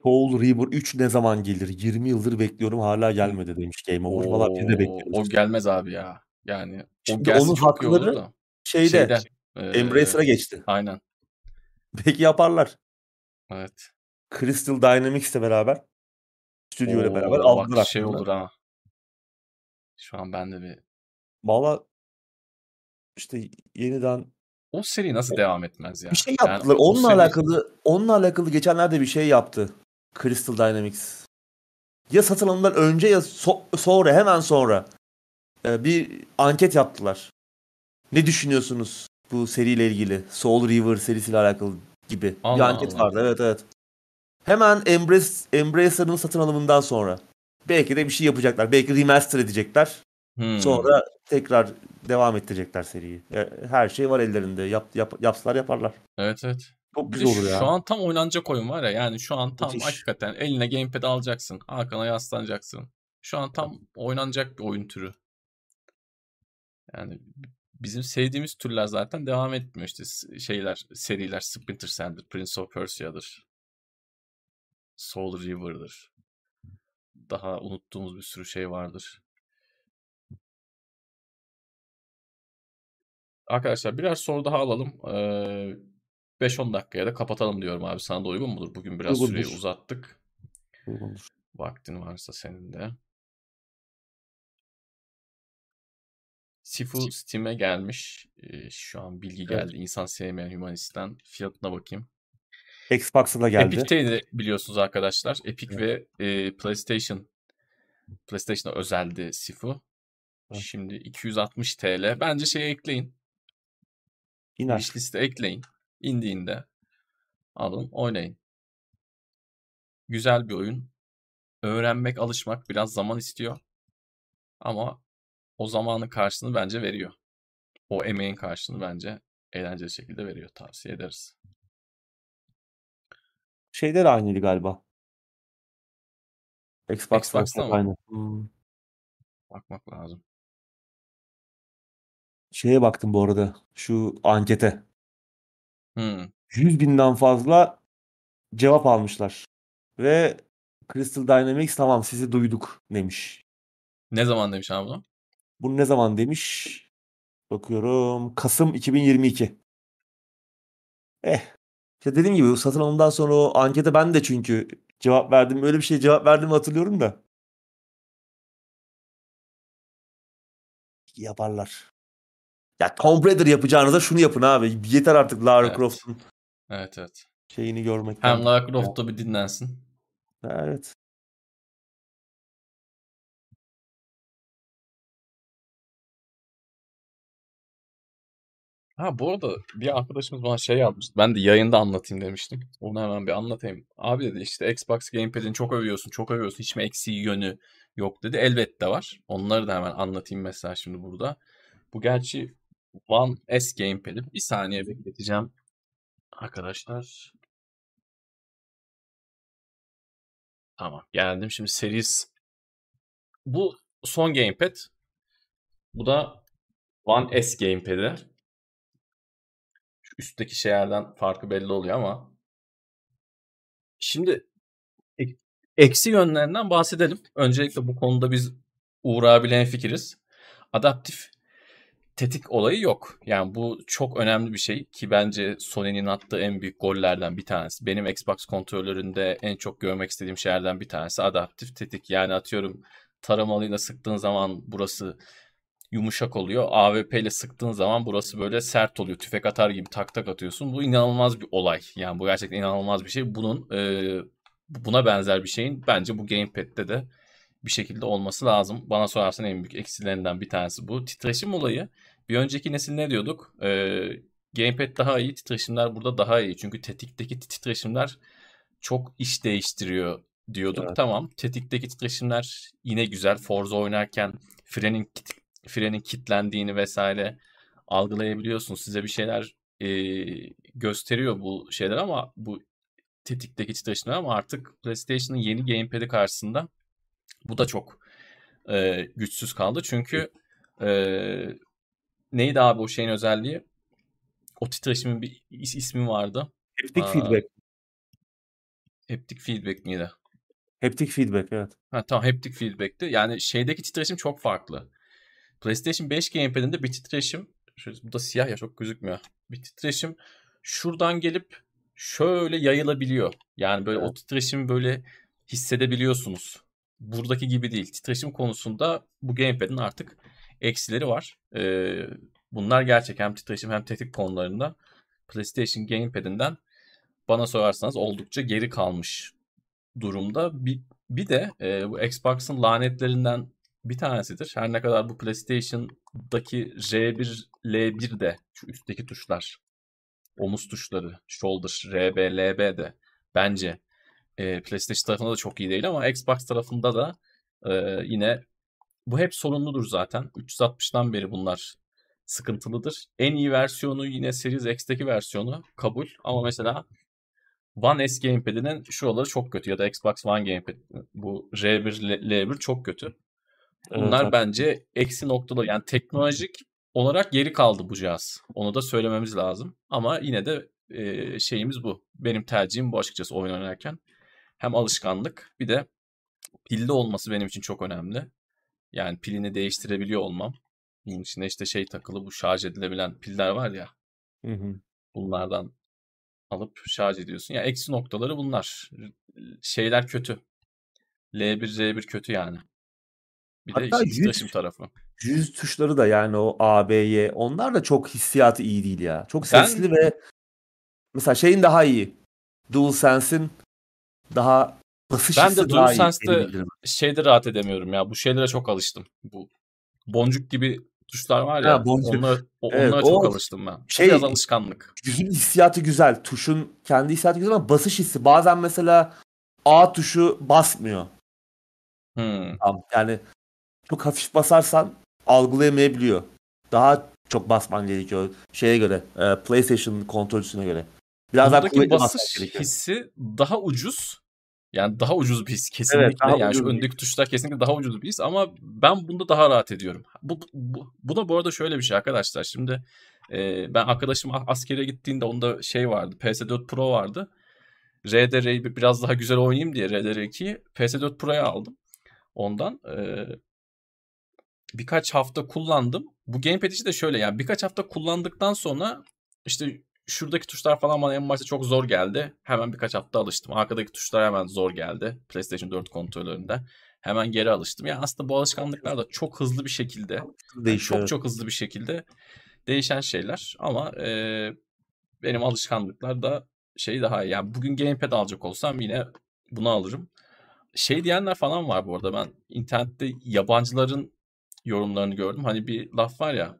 Soul River 3 ne zaman gelir? 20 yıldır bekliyorum hala gelmedi demiş Game Over. Valla biz de Oo, bekliyoruz. o gelmez abi ya. Yani o Şimdi onun çok iyi olur hakları da. Şeyde, Şeyde. e, Embracer'a geçti. Aynen. Belki yaparlar. Evet. Crystal Dynamics'le beraber stüdyo ile beraber Oo, aldılar bak şey olur ha. Şu an bende bir Valla işte yeniden o seri nasıl devam etmez ya? bir şey Yani yaptılar. o onunla seri- alakalı onunla alakalı geçenlerde bir şey yaptı. Crystal Dynamics. Ya satın alımdan önce ya so- sonra hemen sonra e, bir anket yaptılar. Ne düşünüyorsunuz bu seriyle ilgili? Soul River serisiyle alakalı gibi bir Allah anket Allah. vardı. Evet evet. Hemen Embrace, Embracer'ın satın alımından sonra. Belki de bir şey yapacaklar. Belki remaster edecekler. Hmm. Sonra tekrar devam ettirecekler seriyi. E, Her şey var ellerinde. Yap, yap, yapsalar yaparlar. Evet evet. Çok güzel olur ya. Şu an tam oynanacak oyun var ya. Yani şu an tam Müthiş. hakikaten eline gamepad alacaksın. Arkana yaslanacaksın. Şu an tam oynanacak bir oyun türü. Yani bizim sevdiğimiz türler zaten devam etmiyor. İşte şeyler, seriler Splinter Cell'dir, Prince of Persia'dır. Soul River'dır. Daha unuttuğumuz bir sürü şey vardır. Arkadaşlar birer soru daha alalım. Ee, 5-10 dakikaya da kapatalım diyorum abi. Sana da uygun mudur? Bugün biraz süreyi Uygundur. uzattık. Uygundur. Vaktin varsa senin de. Sifu Steam'e gelmiş. Ee, şu an bilgi Evet. geldi. İnsan sevmeyen Humanist'ten. Fiyatına bakayım. Xbox'a da geldi. Epic'teydi biliyorsunuz arkadaşlar. Epic ve e, PlayStation PlayStation'a özeldi Sifu. Evet. Şimdi 260 TL. Bence şey ekleyin. İner. Wishlist'e ekleyin. İndiğinde alın oynayın. Güzel bir oyun. Öğrenmek, alışmak biraz zaman istiyor. Ama o zamanın karşılığını bence veriyor. O emeğin karşılığını bence eğlenceli şekilde veriyor. Tavsiye ederiz. Şeyde de aynıydı galiba. Xbox'ta, Xbox'ta mı? aynı. Hmm. Bakmak lazım. Şeye baktım bu arada. Şu ankete. Hmm. 100 binden fazla cevap almışlar. Ve Crystal Dynamics tamam sizi duyduk demiş. Ne zaman demiş abi bunu? Bunu ne zaman demiş? Bakıyorum. Kasım 2022. Eh. İşte dediğim gibi satın alımdan sonra o ankete ben de çünkü cevap verdim. Öyle bir şey cevap verdiğimi hatırlıyorum da. Yaparlar. Ya Tomb Raider yapacağınıza şunu yapın abi. Yeter artık Lara Evet. Croft'un Evet evet. şeyini görmekten. Hem Lara Croft'ta bir dinlensin. Evet. Ha bu arada bir arkadaşımız bana şey yazmıştı. Ben de yayında anlatayım demiştim. Onu hemen bir anlatayım. Abi dedi işte Xbox Gamepad'ini çok övüyorsun, çok övüyorsun. Hiç mi eksiği yönü yok dedi. Elbette var. Onları da hemen anlatayım mesela şimdi burada. Bu gerçi One S Gamepad'i. Bir saniye bekleteceğim. Arkadaşlar. Tamam geldim. Şimdi Series bu son Gamepad. Bu da One S Gamepad'i. Şu üstteki şeylerden farkı belli oluyor ama. Şimdi ek- eksi yönlerinden bahsedelim. Öncelikle bu konuda biz Uğur abiyle fikiriz. Adaptif tetik olayı yok. Yani bu çok önemli bir şey ki bence Sony'nin attığı en büyük gollerden bir tanesi. Benim Xbox kontrolöründe en çok görmek istediğim şeylerden bir tanesi adaptif tetik. Yani atıyorum taramalıyla sıktığın zaman burası yumuşak oluyor. AWP ile sıktığın zaman burası böyle sert oluyor. Tüfek atar gibi tak tak atıyorsun. Bu inanılmaz bir olay. Yani bu gerçekten inanılmaz bir şey. Bunun e, buna benzer bir şeyin bence bu gamepad'de de bir şekilde olması lazım. Bana sorarsan en büyük eksilerinden bir tanesi bu. Titreşim olayı. Bir önceki nesil ne diyorduk? E, gamepad daha iyi, titreşimler burada daha iyi. Çünkü tetikteki titreşimler çok iş değiştiriyor diyorduk. Evet. Tamam. Tetikteki titreşimler yine güzel. Forza oynarken frenin frenin kilitlendiğini vesaire algılayabiliyorsunuz. Size bir şeyler e, gösteriyor bu şeyler ama bu tetikteki titreşimler ama artık PlayStation'ın yeni gamepad'i karşısında bu da çok e, güçsüz kaldı. Çünkü e, neydi abi o şeyin özelliği? O titreşimin bir is- ismi vardı. Haptic Aa. feedback. Haptic feedback miydi? Haptic feedback evet. Ha, tamam haptic feedback'ti. Yani şeydeki titreşim çok farklı. PlayStation 5 gamepad'inde bir titreşim şöyle, bu da siyah ya çok gözükmüyor. Bir titreşim şuradan gelip şöyle yayılabiliyor. Yani böyle o titreşimi böyle hissedebiliyorsunuz. Buradaki gibi değil. Titreşim konusunda bu gamepad'in artık eksileri var. Ee, bunlar gerçek hem titreşim hem tetik konularında PlayStation gamepad'inden bana sorarsanız oldukça geri kalmış durumda. Bir, bir de e, bu Xbox'ın lanetlerinden bir tanesidir. Her ne kadar bu PlayStation'daki R1, L1 de şu üstteki tuşlar, omuz tuşları, shoulder, RB, LB de bence e, PlayStation tarafında da çok iyi değil ama Xbox tarafında da e, yine bu hep sorunludur zaten. 360'dan beri bunlar sıkıntılıdır. En iyi versiyonu yine Series X'teki versiyonu kabul ama mesela One S Gamepad'inin şuraları çok kötü ya da Xbox One Gamepad bu R1 L1 çok kötü. Bunlar Evet, bence eksi noktalar. Yani teknolojik olarak geri kaldı bu cihaz. Onu da söylememiz lazım. Ama yine de e, şeyimiz bu. Benim tercihim bu açıkçası oyun oynarken. Hem alışkanlık bir de pilli olması benim için çok önemli. Yani pilini değiştirebiliyor olmam. Bunun içinde işte şey takılı bu şarj edilebilen piller var ya. Hı hı. Bunlardan alıp şarj ediyorsun. Ya eksi noktaları bunlar. Şeyler kötü. L1, R1 kötü yani. Bir de Hatta işin titreşim yüz- tarafı. Yüz tuşları da yani o A, B, Y onlar da çok hissiyatı iyi değil ya. Çok Ben- sesli ve mesela şeyin daha iyi. DualSense'in daha basış Ben de daha. DualSense'de-. Şeyde rahat edemiyorum ya. Bu şeylere çok alıştım. Bu boncuk gibi tuşlar var ya. Ha, boncuk. Onlara, o- Evet, onlara çok o alıştım ben. şey- Biraz alışkanlık. Hissiyatı güzel. Tuşun kendi hissiyatı güzel ama basış hissi. Bazen mesela A tuşu basmıyor. Hmm. Yani çok hafif basarsan algılayamayabiliyor. Daha çok basman gerekiyor şeye göre. e, PlayStation kontrolcüsüne göre. Biraz daha Buradaki basman basış gerekiyor. hissi daha ucuz. Yani daha ucuz bir his kesinlikle. daha yani şu öndeki tuşlar kesinlikle daha ucuz bir his ama ben bunda daha rahat ediyorum. Bu, bu, bu da bu arada şöyle bir şey arkadaşlar. Şimdi e, ben arkadaşım askere gittiğinde onda şey vardı. PS4 Pro vardı. RDR'yi bir- biraz daha güzel oynayayım diye RDR2'yi PS4 Pro'ya aldım. Ondan e, birkaç hafta kullandım. Bu gamepad işi de şöyle yani birkaç hafta kullandıktan sonra işte şuradaki tuşlar falan bana en başta çok zor geldi. Hemen birkaç hafta alıştım. Arkadaki tuşlar hemen zor geldi. PlayStation 4 kontrolöründe. Hemen geri alıştım. Yani aslında bu alışkanlıklar da çok hızlı bir şekilde, yani Değişiyor. çok çok hızlı bir şekilde değişen şeyler. Ama e, benim alışkanlıklar da şey daha iyi. Yani bugün gamepad alacak olsam yine bunu alırım. Şey diyenler falan var bu arada. Ben internette yabancıların yorumlarını gördüm. Hani bir laf var ya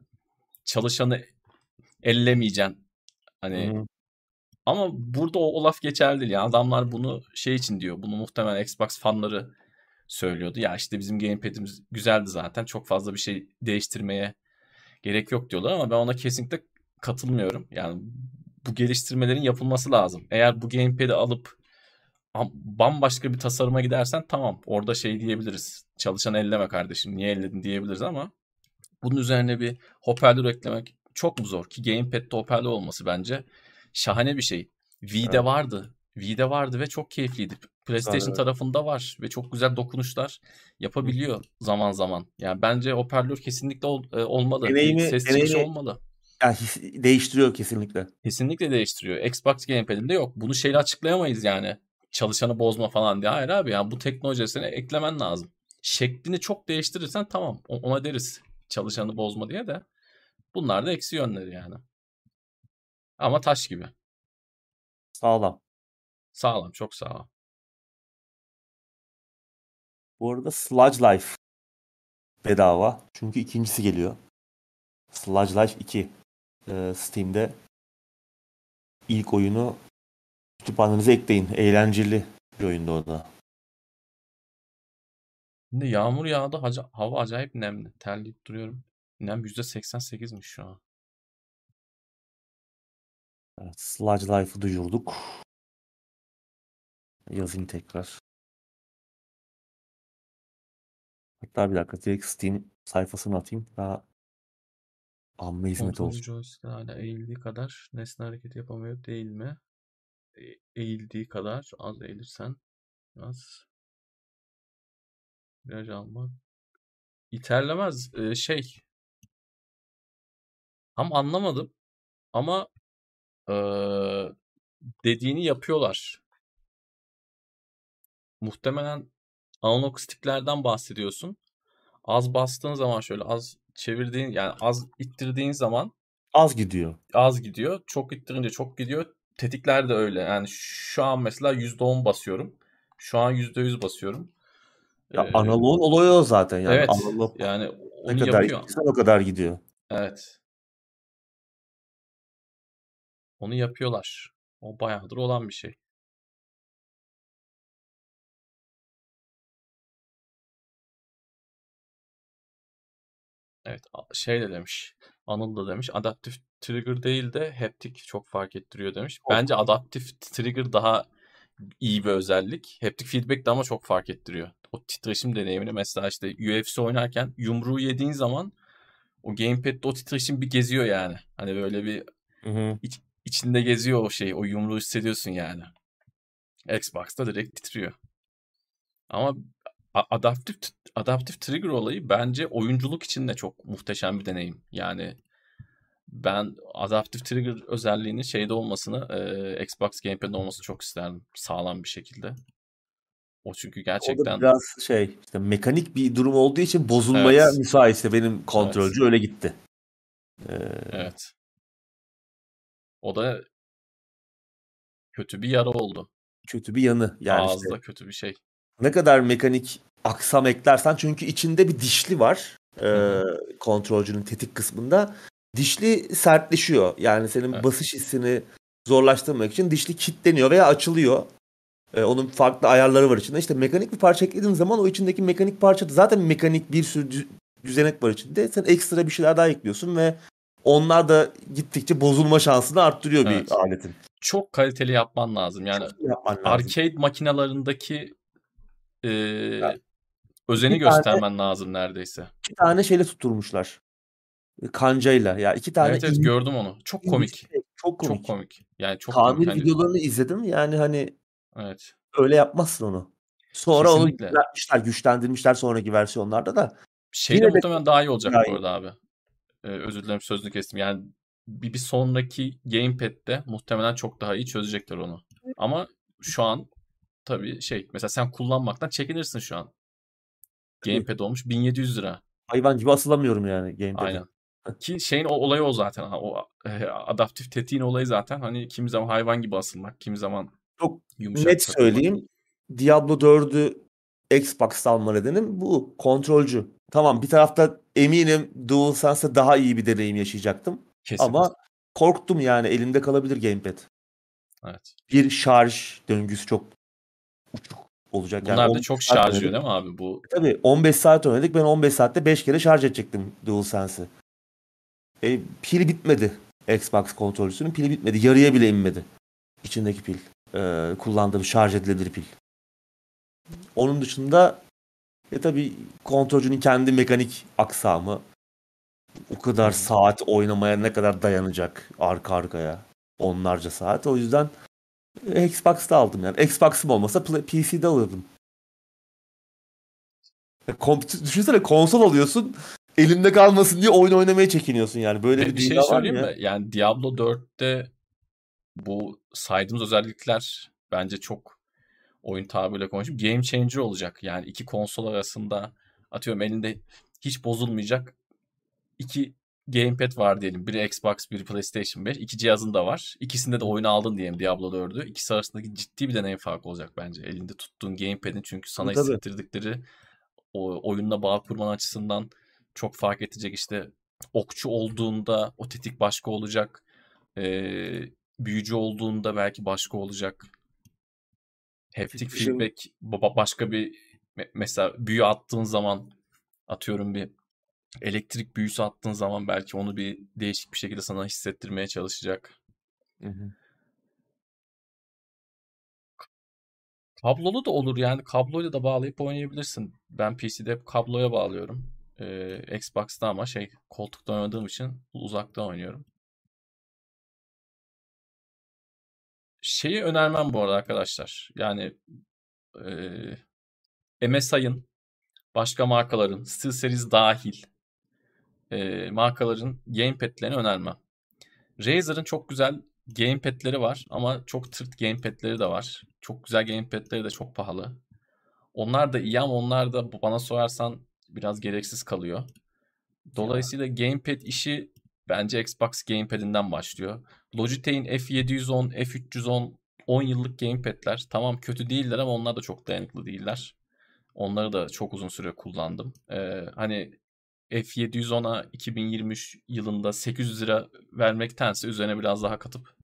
çalışanı ellemeyeceksin. Hani Hı hı. ama burada o, o laf geçerli değil. Yani adamlar bunu şey için diyor. Bunu muhtemelen Xbox fanları söylüyordu. Ya işte bizim gamepad'imiz güzeldi zaten. Çok fazla bir şey değiştirmeye gerek yok diyorlar ama ben ona kesinlikle katılmıyorum. Yani bu geliştirmelerin yapılması lazım. Eğer bu gamepad'i alıp am- bambaşka bir tasarıma gidersen tamam orada şey diyebiliriz. Çalışan elleme kardeşim niye elledin diyebiliriz ama bunun üzerine bir hoparlör eklemek çok mu zor ki gamepad'de hoparlör olması bence şahane bir şey. V'de Evet. vardı. V'de vardı ve çok keyifliydi. PlayStation Evet. tarafında var ve çok güzel dokunuşlar yapabiliyor zaman zaman. Yani bence hoparlör kesinlikle ol- e, olmalı. Deneyimi- ses çıkışı deneyimi- olmalı. Yani his- değiştiriyor kesinlikle. Kesinlikle değiştiriyor. Xbox Gamepad'inde yok. Bunu şeyle açıklayamayız yani. Çalışanı bozma falan diye. Hayır abi yani bu teknolojisini eklemen lazım. Şeklini çok değiştirirsen tamam ona deriz. Çalışanı bozma diye de. Bunlar da eksi yönleri yani. Ama taş gibi. Sağlam. Sağlam çok sağlam. Bu arada Sludge Life bedava. Çünkü ikincisi geliyor. Sludge Life 2. Ee, Steam'de ilk oyunu kütüphanenize ekleyin. Eğlenceli bir oyundu o da. Şimdi yağmur yağdı. hava acayip nemli. Terleyip duruyorum. Nem %88'miş şu an. Evet, Sludge Life'ı duyurduk. Yazayım tekrar. Hatta bir dakika direkt Steam sayfasını atayım. Daha amma hizmet olsun. joystick hala eğildiği kadar nesne hareket yapamıyor değil mi? E- Eğildiği kadar az eğilirsen biraz viraj almak iterlemez Ee, şey tam anlamadım ama ee, dediğini yapıyorlar. Muhtemelen analog sticklerden bahsediyorsun. Az bastığın zaman şöyle az çevirdiğin yani az ittirdiğin zaman Az gidiyor. az gidiyor. Çok ittirince çok gidiyor. Tetikler de öyle. Yani şu an mesela %10 basıyorum. Şu an %100 basıyorum. Ya Ee, analoğun olayı o zaten yani. evet. Analog Yani ne kadar yapıyor. o kadar gidiyor. Evet. Onu yapıyorlar. O bayağıdır olan bir şey. Evet, şey de demiş. Anıl da demiş. Adaptif trigger değil de haptic çok fark ettiriyor demiş. Bence adaptif trigger daha iyi bir özellik. Haptic feedback de ama çok fark ettiriyor. O titreşim deneyimini mesela işte UFC oynarken yumruğu yediğin zaman o gamepad'de o titreşim bir geziyor yani. Hani böyle bir Hı hı. iç- içinde geziyor o şey. O yumruğu hissediyorsun yani. Xbox'ta direkt titriyor. Ama adaptif adaptif trigger olayı bence oyunculuk için de çok muhteşem bir deneyim. Yani ben adaptif trigger özelliğinin şeyde olmasını, e, Xbox Gamepad'de olmasını çok isterdim. Sağlam bir şekilde. O çünkü O da gerçekten biraz şey işte mekanik bir durum olduğu için bozulmaya Evet. müsait. İşte benim kontrolcü öyle gitti. Ee, evet. O da kötü bir yara oldu. kötü bir yanı. Yani işte Ağızda kötü bir şey. ne kadar mekanik aksam eklersen çünkü içinde bir dişli var. Hı kontrolcünün tetik kısmında. Dişli sertleşiyor. Yani senin Evet. basış hissini zorlaştırmak için dişli kilitleniyor veya açılıyor. Ee, onun farklı ayarları var içinde. İşte mekanik bir parça eklediğin zaman o içindeki mekanik parça zaten mekanik bir sürü dü- düzenek var içinde. Sen ekstra bir şeyler daha ekliyorsun ve onlar da gittikçe bozulma şansını arttırıyor Evet. bir aletin. Çok kaliteli yapman lazım. Yani iyi yapman lazım. arcade makinalarındaki e, özeni bir tane- göstermen lazım neredeyse. İki tane şeyle tutturmuşlar. Kancayla. Ya iki tane Evet evet in- gördüm onu. Çok komik. Çok komik. Çok komik. Yani çok Tamir komik. Hani, videolarını izledim. Yani hani evet. öyle yapmazsın onu. Sonra onu Kesinlikle. güçlendirmişler, güçlendirmişler sonraki versiyonlarda da. Şey de Yine de muhtemelen daha iyi olacak daha bu iyi. arada abi. Ee, özür dilerim sözünü kestim. Yani bir, bir sonraki gamepad'de muhtemelen çok daha iyi çözecekler onu. Ama şu an tabii şey mesela sen kullanmaktan çekinirsin şu an. Gamepad olmuş 1700 lira. Hayvan gibi asılamıyorum yani gamepad'e. Aynen. Ki şeyin o olayı o zaten. O e, adaptif tetiğin olayı zaten. Hani kimi zaman hayvan gibi asılmak, kimi zaman Çok yumuşak net takılmak. söyleyeyim. Diablo 4'ü Xbox'ta alma nedenim bu. Kontrolcü. Tamam bir tarafta eminim DualSense'de daha iyi bir deneyim yaşayacaktım. Kesin. Ama korktum yani elimde kalabilir gamepad. Evet. Bir şarj döngüsü çok uçuk olacak. Bunlar da 15 çok şarj oynadık. değil mi abi? Bu Tabii 15 saat oynadık. Ben 15 saatte 5 kere şarj edecektim DualSense'i. E, pili bitmedi. Xbox kontrolcüsünün pili bitmedi. Yarıya bile inmedi. İçindeki pil. E, kullandığım şarj edilebilir pil. Onun dışında e tabii kontrolcünün kendi mekanik aksamı o kadar saat oynamaya ne kadar dayanacak arka arkaya onlarca saat. O yüzden e, Xbox'ta aldım yani. Xbox'ım olmasa PC'de alırdım. Ya Kom- düşünsene konsol alıyorsun elinde kalmasın diye oyun oynamaya çekiniyorsun yani. Böyle bir, bir şey söyleyeyim ya. mi? Yani Diablo 4'te bu saydığımız özellikler bence çok oyun tabiriyle konuşup game changer olacak. Yani iki konsol arasında atıyorum elinde hiç bozulmayacak iki gamepad var diyelim. Biri Xbox, biri PlayStation 5. İki cihazın da var. İkisinde de oyunu aldın diyelim Diablo 4'ü. İkisi arasındaki ciddi bir deneyim farkı olacak bence. Elinde tuttuğun gamepad'in çünkü sana Tabii. hissettirdikleri o oyunla bağ kurman açısından çok fark edecek. İşte okçu olduğunda o tetik başka olacak. Ee, büyücü olduğunda belki başka olacak. Haptic Fikrim- feedback ba- başka bir me- mesela büyü attığın zaman atıyorum bir elektrik büyüsü attığın zaman belki onu bir değişik bir şekilde sana hissettirmeye çalışacak. Hı hı. Kablolu da olur yani kabloyla da bağlayıp oynayabilirsin. Ben PC'de hep kabloya bağlıyorum. Ee, Xbox'ta ama şey koltukta oynadığım için uzaktan oynuyorum. Şeyi önermem bu arada arkadaşlar. Yani e, MSI'ın başka markaların SteelSeries dahil e, markaların gamepad'lerini önermem. Razer'ın çok güzel gamepad'leri var ama çok tırt gamepad'leri de var. Çok güzel gamepad'leri de çok pahalı. Onlar da iyi ama onlar da bana sorarsan biraz gereksiz kalıyor. Dolayısıyla gamepad işi bence Xbox gamepad'inden başlıyor. Logitech'in F710, F310 10 yıllık gamepad'ler. Tamam kötü değiller ama onlar da çok dayanıklı değiller. Onları da çok uzun süre kullandım. Ee, hani F710'a 2023 yılında 800 lira vermektense üzerine biraz daha katıp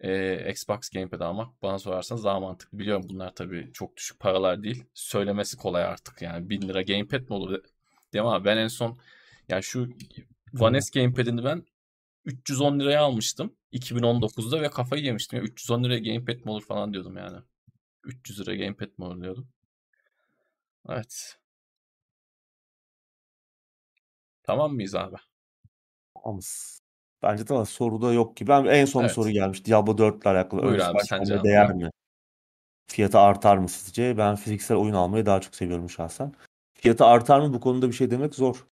e, Xbox Gamepad almak bana sorarsanız daha mantıklı. Biliyorum bunlar tabii çok düşük paralar değil. Söylemesi kolay artık yani 1000 lira Gamepad mi olur? Değil mi abi? Ben en son yani şu One S Gamepad'ini ben 310 liraya almıştım 2019'da ve kafayı yemiştim. Ya 310 liraya Gamepad mi olur falan diyordum yani. 300 lira Gamepad mi olur diyordum. Evet. Tamam mıyız abi? Tamamız. Bence tamam soruda yok ki. Ben en son Evet. soru gelmiş. Diablo 4 ile alakalı. Buyur abi, sipariş sen almaya cevap değer mi? Fiyatı artar mı sizce? Ben fiziksel oyun almayı daha çok seviyorum şahsen. Fiyatı artar mı bu konuda bir şey demek zor.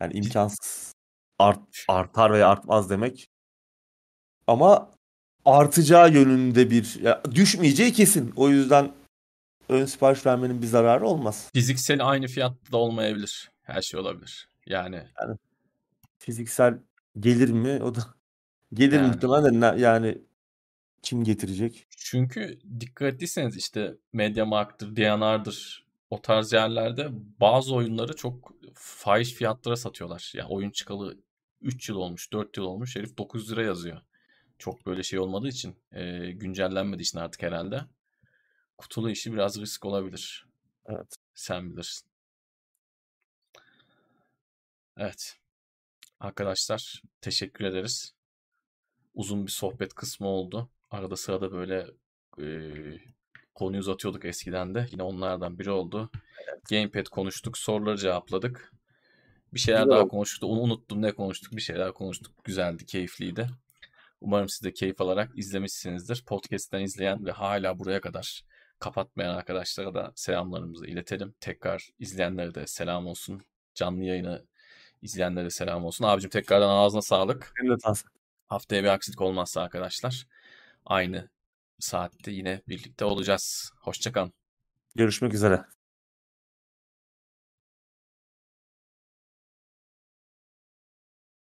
Yani imkansız. Art, artar veya artmaz demek. Ama artacağı yönünde bir ya düşmeyeceği kesin. O yüzden ön sipariş vermenin bir zararı olmaz. Fiziksel aynı fiyatta da olmayabilir. Her şey olabilir. Yani Fiziksel gelir mi? O da gelir Yani. muhtemelen de yani kim getirecek? Çünkü dikkat ettiyseniz işte Mediamarkt'tır, D&R'dır o tarz yerlerde bazı oyunları çok fahiş fiyatlara satıyorlar. Ya oyun çıkalı 3 yıl olmuş, 4 yıl olmuş. Herif 900 lira yazıyor. Çok böyle şey olmadığı için, e, güncellenmediği için artık herhalde. Kutulu işi biraz risk olabilir. Evet. Sen bilirsin. Evet. Arkadaşlar teşekkür ederiz. Uzun bir sohbet kısmı oldu. Arada sırada böyle e, konuyu uzatıyorduk eskiden de. Yine onlardan biri oldu. Gamepad konuştuk, soruları cevapladık. Bir şeyler Güzel daha oldu. konuştuk. Onu unuttum ne konuştuk. Bir şeyler konuştuk. Güzeldi, keyifliydi. Umarım siz de keyif alarak izlemişsinizdir. Podcast'ten izleyen ve hala buraya kadar kapatmayan arkadaşlara da selamlarımızı iletelim. Tekrar izleyenlere de selam olsun. Canlı yayını izleyenlere de selam olsun. Abicim tekrardan ağzına sağlık. Benim de. Haftaya bir aksilik olmazsa arkadaşlar aynı saatte yine birlikte olacağız. Hoşçakalın. Görüşmek üzere.